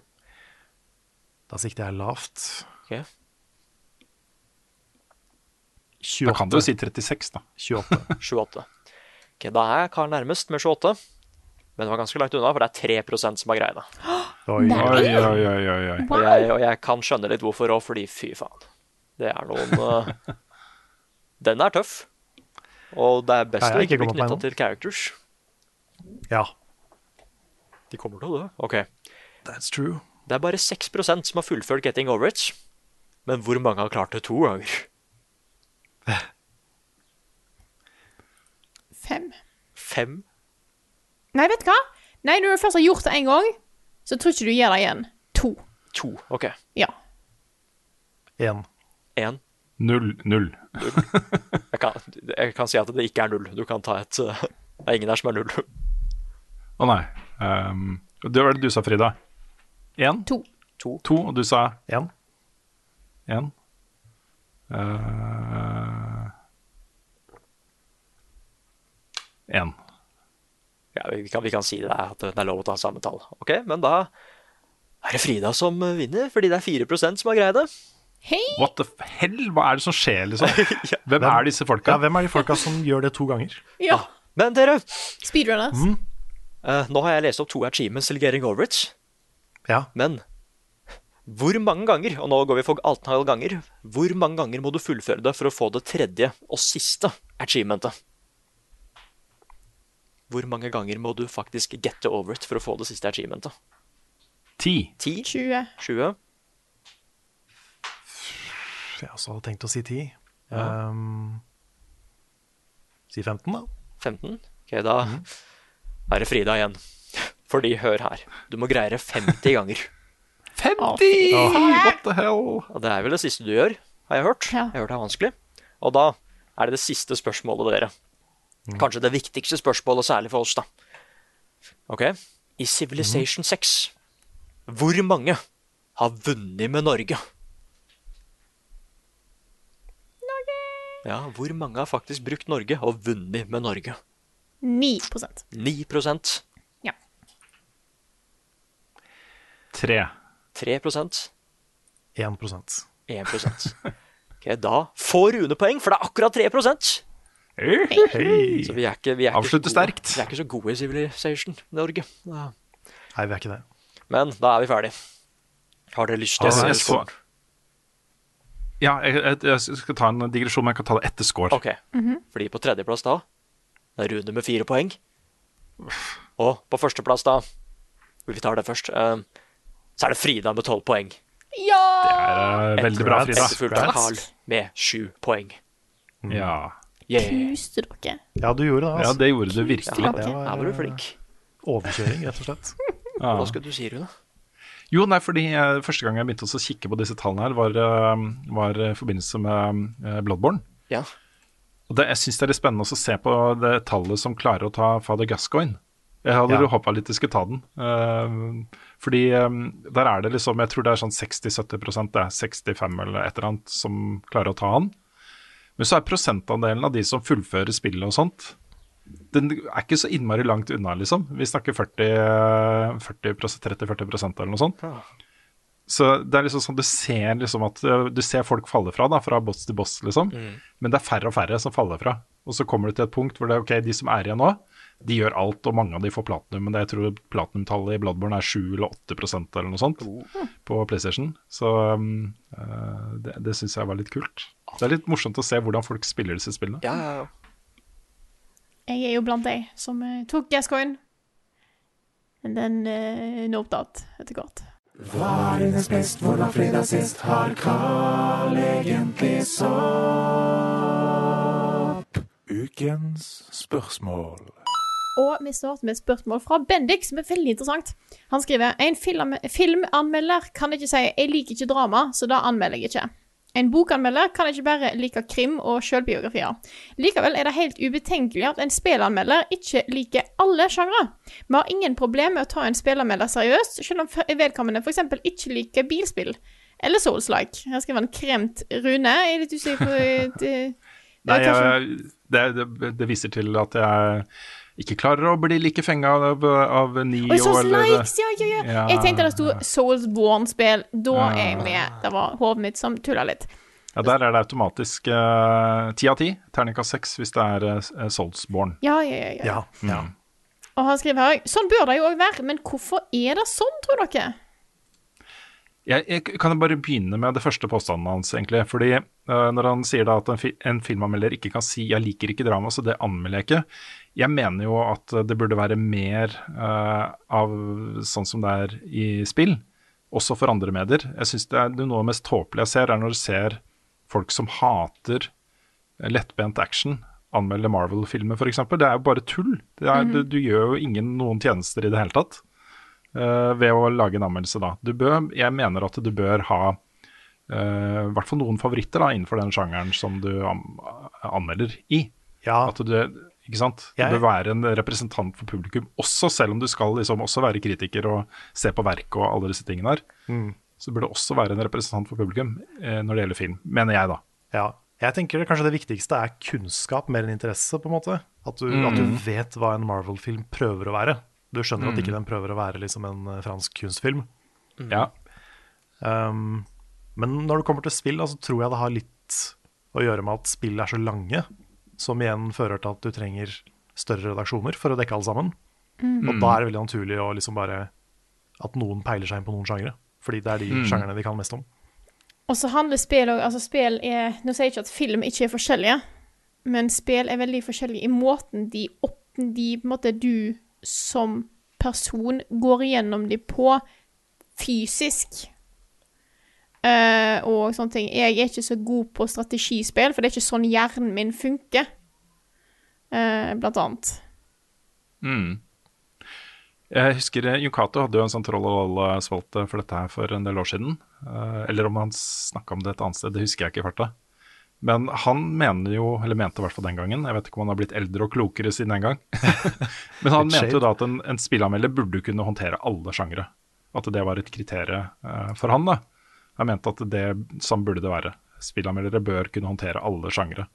Da sikter jeg lavt. Ok. 28. Da kan du jo si 36, da. 28. 28. Ok, Da er Karl nærmest med 28. Men det var ganske langt unna, for det er 3% som har greid det. Oi, Oi, oi, oi, oi. Og jeg, og jeg kan skjønne litt hvorfor òg, fordi fy faen. Det er noen eh, Den er tøff. Og det er best å ikke ikke bli knytta til characters. Ja, De kommer til å dø. Ok. that's true. Det er bare 6% som har fullført Getting Over It. Men hvor mange har klart det to ganger? Fem. Fem? Nei, vet du hva? Nei, når du først har gjort det én gang, så tror ikke du gjør det igjen. To. To. Ok. Ja. Én. Én. Null. Null. Jeg kan, jeg kan si at det ikke er null. Du kan ta et eh, Det er ingen her som er null. Å nei. Um, det var det du sa, Frida. Én? To. To. To, og du sa Én. én. Uh, én. Ja, vi kan, vi kan si det, at det er lov å ta samme tall. Ok, Men da er det Frida som vinner, fordi det er 4% som har greid det. Hei! What the hell? Hva er det som skjer, liksom? Hvem er disse folka? Ja, hvem er de folka som gjør det to ganger? Ja. Men dere, Speedrunners. eh, nå har jeg lest opp to achievements til Getting Over It. Ja. Men hvor mange ganger, og nå går vi for antall ganger, hvor mange ganger må du fullføre det for å få det tredje og siste achievementet? Hvor mange ganger må du faktisk get over it for å få det siste achievementet? Ti. 10? 20. 20? Jeg også hadde tenkt å si 10. Ja. Um, si 15, da. 15? Ok, da er det Frida igjen. Fordi, hør her, du må greie det 50 ganger. 50! What the hell? Og det er vel det siste du gjør, har jeg hørt. Ja. Jeg har hørt det er vanskelig. Og da er det det siste spørsmålet, dere. Kanskje det viktigste spørsmålet, særlig for oss, da. Ok? I Civilization 6, hvor mange har vunnet med Norge? Norge! Ja, hvor mange har faktisk brukt Norge og vunnet med Norge? 9% 9% Ja. 3 3% 1% 1% Ok, Da får Rune poeng, for det er akkurat 3 Hei. Så vi er ikke, vi er ikke Avslutte gode- sterkt. Vi er ikke så gode i Civilization Norge. Ja. Nei, vi er ikke det. Men da er vi ferdig. Har dere lyst til å Altså, se jeg så- Ja, jeg, jeg, jeg skal ta en digresjon, men jeg kan ta det etter score. Ok, fordi på tredjeplass da Det er Rune med fire poeng. Og på førsteplass da Vi tar det først. eh, så er det Frida med tolv poeng. Ja! Det er uh, veldig bra, Frida. Etterfulgt av Carl med sju poeng. Ja. Yeah. Knuste dere. Ja, du gjorde det. ja, Altså. det gjorde du virkelig. Ja, Det var, her var du flink. Overkjøring, rett og slett. Ja. Hva skal du si, Rune? Jo, nei, fordi eh, første gang jeg begynte å kikke på disse tallene her, var, eh, var i forbindelse med eh, Bloodborne. Ja. Og det, jeg syns det er litt spennende å se på det tallet som klarer å ta Father Gascoigne. Jeg hadde Ja. jo håpa litt de skulle ta den. Uh, fordi um, der er det liksom Jeg tror det er sånn 60-70 det er 65 eller et eller annet som klarer å ta han. Men så er prosentandelen av de som fullfører spillet og sånt, den er ikke så innmari langt unna, liksom. Vi snakker 40, 40 30-40% eller noe sånt. Så det er liksom sånn du ser liksom at uh, Du ser folk falle fra, da, fra boss til boss, liksom. Men det er færre og færre som faller fra. Og så kommer du til et punkt hvor det er ok, de som er igjen nå, de gjør alt, og mange av de får platinum. Men det, jeg tror platinumtallet i Bloodborne er 7 eller 8% eller noe sånt på PlayStation. Så um, det, det syns jeg var litt kult. Det er litt morsomt å se hvordan folk spiller disse spillene. Ja, ja, ja. Jeg er jo blant de som eh, tok Gascoigne. Men den uh, nopte att etter hvert. Hva er dines best, hvordan fredag sist har Carl egentlig sopp? Ukens spørsmål. Og vi starter med et spørsmål fra Bendik, som er veldig interessant. Han skriver en film, filmanmelder kan ikke si 'jeg liker ikke drama', så da anmelder jeg ikke. En bokanmelder kan ikke bare like krim og sjølbiografier. Likevel er det helt ubetenkelig at en spillanmelder ikke liker alle sjangre. Vi har ingen problem med å ta en spillanmelder seriøst, selv om vedkommende f.eks. ikke liker bilspill. Eller Souls-like. Her skriver han kremt Rune. Jeg er litt usikker på det- Nei, Jeg det, det, det viser til at jeg ikke klarer å bli like fenga av, av Nio Oi, Souls eller likes, ja, ja, ja. Ja. Jeg tenkte det sto Soulsborne-spill. Da Ja. er jeg med. Det var hodet mitt som tulla litt. Ja, der er det automatisk ti av ti. Terningkast seks hvis det er uh, Soulsborne. Ja, ja, ja. ja. Ja, Mm. Og han skriver her Sånn bør det jo òg være, men hvorfor er det sånn, tror dere? Jeg, jeg kan bare begynne med det første påstanden hans, egentlig. Fordi uh, når han sier da at en, fi en filmanmelder ikke kan si 'jeg liker ikke drama', så det anmelder jeg ikke. Jeg mener jo at det burde være mer uh, av sånn som det er i spill, også for andre medier. Jeg syns det er noe av det mest tåpelige jeg ser, er når du ser folk som hater lettbent action. Anmelde Marvel-filmer, f.eks. Det er jo bare tull. Det er, du, du gjør jo ingen noen tjenester i det hele tatt uh, ved å lage en anmeldelse da. Du bør, jeg mener at du bør ha eh, i hvert fall noen favoritter da, innenfor den sjangeren som du an anmelder i. ja. At du, ikke sant? Du bør være en representant for publikum, også selv om du skal liksom også være kritiker og se på verk og alle disse tingene her. Mm. Så bør du også være en representant for publikum eh, når det gjelder film, mener jeg da. Ja. Jeg tenker det, kanskje det viktigste er kunnskap mer enn interesse, på en måte. At du, at du vet hva en Marvel-film prøver å være. Du skjønner at ikke den prøver å være liksom en eh, fransk kunstfilm. Ja. Um, men når det kommer til spill, da, så tror jeg det har litt å gjøre med at spill er så lange, som igjen fører til at du trenger større redaksjoner for å dekke alle sammen. Og da er det veldig naturlig å liksom bare at noen peiler seg inn på noen sjangere. Fordi det er de sjangerne de kan mest om. Og så handler spill òg Altså, spill er Nå sier jeg ikke at film ikke er forskjellige, men spill er veldig forskjellige i måten de opp... De, på en måte, du som person går igjennom de på fysisk. Eh, og sånne ting. Jeg er ikke så god på strategispill, for det er ikke sånn hjernen min funker. uh, blant annet. Mm. Jeg husker eh, Yukato hadde jo en sånn Troll og Loll-spalte for dette her for en del år siden. Uh, eller om han snakka om det et annet sted, det husker jeg ikke i farta. Men han mener jo, eller mente i hvert fall den gangen, jeg vet ikke om han har blitt eldre og klokere siden den gang, men han mente jo da at en, en spillanmelder burde kunne håndtere alle sjangre. At det var et kriterium eh, for han. da. Han mente at det sånn burde det være. Spillanmeldere bør kunne håndtere alle sjangre.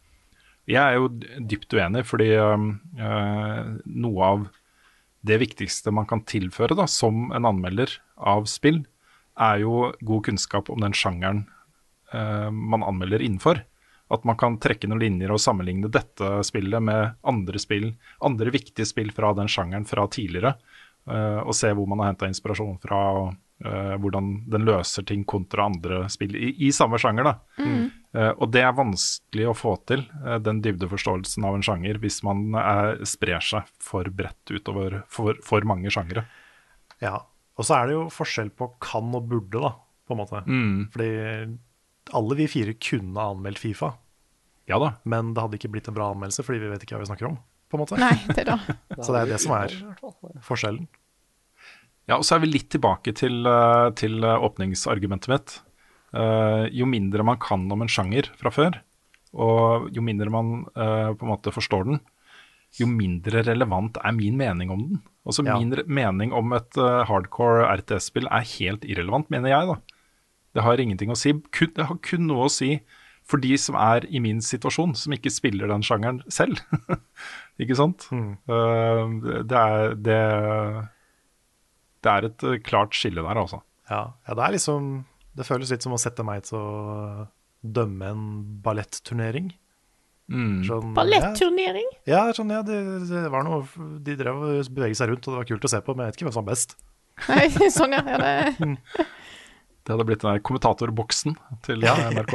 Jeg er jo dypt uenig, fordi eh, noe av det viktigste man kan tilføre da, som en anmelder av spill, er jo god kunnskap om den sjangeren øh, man anmelder innenfor. At man kan trekke noen linjer og sammenligne dette spillet med andre spill, andre viktige spill fra den sjangeren fra tidligere, øh, og se hvor man har henta inspirasjon fra, og eh, hvordan den løser ting kontra andre spill i, i samme sjanger. da. Eh, og det er vanskelig å få til, uh, den dybdeforståelsen av en sjanger, hvis man er, sprer seg for bredt utover for, for mange sjangere. Ja, og så er det jo forskjell på kan og burde, da, på en måte. Fordi alle vi fire kunne anmeldt Fifa, Ja da. men det hadde ikke blitt en bra anmeldelse fordi vi vet ikke hva vi snakker om, på en måte. Nei, det er da. Så det er det som er forskjellen. Ja, og så er vi litt tilbake til, eh, til eh, åpningsargumentet mitt. Eh, jo mindre man kan om en sjanger fra før, og jo mindre man på en måte forstår den, jo mindre relevant er min mening om den. Altså Ja. Min mening om et hardcore RTS-spill er helt irrelevant, mener jeg. da. Det har ingenting å si. Kun, det har kun noe å si for de som er i min situasjon, som ikke spiller den sjangeren selv. ikke sant? Mm. det, er, det, det er et eh, klart skille der, altså. Ja, ja, det er liksom Det føles litt som å sette meg til å dømme en balletturnering. Mm. Sånn, Balletturnering? Ja, ja, sånn, ja det, det var noe De drev og beveget seg rundt, og det var kult å se på, men jeg vet ikke hvem som var best. Nei, sånn, ja. ja det... Det hadde blitt den der kommentatorboksen til Ja. eh, NRK.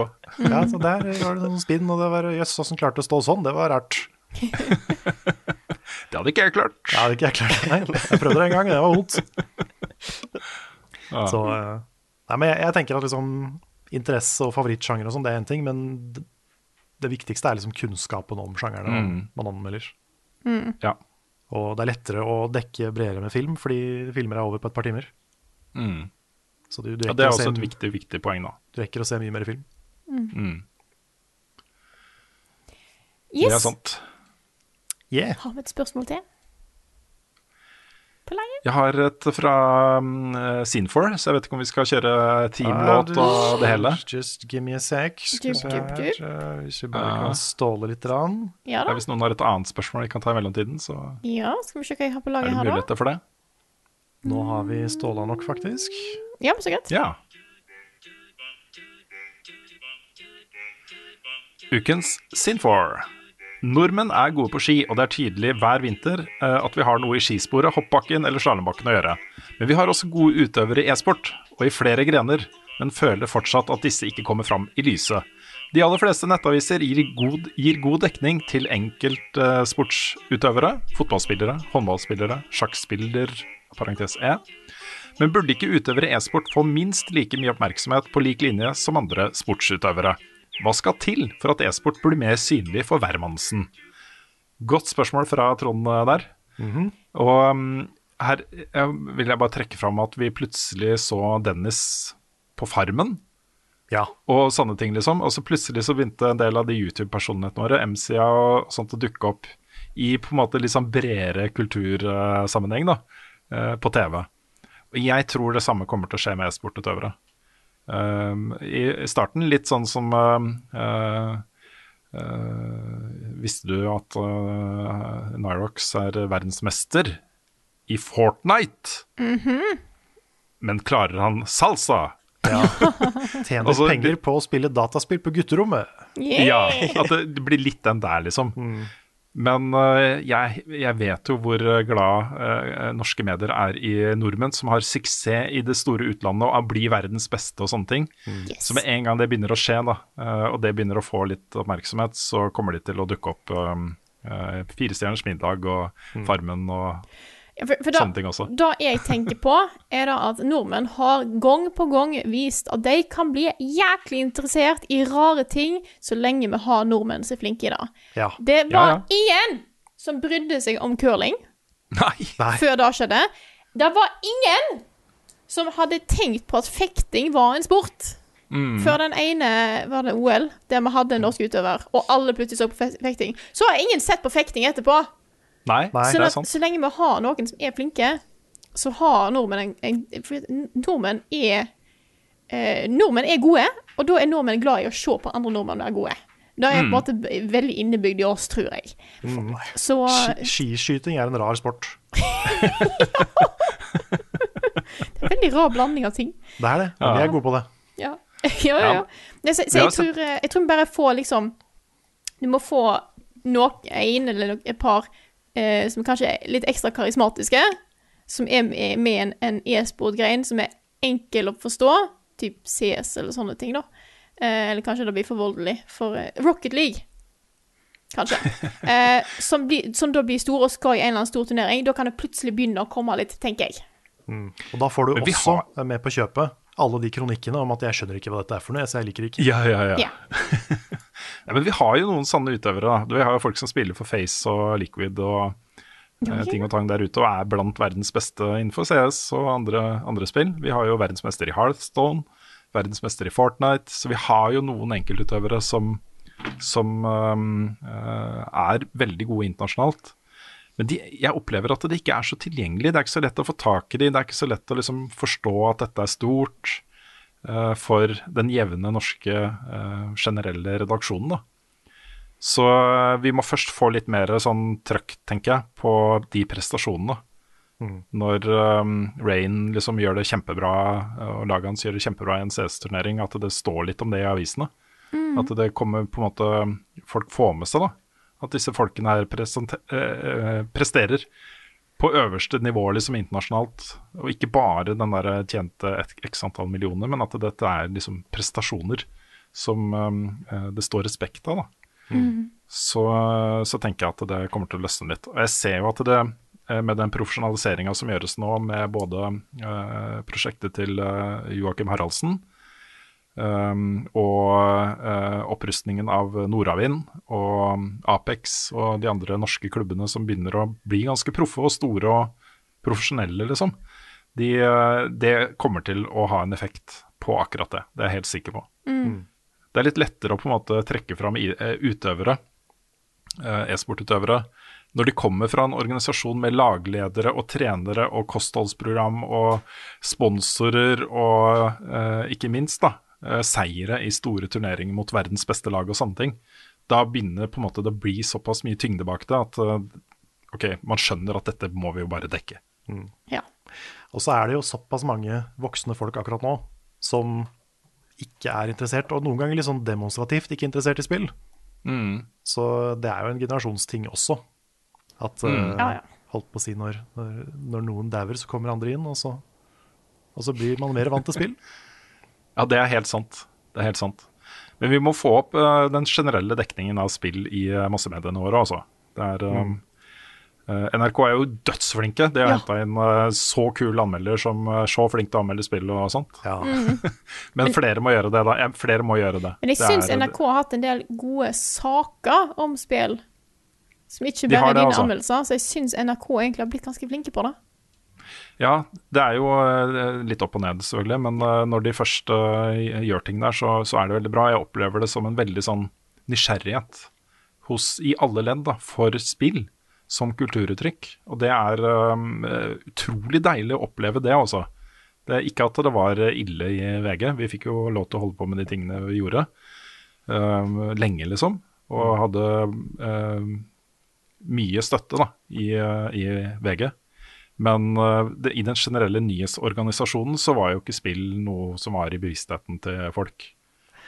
Ja, så Der var det noen spinn, og det var jøss, åssen klarte å stå sånn? Det var rart. Det hadde ikke jeg klart. Det hadde ikke jeg klart. Nei, jeg prøvde det en gang, det var vondt. Ja. Så eh, Nei, men jeg, jeg tenker at liksom interesse og favorittsjanger og sånn, det er én ting, men det, det viktigste er liksom kunnskapen om sjangerne Mm. man anmelder. Mm. Ja. Og det er lettere å dekke bredere med film, fordi filmer er over på et par timer. Mm. Så du, du Ja, det er se- også et viktig, viktig poeng, da. Du rekker å se mye mer film. Mm. Det Yes. er sant. Yeah. Har vi et spørsmål til? På leien? Jeg har et fra um, Scene4, så jeg vet ikke om vi skal kjøre teamlåt og det hele. Just give me a sec. Skal vi se her, eh, Hvis vi bare kan ståle litt. Rann. Ja Ja, da. hvis noen har et annet spørsmål vi kan ta i mellomtiden, så Ja, skal vi se hva jeg har på er laget det her, da? muligheter for det. Nå har vi ståla nok, faktisk. Ja, men så greit. Ja. Ukens Sin4. Nordmenn er gode på ski, og det er tydelig hver vinter eh, at vi har noe i skisporet, hoppbakken eller slalåmbakken å gjøre. Men vi har også gode utøvere i e-sport, og i flere grener, men føler fortsatt at disse ikke kommer fram i lyset. De aller fleste nettaviser gir god, gir god dekning til enkeltsportsutøvere, fotballspillere, håndballspillere, sjakkspiller, parentes E. Men burde ikke utøvere i e-sport få minst like mye oppmerksomhet på lik linje som andre sportsutøvere? Hva skal til for at e-sport blir mer synlig for hvermannsen? Godt spørsmål fra Trond eh, der. Og um, her eh, vil jeg bare trekke fram at vi plutselig så Dennis på Farmen. Ja. Og sånne ting, liksom. Og så plutselig så begynte en del av de YouTube-personlighetene våre, MC-a og sånt, å dukke opp i på en måte litt sånn bredere kultursammenheng, da, eh, på TV. Og jeg tror det samme kommer til å skje med e-sportutøvere. Um, I starten litt sånn som uh, uh, Visste du at uh, Nyrox er verdensmester i Fortnite? Men klarer han salsa? Ja. Tjener Altså, penger på å spille dataspill på gutterommet. Ja, at det blir litt den der, liksom. Men øh, jeg, jeg vet jo hvor øh, glad øh, norske medier er i nordmenn som har suksess i det store utlandet og blir verdens beste og sånne ting. Yes. Så med en gang det begynner å skje, da, og det begynner å få litt oppmerksomhet, så kommer de til å dukke opp øh, Firestjerners middag og Farmen og for, for da, sånne ting også. Det jeg tenker på, er da at nordmenn har gang på gang vist at de kan bli jæklig interessert i rare ting så lenge vi har nordmenn som er flinke i det. Ja. Det var Ja, ingen som brydde seg om curling Nei! Nei. før det skjedde. Det var ingen som hadde tenkt på at fekting var en sport. Mm. Før den ene var det OL, der vi hadde en norsk utøver, og alle plutselig så på fekting. Så har ingen sett på fekting etterpå. Nei, Nei. Så, det er sant. så lenge vi har noen som er flinke, så har nordmenn en, en for Nordmenn er eh, Nordmenn er gode, og da er nordmenn glad i å se på andre nordmenn være gode. Det er på en måte veldig innebygd i oss, tror jeg. Så Ski- Skiskyting er en rar sport. det er en veldig rar blanding av ting. Det er det. Men vi er gode på det. Ja, ja, ja. ja. Nei, så, så jeg, tror, eh, jeg tror vi bare får liksom Du må få noen, en eller noen, et par eh, som kanskje er litt ekstra karismatiske, som er med i en, en e-sport-grein som er enkel å forstå, typ CS eller sånne ting, da. Eh, eller kanskje det blir for voldelig for eh, Rocket League. Kanskje. Eh, som, blir, som da blir store og skal i en eller annen stor turnering. Da kan det plutselig begynne å komme litt, tenker jeg. Og da får du også har- med på kjøpet alle de kronikkene om at 'jeg skjønner ikke hva dette er for noe', så jeg liker det ikke. Ja, ja, ja. Yeah. Ja, men vi har jo noen sanne utøvere. da. Vi har jo folk som spiller for Face og Liquid og eh, ting og tang der ute, og er blant verdens beste innenfor CS og andre, andre spill. Vi har jo verdensmester i Hearthstone, verdensmester i Fortnite, så vi har jo noen enkeltutøvere som, som um, er veldig gode internasjonalt. Men de, jeg opplever at det ikke er så tilgjengelig. Det er ikke så lett å få tak i de, det er ikke så lett å liksom forstå at dette er stort uh, for den jevne norske uh, generelle redaksjonen. da. Så eh, vi må først få litt mer sånn trøkk, tenker jeg, på de prestasjonene. Mm. Når um, Rain liksom gjør det kjempebra, og laget hans gjør det kjempebra i en CS-turnering, at det står litt om det i avisene. Mm. At det kommer på en måte Folk får med seg da at disse folkene her eh, eh, presterer på øverste nivå liksom internasjonalt. Og ikke bare den der tjente x antall millioner, men at dette er liksom prestasjoner som um, eh, det står respekt av. da Mm. så, så tenker jeg at det kommer til å løsne litt. Og jeg ser jo at det, eh, med den profesjonaliseringa som gjøres nå, med både eh, prosjektet til eh, Joakim Haraldsen um, og uh, opprustningen av Nordavind og Apex og de andre norske klubbene som begynner å bli ganske proffe og store og profesjonelle, liksom. De, eh, det kommer til å ha en effekt på akkurat det. Det er jeg helt sikker på. Mm. Det er litt lettere å på en måte trekke fram eh, utøvere, e-sportutøvere, når de kommer fra en organisasjon med lagledere og trenere og kostholdsprogram og sponsorer og eh, ikke minst da, seire i store turneringer mot verdens beste lag og sånne ting. Da begynner på en måte det å bli såpass mye tyngde bak det at eh, ok, man skjønner at dette må vi jo bare dekke. Ja. Og så er det jo såpass mange voksne folk akkurat nå som ikke er interessert, og noen ganger litt sånn demonstrativt ikke interessert i spill. Mm. Så det er jo en generasjonsting også. At Mm. eh, Ja, ja. holdt på å si når, når, når noen dauer, så kommer andre inn, og så, og så blir man mer vant til spill. Ja, det er helt sant. Det er helt sant. Men vi må få opp uh, den generelle dekningen av spill i uh, massemediene våre, altså. Det er, um, uh, NRK er jo dødsflinke. De har Ja. henta inn så kul anmelder som så flink til å anmelde spill og sånt. Mm. Men flere må gjøre det, da. Ja, flere må gjøre det. Men jeg Det syns NRK har hatt en del gode saker om spill. Som ikke bare er dine altså. anmeldelser. Så jeg syns NRK egentlig har blitt ganske flinke på det. Ja, det er jo eh, litt opp og ned, selvfølgelig. Men eh, når de først eh, gjør ting der, så, så er det veldig bra. Jeg opplever det som en veldig sånn nysgjerrighet hos, i alle ledd for spill som kulturuttrykk. Og det er um, utrolig deilig å oppleve det, altså. Det er ikke at det var ille i VG. Vi fikk jo lov til å holde på med de tingene vi gjorde Um, lenge, liksom. Og hadde um, mye støtte da, i, i VG. Men eh, det, i den generelle nyhetsorganisasjonen så var jo ikke spill noe som var i bevisstheten til folk.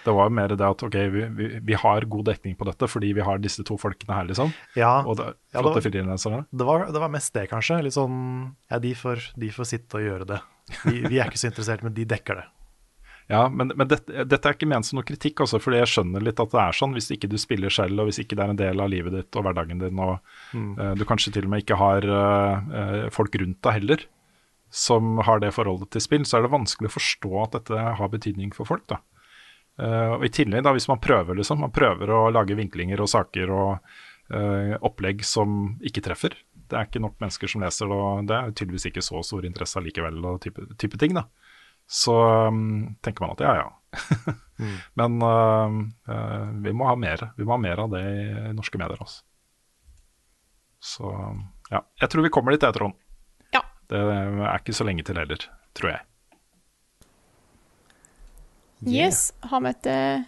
Det var jo mer det at ok, vi, vi, vi har god dekning på dette fordi vi har disse to folkene her, liksom. Ja, Og det, ja, det var-. Det var, det var mest det, kanskje. Litt sånn Ja, de får, de får sitte og gjøre det. De, vi er ikke så interessert, men de dekker det. Ja, men, men dette, dette er ikke ment som noe kritikk, også, fordi jeg skjønner litt at det er sånn. Hvis ikke du spiller selv, og hvis ikke det er en del av livet ditt og hverdagen din, og Mm. uh, du kanskje til og med ikke har eh, folk rundt deg heller som har det forholdet til spill, så er det vanskelig å forstå at dette har betydning for folk. da. Uh, og I tillegg, da, hvis man prøver liksom, man prøver å lage vinklinger og saker og opplegg som ikke treffer. Det er ikke nok mennesker som leser, og det er tydeligvis ikke så stor interesse allikevel, og type, type ting. da. Så um, tenker man at ja, ja. Mm. Men uh, uh, vi må ha mer Vi må ha mer av det i norske medier. også. Så ja. Jeg tror vi kommer dit, jeg, Trond. Ja. Det er ikke så lenge til heller, tror jeg. Yes, har vi et uh,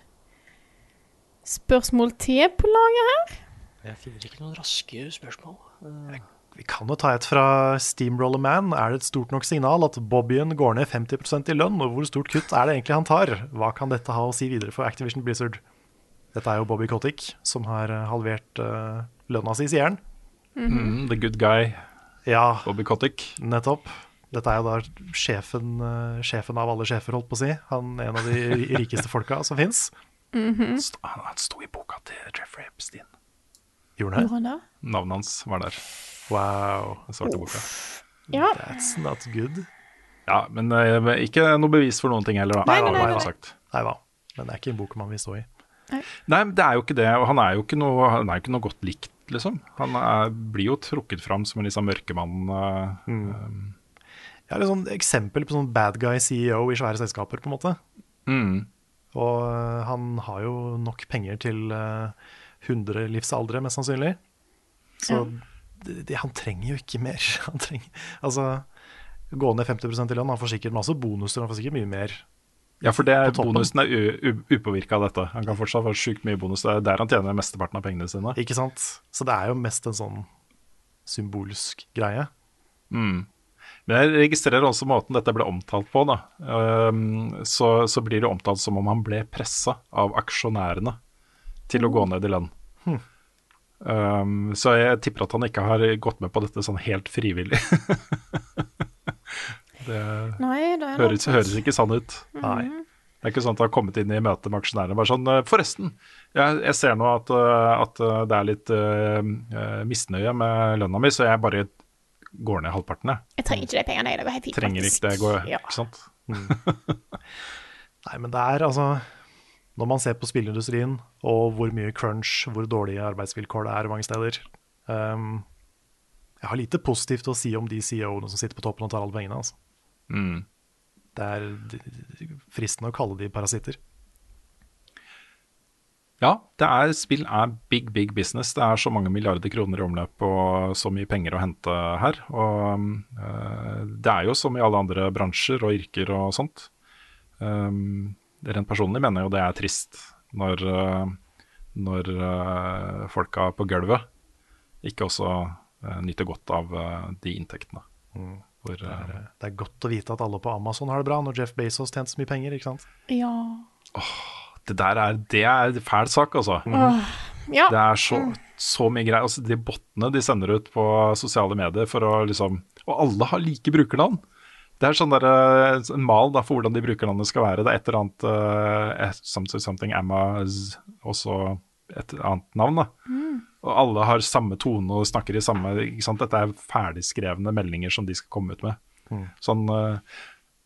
spørsmål til på laget her? Jeg finner ikke noen raske spørsmål. Eh, Vi kan jo ta et fra Steamroller Man. Er det et stort nok signal at Bobbyen går ned 50% i lønn, og hvor stort kutt er det egentlig han tar? Hva kan dette ha å si videre for Activision Blizzard? Dette er jo Bobby Kotick, som har eh, halvert uh, lønna si, sier han. Mm, the good guy, Ja, Bobby Kotick. nettopp. Dette er jo da sjefen, uh, sjefen av alle sjefer, holdt på å si. Han er en av de rikeste folka som fins. Mm -hmm. Han sto i boka til Jeffrey Epstein. Gjorde han det? Navnet hans var der. Wow. Den svarte boka. Ja. That's not good. Ja, men uh, ikke noe bevis for noen ting heller, da. Nei, nei, nei, nei, nei. Nei da. Men det er ikke en bok man vil stå i. Nei, men det er jo ikke det. Og han er jo ikke noe, han er jo ikke noe godt likt, liksom. Han er, blir jo trukket fram som en liksom mørkemann. Uh, Mm. Ja, det er sånn eksempel på sånn bad guy CEO i svære selskaper, på en måte. Mm. Og øh, han har jo nok penger til øh, 100 livsaldre, mest sannsynlig. Så det, det, han trenger jo ikke mer. Han trenger, altså, gå ned 50 i lønn, han får sikkert masse bonuser, han får sikkert mye mer. Ja, for det, er bonusen er upåvirka av dette. Han kan fortsatt få sjukt mye bonus. Det er der han tjener mesteparten av pengene sine. Ikke sant? Så det er jo mest en sånn symbolsk greie. Mm. Men jeg registrerer også måten dette ble omtalt på. da. Um, så, så blir det omtalt som om han ble pressa av aksjonærene til å gå ned i lønn. Hmm. Um, så jeg tipper at han ikke har gått med på dette sånn helt frivillig. det Nei, det er høres, høres ikke sånn ut. Nei. Det er ikke sånn at han har kommet inn i møte med aksjonærene bare sånn «Eh, Forresten, jeg, jeg ser nå at, eh, at eh, det er litt eh, misnøye med lønna mi, så jeg bare går ned halvparten, jeg. Jeg trenger ikke de pengene, jeg. Det går helt fint. Trenger faktisk. ikke det, går, Ja. ikke sant? Nei, men det er altså Når man ser på spillindustrien og hvor mye crunch, hvor dårlige arbeidsvilkår det er mange steder Um, Jeg har lite positivt å si om de CEO-ene som sitter på toppen og tar alle pengene. Altså. Mm. Det er fristende å kalle de parasitter. Ja, det er, spill er big, big business. Det er så mange milliarder kroner i omløp og så mye penger å hente her. Og eh, det er jo som i alle andre bransjer og yrker og sånt. Um, rent personlig mener jeg jo det er trist når, eh, når eh, folka på gulvet ikke også eh, nyter godt av de inntektene. Hvor, Det er, det er godt å vite at alle på Amazon har det bra når Jeff Bezos tjente så mye penger. ikke sant? Ja. det der er, det er en fæl sak, altså. Åh, ja. Det er så, så mye greier. Altså, de bottene de sender ut på sosiale medier for å liksom Og alle har like brukernavn. Det er sånn der, eh, en mal da, for hvordan de brukernavnene skal være. Det er et eller annet uh, something, something Amaz, og så et annet navn. da. Og alle har samme tone og snakker i samme ikke sant? Dette er ferdigskrevne meldinger som de skal komme ut med. Sånn uh,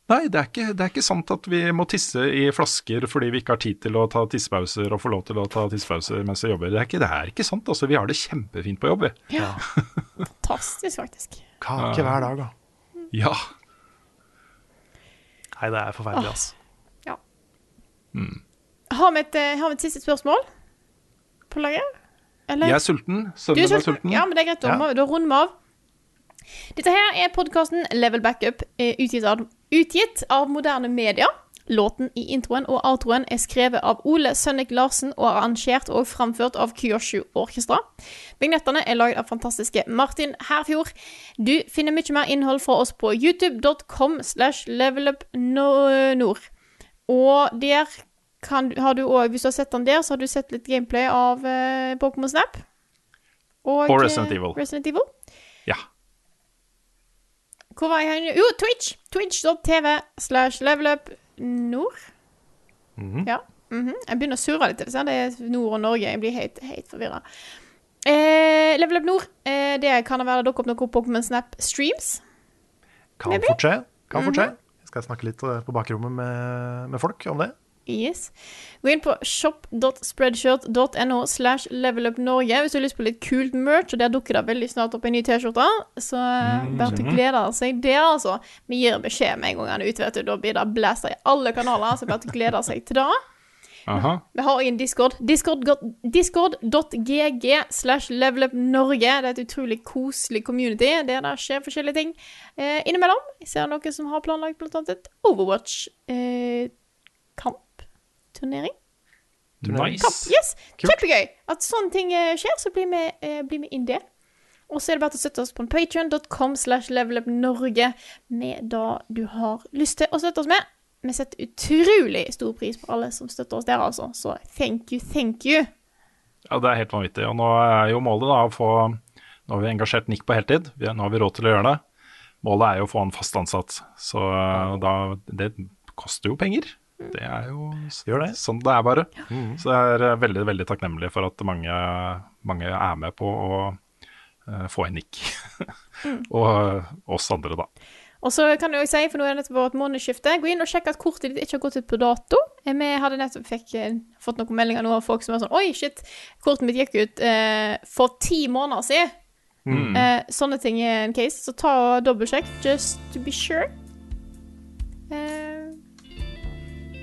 Nei, det er, ikke, det er ikke sant at vi må tisse i flasker fordi vi ikke har tid til å ta tissepauser og få lov til å ta tissepauser mens vi jobber. Det er ikke, det er ikke sant. altså Vi har det kjempefint på jobb. vi. Ja. Fantastisk, faktisk. Kake hver dag, da. Ja. Nei, det er forferdelig, altså. Ja. Mm. Har vi et, eh, har vi et siste spørsmål på laget? Eller? Jeg er sulten. Du Sønnen er min er sulten? Ja, men det er greit. Da, da runder vi av. Dette her er podkasten Level Backup, eh, utgitt av, utgitt av moderne media. Låten i introen og outroen er skrevet av Ole Sønnik Larsen og arrangert og framført av Kyoshu Orkestra. Vignettene er laget av fantastiske Martin Herfjord. Du finner mye mer innhold fra oss på youtube.com slash levelupnord. Og der kan, har du òg, hvis du har sett den der, så har du sett litt gameplay av eh, Pokémon Snap. Og Resident eh, Evil. Resident Evil. Ja. Hvor var jeg? Jo, Twitch. Twitch.tv slash levelupnord. Ja. mhm. Jeg begynner å surre litt. Det er Nord og Norge. Jeg blir helt, helt forvirra. Eh, Level Up Nord, eh, det kan være dukker opp noen Pokémon Snap streams. Kan fort skje. Kan fort Mhm. skje. Jeg skal snakke litt eh, på bakrommet med, med folk om det. Yes. Gå inn på shop.spreadshirt.no slash levelupnorge hvis du har lyst på litt kult merch, og der dukker det veldig snart opp en ny T-skjorte. Så eh, Mm. bare til glede seg der, altså. Vi gir beskjed med en gang han er ute, vet du. Da blir det blæsta i alle kanaler, så bare til glede seg til det. Aha. Vi har òg en Discord. Discord- Discord.gg slash levelupnorge. Det er et utrolig koselig community der det skjer forskjellige ting eh, innimellom. Jeg ser noen som har planlagt annet et Overwatch-kampturnering. Nice. Yes! Kjempegøy! At sånne ting eh, skjer, så blir vi, eh, blir vi inn der. Og så er det bare til å støtte oss på patreon.com slash levelupnorge med det du har lyst til å støtte oss med. Vi setter utrolig stor pris på alle som støtter oss der, altså. Så thank you, thank you. Ja, det er helt vanvittig. Og nå er jo målet da å få Nå har vi engasjert Nick på heltid. Nå har vi råd til å gjøre det. Målet er jo å få han fast ansatt. Så uh, da Det koster jo penger. Det er jo det. sånn det er bare. Så jeg er uh, veldig, veldig takknemlig for at mange, mange er med på å uh, få en Nick. Mm. Og uh, oss andre, da. Og så kan jeg si, for nå er det nettopp vårt månedsskifte, gå inn og sjekk at kortet ditt ikke har gått ut på dato. Eh, Vi hadde nettopp fikk, eh, fått noen meldinger nå av folk som var sånn Oi, shit, kortet mitt gikk ut uh, for ti måneder siden. Mm. Eh, sånne ting er en case, så ta og dobbeltsjekk, just to be sure. Eh,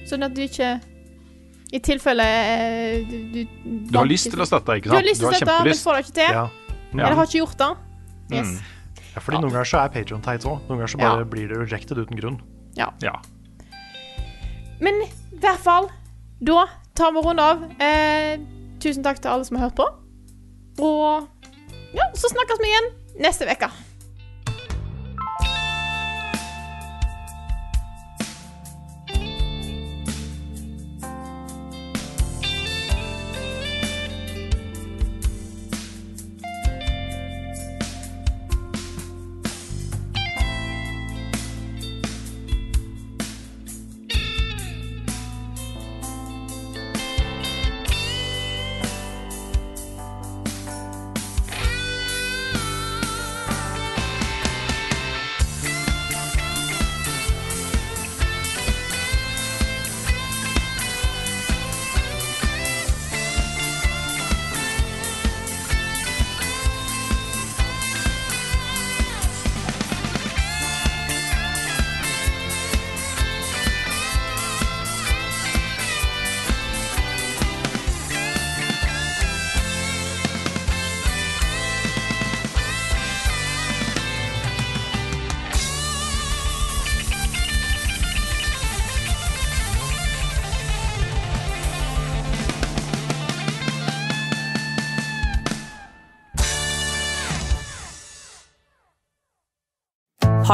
sånn at du ikke I tilfelle eh, du, du Du har lyst til å støtte, ikke Du har lyst til å støtte, men får det ikke til. Ja. Eller har ikke gjort det. Yes. Mm. Ja, fordi Noen ganger så er Patreon teit òg. Noen ganger så bare blir det rejected uten grunn. Ja. Ja. Men i hvert fall, da tar vi runde av. Eh, tusen takk til alle som har hørt på. Og ja, så snakkes vi igjen neste uke.